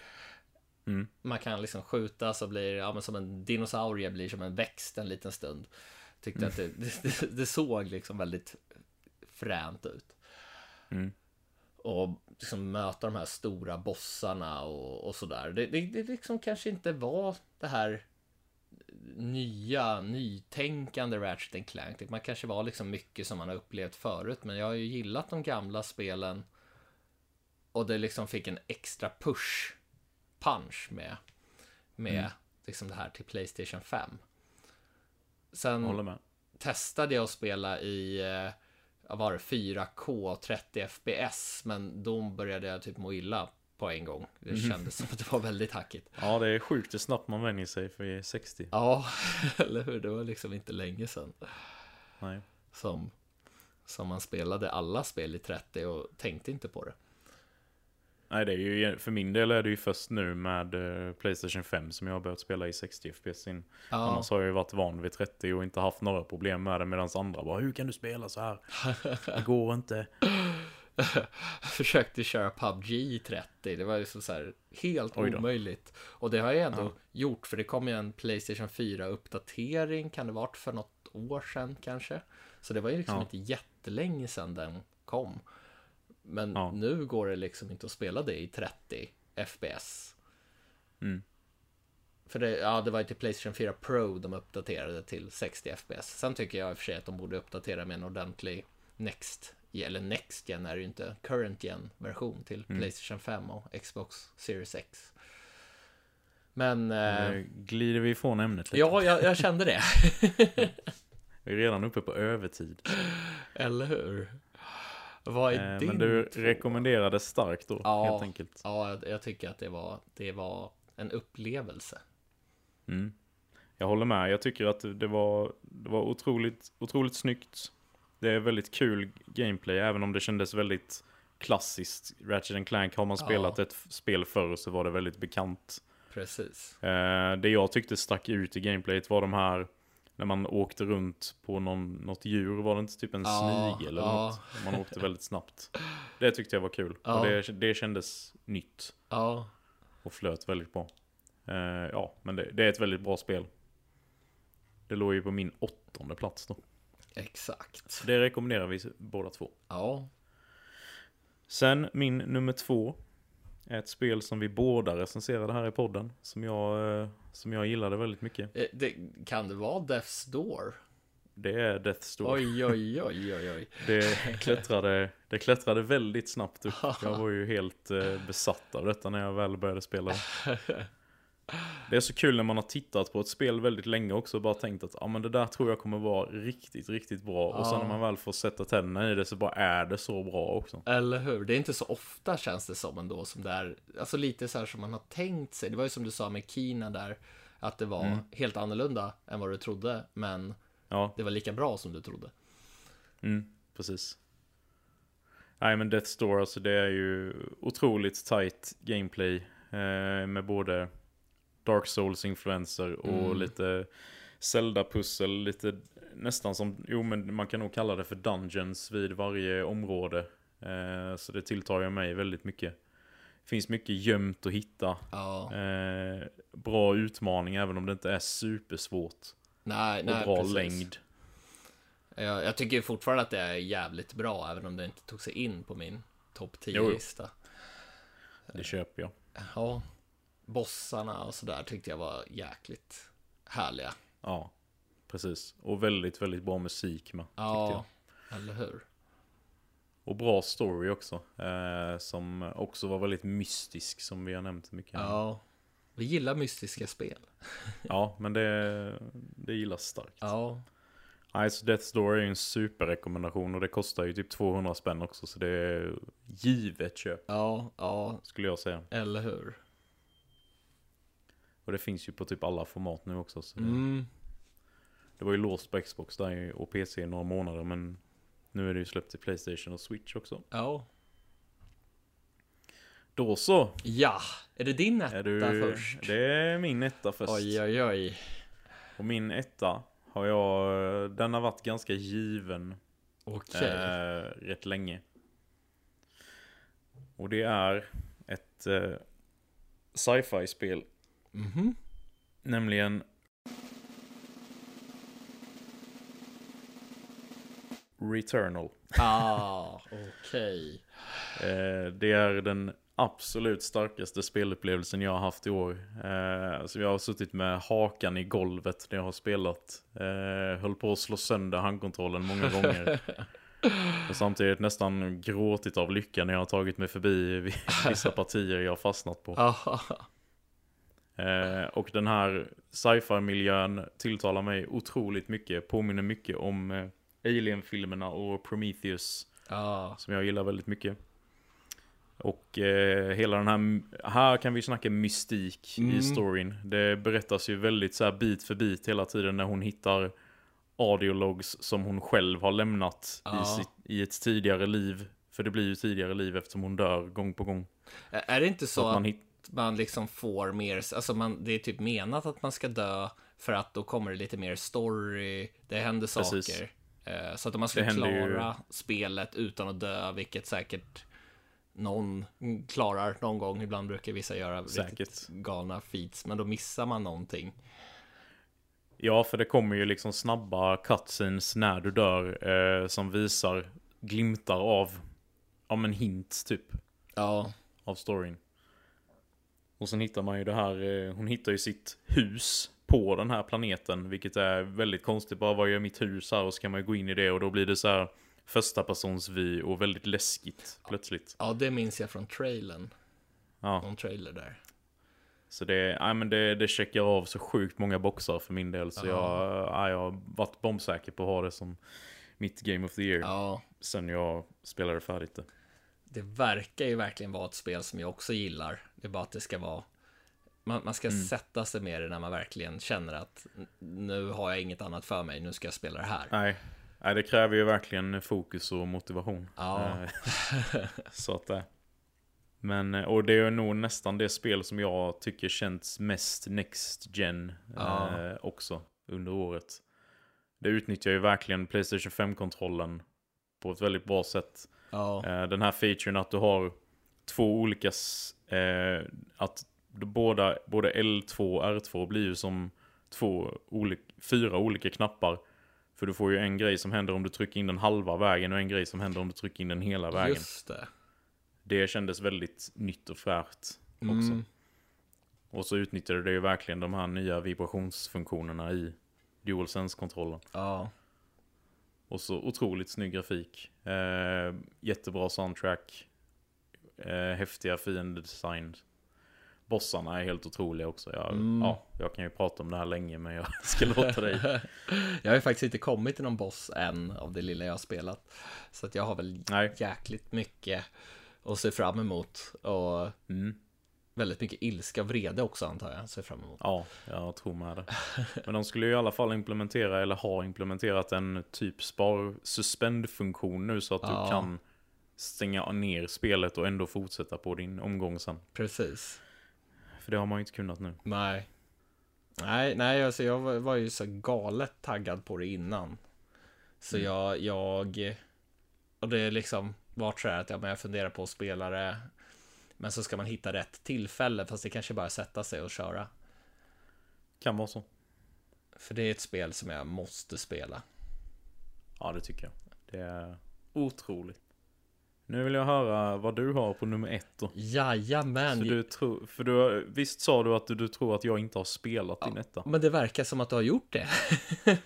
Mm. Man kan liksom skjuta så blir ja, men som en dinosaurie blir som en växt en liten stund. Tyckte att det, det, det såg liksom väldigt fränt ut. Mm. Och liksom möta de här stora bossarna och, och sådär. Det, det, det liksom kanske inte var det här nya, nytänkande Ratchet Clank. Man kanske var liksom mycket som man har upplevt förut, men jag har ju gillat de gamla spelen. Och det liksom fick en extra push, punch med, med Mm. liksom det här till Playstation 5. Sen testade jag att spela i eh, var det, 4K 30 FPS, men då började jag typ må illa på en gång. Det kändes som att det var väldigt hackigt. Ja, det är sjukt hur snabbt man vänjer sig för 60. Ja, eller hur? Det var liksom inte länge sedan Nej. som, som man spelade alla spel i 30 och tänkte inte på det. Nej, det är ju, för min del är det ju först nu med eh, Playstation 5 som jag har börjat spela i 60 FPS in. Ja, Annars har jag ju varit van vid 30 och inte haft några problem med det medan andra bara Hur kan du spela så här? Det går inte. jag försökte köra PubG i 30. Det var ju så här helt omöjligt. Och det har jag ändå Ja. gjort, för det kom ju en Playstation 4-uppdatering, kan det varit för något år sedan kanske? Så det var ju liksom Ja. inte jättelänge sedan den kom. Men Ja. nu går det liksom inte att spela det i 30 FPS. Mm. För det, ja, det var ju till Playstation 4 Pro de uppdaterade till 60 FPS. Sen tycker jag i och för sig att de borde uppdatera med en ordentlig Next, eller Next Gen är det ju inte, Current Gen version till Mm. Playstation 5 och Xbox Series X. Men, eh, Nu glider vi ifrån ämnet lite. ja, jag, jag kände det. Vi är redan uppe på övertid. eller hur? Vad är Eh, din Men du två? rekommenderade starkt då, Ja. helt enkelt. Ja, jag, jag tycker att det var, det var en upplevelse. Mm. Jag håller med. Jag tycker att det var, det var otroligt, otroligt snyggt. Det är väldigt kul gameplay, även om det kändes väldigt klassiskt. Ratchet Clank, har man Ja. spelat ett f- spel förr så var det väldigt bekant. Precis. Eh, det jag tyckte stack ut i gameplayet var de här, när man åkte runt på någon, något djur, var det inte typ en Ja, snigel eller ja. något? Man åkte väldigt snabbt. det tyckte jag var kul. Ja. Och det, det kändes nytt Ja, och flöt väldigt bra. Eh, ja, men det, det är ett väldigt bra spel. Det låg ju på min åttonde plats då. exakt. Det rekommenderar vi båda två. Ja, Sen min nummer två är ett spel som vi båda recenserade här i podden. Som jag, eh, som jag gillade väldigt mycket. Eh, det, kan det vara Death's Door? Det är Death's Door. Oj, oj, oj, oj, oj. Det klättrade, det klättrade väldigt snabbt upp. Jag var ju helt eh, besatt av detta när jag väl började spela. Det är så kul när man har tittat på ett spel väldigt länge också och bara tänkt att ah, men det där tror jag kommer vara riktigt, riktigt bra. Och sen Ja. när man väl får sätta tänderna i det så bara är det så bra också. Eller hur? Det är inte så ofta känns det som ändå som det är, alltså lite så här som man har tänkt sig. Det var ju som du sa med Kina där, att det var helt annorlunda än vad du trodde, men Ja, det var lika bra som du trodde. mm, precis. Nej men Death Store alltså det är ju otroligt tight gameplay. Eh, med både Dark Souls-influenser och Mm. lite Zelda-pussel, lite nästan som, jo men man kan nog kalla det för dungeons vid varje område. Eh, så det tilltar ju mig väldigt mycket. Finns mycket gömt att hitta. Ja, Eh, bra utmaning även om det inte är supersvårt. nej, Och nej, bra precis. längd. Jag, jag tycker fortfarande att det är jävligt bra, även om det inte tog sig in på min topp Jo, jo. 10-lista. Det köper jag. Ja, bossarna och sådär tyckte jag var jäkligt härliga. Ja, precis. Och väldigt, väldigt bra musik med. tyckte jag. Ja, eller hur? Och bra story också. Eh, som också var väldigt mystisk som vi har nämnt mycket. Ja, vi gillar mystiska spel. Ja, men det, det gillas starkt. Ja, så Death Door är en superrekommendation och det kostar ju typ 200 spänn också. Så det är givet köp, ja, ja, skulle jag säga. eller hur? Och det finns ju på typ alla format nu också. Mm, det var ju låst på Xbox där och PC i några månader. Men nu är det ju släppt till Playstation och Switch också. ja. Då så. Ja, är det din etta du, först? Det är min etta först. Oj, oj, oj. Och min etta har jag, den har varit ganska given Okej. eh, rätt länge. Och det är ett eh, sci-fi spel, Mhm. nämligen Returnal. Ah, okej. Eh, det är den absolut starkaste spelupplevelsen jag har haft i år. Eh, så jag har suttit med hakan i golvet när jag har spelat. Eh, höll på att slå sönder handkontrollen många gånger. Och samtidigt nästan gråtit av lycka när jag har tagit mig förbi vissa partier jag har fastnat på. Ah, Eh, och den här sci-fi-miljön tilltalar mig otroligt mycket. Påminner mycket om eh, Alien-filmerna och Prometheus. ah, Som jag gillar väldigt mycket. Och eh, hela den här, här kan vi snacka mystik Mm. i storyn. Det berättas ju väldigt så här bit för bit hela tiden när hon hittar audiologs som hon själv har lämnat Ja. i, sitt, i ett tidigare liv. För det blir ju tidigare liv eftersom hon dör gång på gång. Är det inte så Så att man att man liksom får mer, alltså man, det är typ menat att man ska dö för att då kommer det lite mer story, det händer Precis. saker. Eh, Så att om man ska händer ju- klara spelet utan att dö, vilket säkert någon klarar någon gång, ibland brukar vissa göra riktigt Säkert. galna feats, men då missar man någonting. ja, för det kommer ju liksom snabba cutscenes när du dör eh, som visar glimtar av, ja men hints typ. Ja, av storyn. Och sen hittar man ju det här, eh, hon hittar ju sitt hus på den här planeten, vilket är väldigt konstigt. Bara vad gör mitt hus här? Och så kan man ju gå in i det och då blir det så här första persons vy och väldigt läskigt plötsligt. ja, det minns jag från trailern, Ja, någon trailer där. så det, nej, men det, det checkar av så sjukt många boxar för min del. Så Ja. jag, ja, jag har varit bombsäker på att ha det som mitt Game of the Year. Ja, Sen jag spelade färdigt det. Det verkar ju verkligen vara ett spel som jag också gillar. Det är bara att det ska vara man, man ska Mm. sätta sig med det när man verkligen känner att nu har jag inget annat för mig, nu ska jag spela det här. Nej, nej det kräver ju verkligen fokus och motivation. Ja. Eh, Så att det. Men, eh, och det är nog nästan det spel som jag tycker känns mest next gen Ja. eh, också under året. Det utnyttjar ju verkligen Playstation 5-kontrollen på ett väldigt bra sätt. Ja. Eh, den här featuren att du har två olika, eh, att båda, både L2 och R2 blir ju som två olika, fyra olika knappar. För du får ju en grej som händer om du trycker in den halva vägen och en grej som händer om du trycker in den hela vägen. Just det. Det kändes väldigt nytt och fräscht också. Mm. Och så utnyttjade det ju verkligen de här nya vibrationsfunktionerna i DualSense-kontrollen. Ja. Och så otroligt snygg grafik. Eh, jättebra soundtrack. Eh, häftiga fiendedesign. Bossarna är helt otroliga också. Jag, Mm. ja, jag kan ju prata om det här länge men jag ska låta dig. jag har ju faktiskt inte kommit till någon boss än av det lilla jag har spelat. Så att jag har väl Nej. jäkligt mycket att se fram emot. Och Mm. Väldigt mycket ilska och vrede också antar jag, ser fram emot. Ja, jag tror med det. Men de skulle ju i alla fall implementera, eller har implementerat en typ spar suspend-funktion nu så att Ja. du kan stänga ner spelet och ändå fortsätta på din omgång sen. Precis. För det har man ju inte kunnat nu. Nej. Nej, nej, alltså jag var, var ju så galet taggad på det innan. Så Mm. jag, jag, och det är liksom vart så här att ja, men jag funderar på att spela det. Men så ska man hitta rätt tillfälle, fast det kanske bara är att sätta sig och köra. Kan vara så. För det är ett spel som jag måste spela. Ja, det tycker jag. Det är otroligt. Nu vill jag höra vad du har på nummer ett då. Jajamän! För, du tror, för du, visst sa du att du, du tror att jag inte har spelat din etta? Men det verkar som att du har gjort det.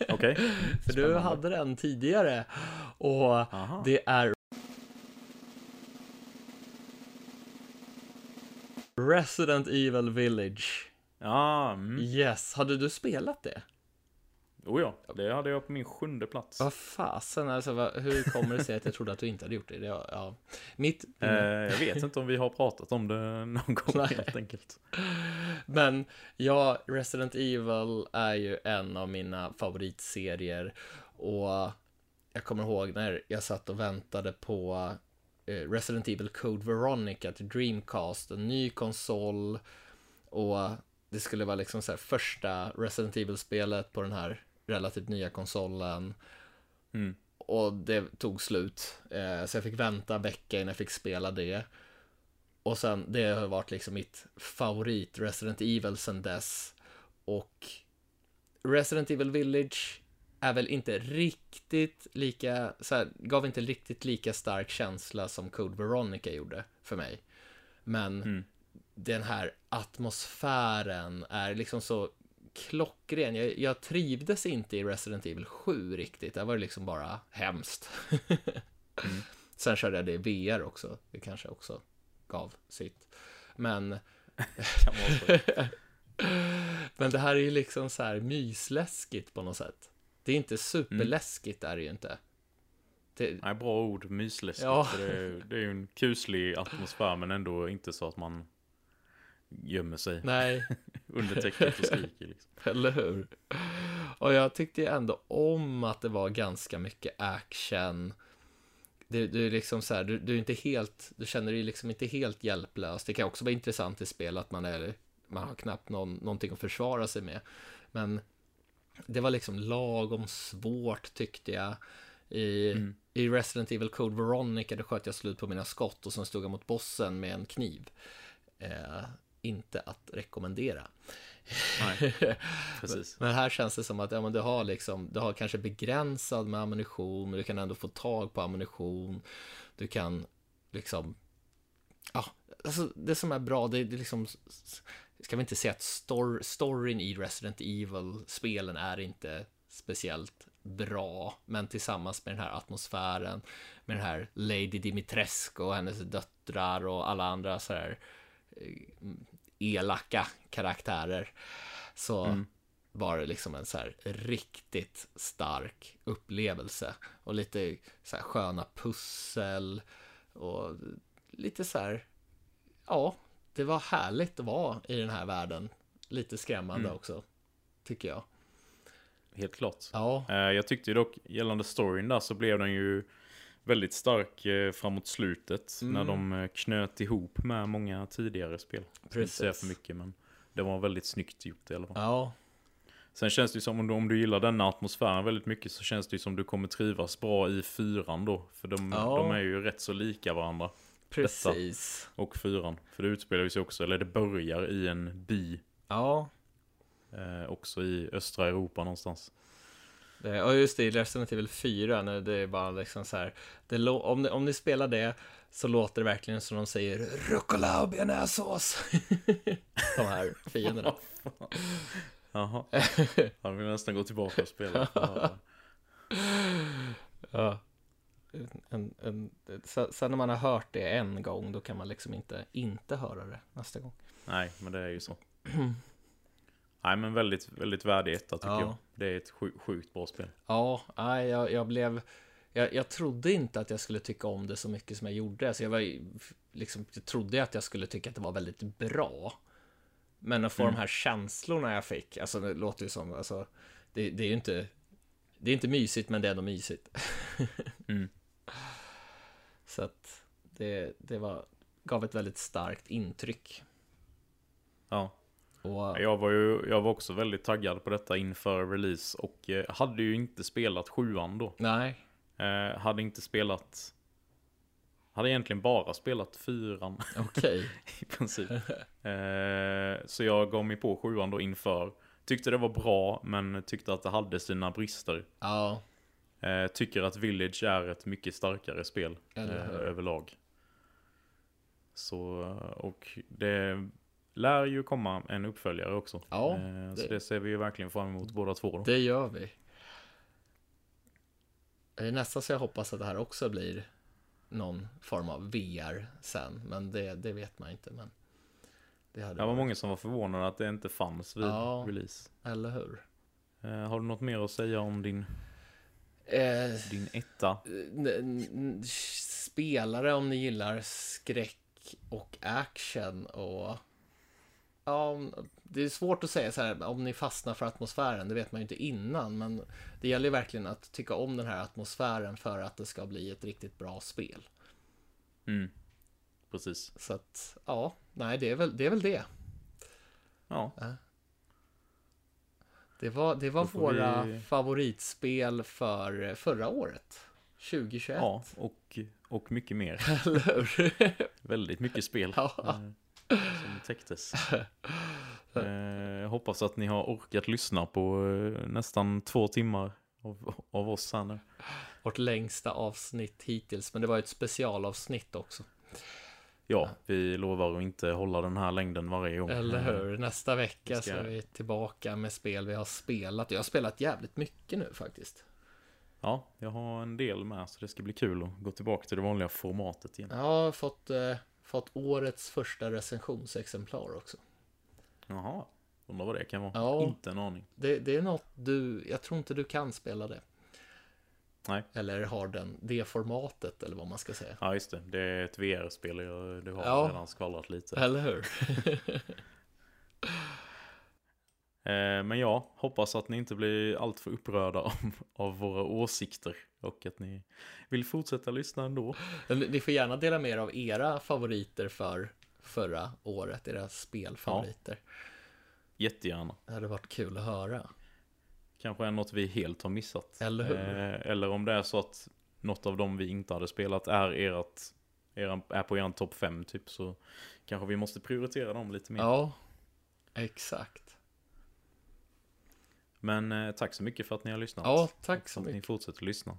Okej. För du hade den tidigare. Och Aha. det är Resident Evil Village. Ja, mm. Yes, hade du spelat det? Oh ja, det hade jag på min sjunde plats. Vad fasen, alltså, vad, hur kommer det sig att jag trodde att du inte hade gjort det? det var- ja. Mitt, Eh, jag vet inte om vi har pratat om det någon gång Nej. helt enkelt. Men ja, Resident Evil är ju en av mina favoritserier. Och jag kommer ihåg när jag satt och väntade på Resident Evil Code Veronica till Dreamcast, en ny konsol. Och det skulle vara liksom så här första Resident Evil-spelet på den här relativt nya konsolen. Mm. Och det tog slut. Eh, så jag fick vänta en vecka innan jag fick spela det. Och sen, det har varit liksom mitt favorit Resident Evil sen dess. Och Resident Evil Village är väl inte riktigt lika, så här, gav inte riktigt lika stark känsla som Code Veronica gjorde för mig. Men Mm. den här atmosfären är liksom så klockren. Jag, jag trivdes inte i Resident Evil 7 riktigt. Där var det liksom bara hemskt. Mm. Sen körde jag det i VR också. Det kanske också gav sitt. Men, men det här är ju liksom så här mysläskigt på något sätt. Det är inte superläskigt, är det ju inte. Det, Nej, bra ord, mysläskigt. Ja. För Det, är, det är ju en kuslig atmosfär men ändå inte så att man gömmer sig nej, under täcket och skriker. Liksom. Eller hur? Och jag tyckte ju ändå om att det var ganska mycket action. Du, du är liksom så här, du, du är inte helt, du känner dig liksom inte helt hjälplös. Det kan också vara intressant i spel att man är, man har knappt någon, någonting att försvara sig med. Men det var liksom lagom svårt tyckte jag. I, Mm. I Resident Evil Code Veronica, då sköt jag slut på mina skott och sen stod jag mot bossen med en kniv. Eh, inte att rekommendera. Nej, precis. Men här känns det som att ja, men du har liksom, du har kanske begränsad med ammunition, men du kan ändå få tag på ammunition. Du kan liksom, ja, alltså det som är bra, det, det är liksom, ska vi inte säga att stor, storyn i Resident Evil-spelen är inte speciellt bra, men tillsammans med den här atmosfären, med den här Lady Dimitrescu och hennes döttrar och alla andra så här eh, elaka karaktärer så Mm. var det liksom en så här riktigt stark upplevelse och lite så här sköna pussel och lite så här ja, det var härligt att vara i den här världen. Lite skrämmande Mm. också, tycker jag. Helt klart. Ja, Eh, Jag tyckte dock gällande storyn där så blev den ju väldigt stark eh, framåt slutet. Mm. När de eh, knöt ihop med många tidigare spel. Jag ska inte Precis. för mycket men det var väldigt snyggt gjort i alla fall. ja, Sen känns det ju som om du, om du gillar denna atmosfären väldigt mycket så känns det ju som du kommer trivas bra i fyran då. För de, Ja. de är ju rätt så lika varandra. Precis. Och fyran. För det utspelar sig också, eller det börjar i en by. Ja, Eh, också i östra Europa någonstans. det, och just det, i Resident Evil 4, när det är bara liksom så här, det, om, ni, om ni spelar det så låter det verkligen som de säger rucola och bearnaisesås. de här fienderna. Jaha. Han vill nästan gå tillbaka och spela. Ja. En, en, sen när man har hört det en gång, då kan man liksom inte inte höra det nästa gång. Nej, men det är ju så. Nej, men väldigt, väldigt värdig etta tycker Ja. jag. Det är ett sju- sjukt bra spel. Ja, nej, jag, jag blev... Jag, jag trodde inte att jag skulle tycka om det så mycket som jag gjorde. Alltså jag, var, liksom, jag trodde att jag skulle tycka att det var väldigt bra. Men att få Mm. de här känslorna jag fick, alltså det låter ju som, alltså, det, det är ju inte, det är inte mysigt, men det är ändå mysigt. Mm. Så att det, det var, gav ett väldigt starkt intryck. Ja. Och, Jag var ju jag var också väldigt taggad på detta inför release och eh, hade ju inte spelat sjuan då. nej, Eh, hade inte spelat... Hade egentligen bara spelat fyran okej. i princip. Eh, så jag gav mig på sjuan då inför. Tyckte det var bra, men tyckte att det hade sina brister. Ja, Eh, tycker att Village är ett mycket starkare spel eh, överlag. Så, och det lär ju komma en uppföljare också. Ja, eh, så det- det ser vi ju verkligen fram emot båda två då. det gör vi. Det är nästan så jag hoppas att det här också blir någon form av VR sen, men det, det vet man inte. Men det hade Det var varit- många som var förvånade att det inte fanns vid Ja. release. Eller hur? Eh, har du något mer att säga om din, Eh, din etta? n- spelare om ni gillar skräck och action och ja, det är svårt att säga så här om ni fastnar för atmosfären, det vet man ju inte innan, men det gäller ju verkligen att tycka om den här atmosfären för att det ska bli ett riktigt bra spel. Mm. Precis. Så att, ja, nej, det är väl det. Är väl det. Ja, Det var, det var våra vi- favoritspel för förra året, 2021. ja och, och mycket mer. Väldigt mycket spel Ja. eh, som täcktes. Eh, jag hoppas att ni har orkat lyssna på eh, nästan två timmar av, av oss här nu. Vårt längsta avsnitt hittills, men det var ett specialavsnitt också. Ja, vi lovar att inte hålla den här längden varje gång. Eller Eh, hur? Nästa vecka ska så är vi tillbaka med spel vi har spelat. Jag har spelat jävligt mycket nu faktiskt. Ja, jag har en del med så det ska bli kul att gå tillbaka till det vanliga formatet igen. Jag har fått, eh, fått årets första recensionsexemplar också. Jaha, undrar vad det kan vara. Ja. Inte en aning. Det, det är något du, jag tror inte du kan spela det. Nej. Eller har den, det formatet eller vad man ska säga. Ja, just det. Det är ett VR-spel. Du har Ja. redan skvallrat lite. Eller hur? Eh, men ja, hoppas att ni inte blir alltför upprörda om, av våra åsikter. Och att ni vill fortsätta lyssna ändå. Ni får gärna dela med er av era favoriter för förra året, era spelfavoriter. Jättegärna. Det hade varit kul att höra. Kanske är något vi helt har missat. Eller hur? Eh, eller om det är så att något av dem vi inte hade spelat är, ert, eran, är på er topp 5 typ. Så kanske vi måste prioritera dem lite mer. Ja, exakt. Men eh, tack så mycket för att ni har lyssnat. Ja, tack så att ni mycket. fortsätter lyssna.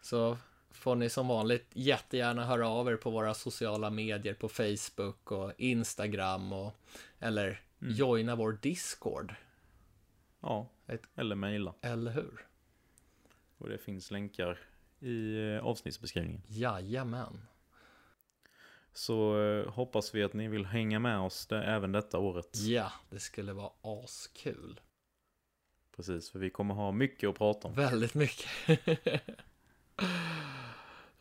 Så får ni som vanligt jättegärna höra av er på våra sociala medier på Facebook och Instagram och eller Mm. joina vår Discord, Ja, Ett- eller mejla. eller hur? Och det finns länkar i eh, avsnittsbeskrivningen. Jajamän. Så eh, hoppas vi att ni vill hänga med oss det, även detta året. Ja, det skulle vara askul. Precis, för vi kommer ha mycket att prata om. Väldigt mycket.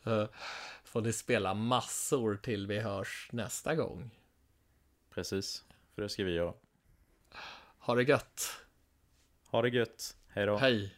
Eh, Får ni spela massor till vi hörs nästa gång. Precis, för det ska vi göra. Ha det gött. Ha det gött, hej då. Hej.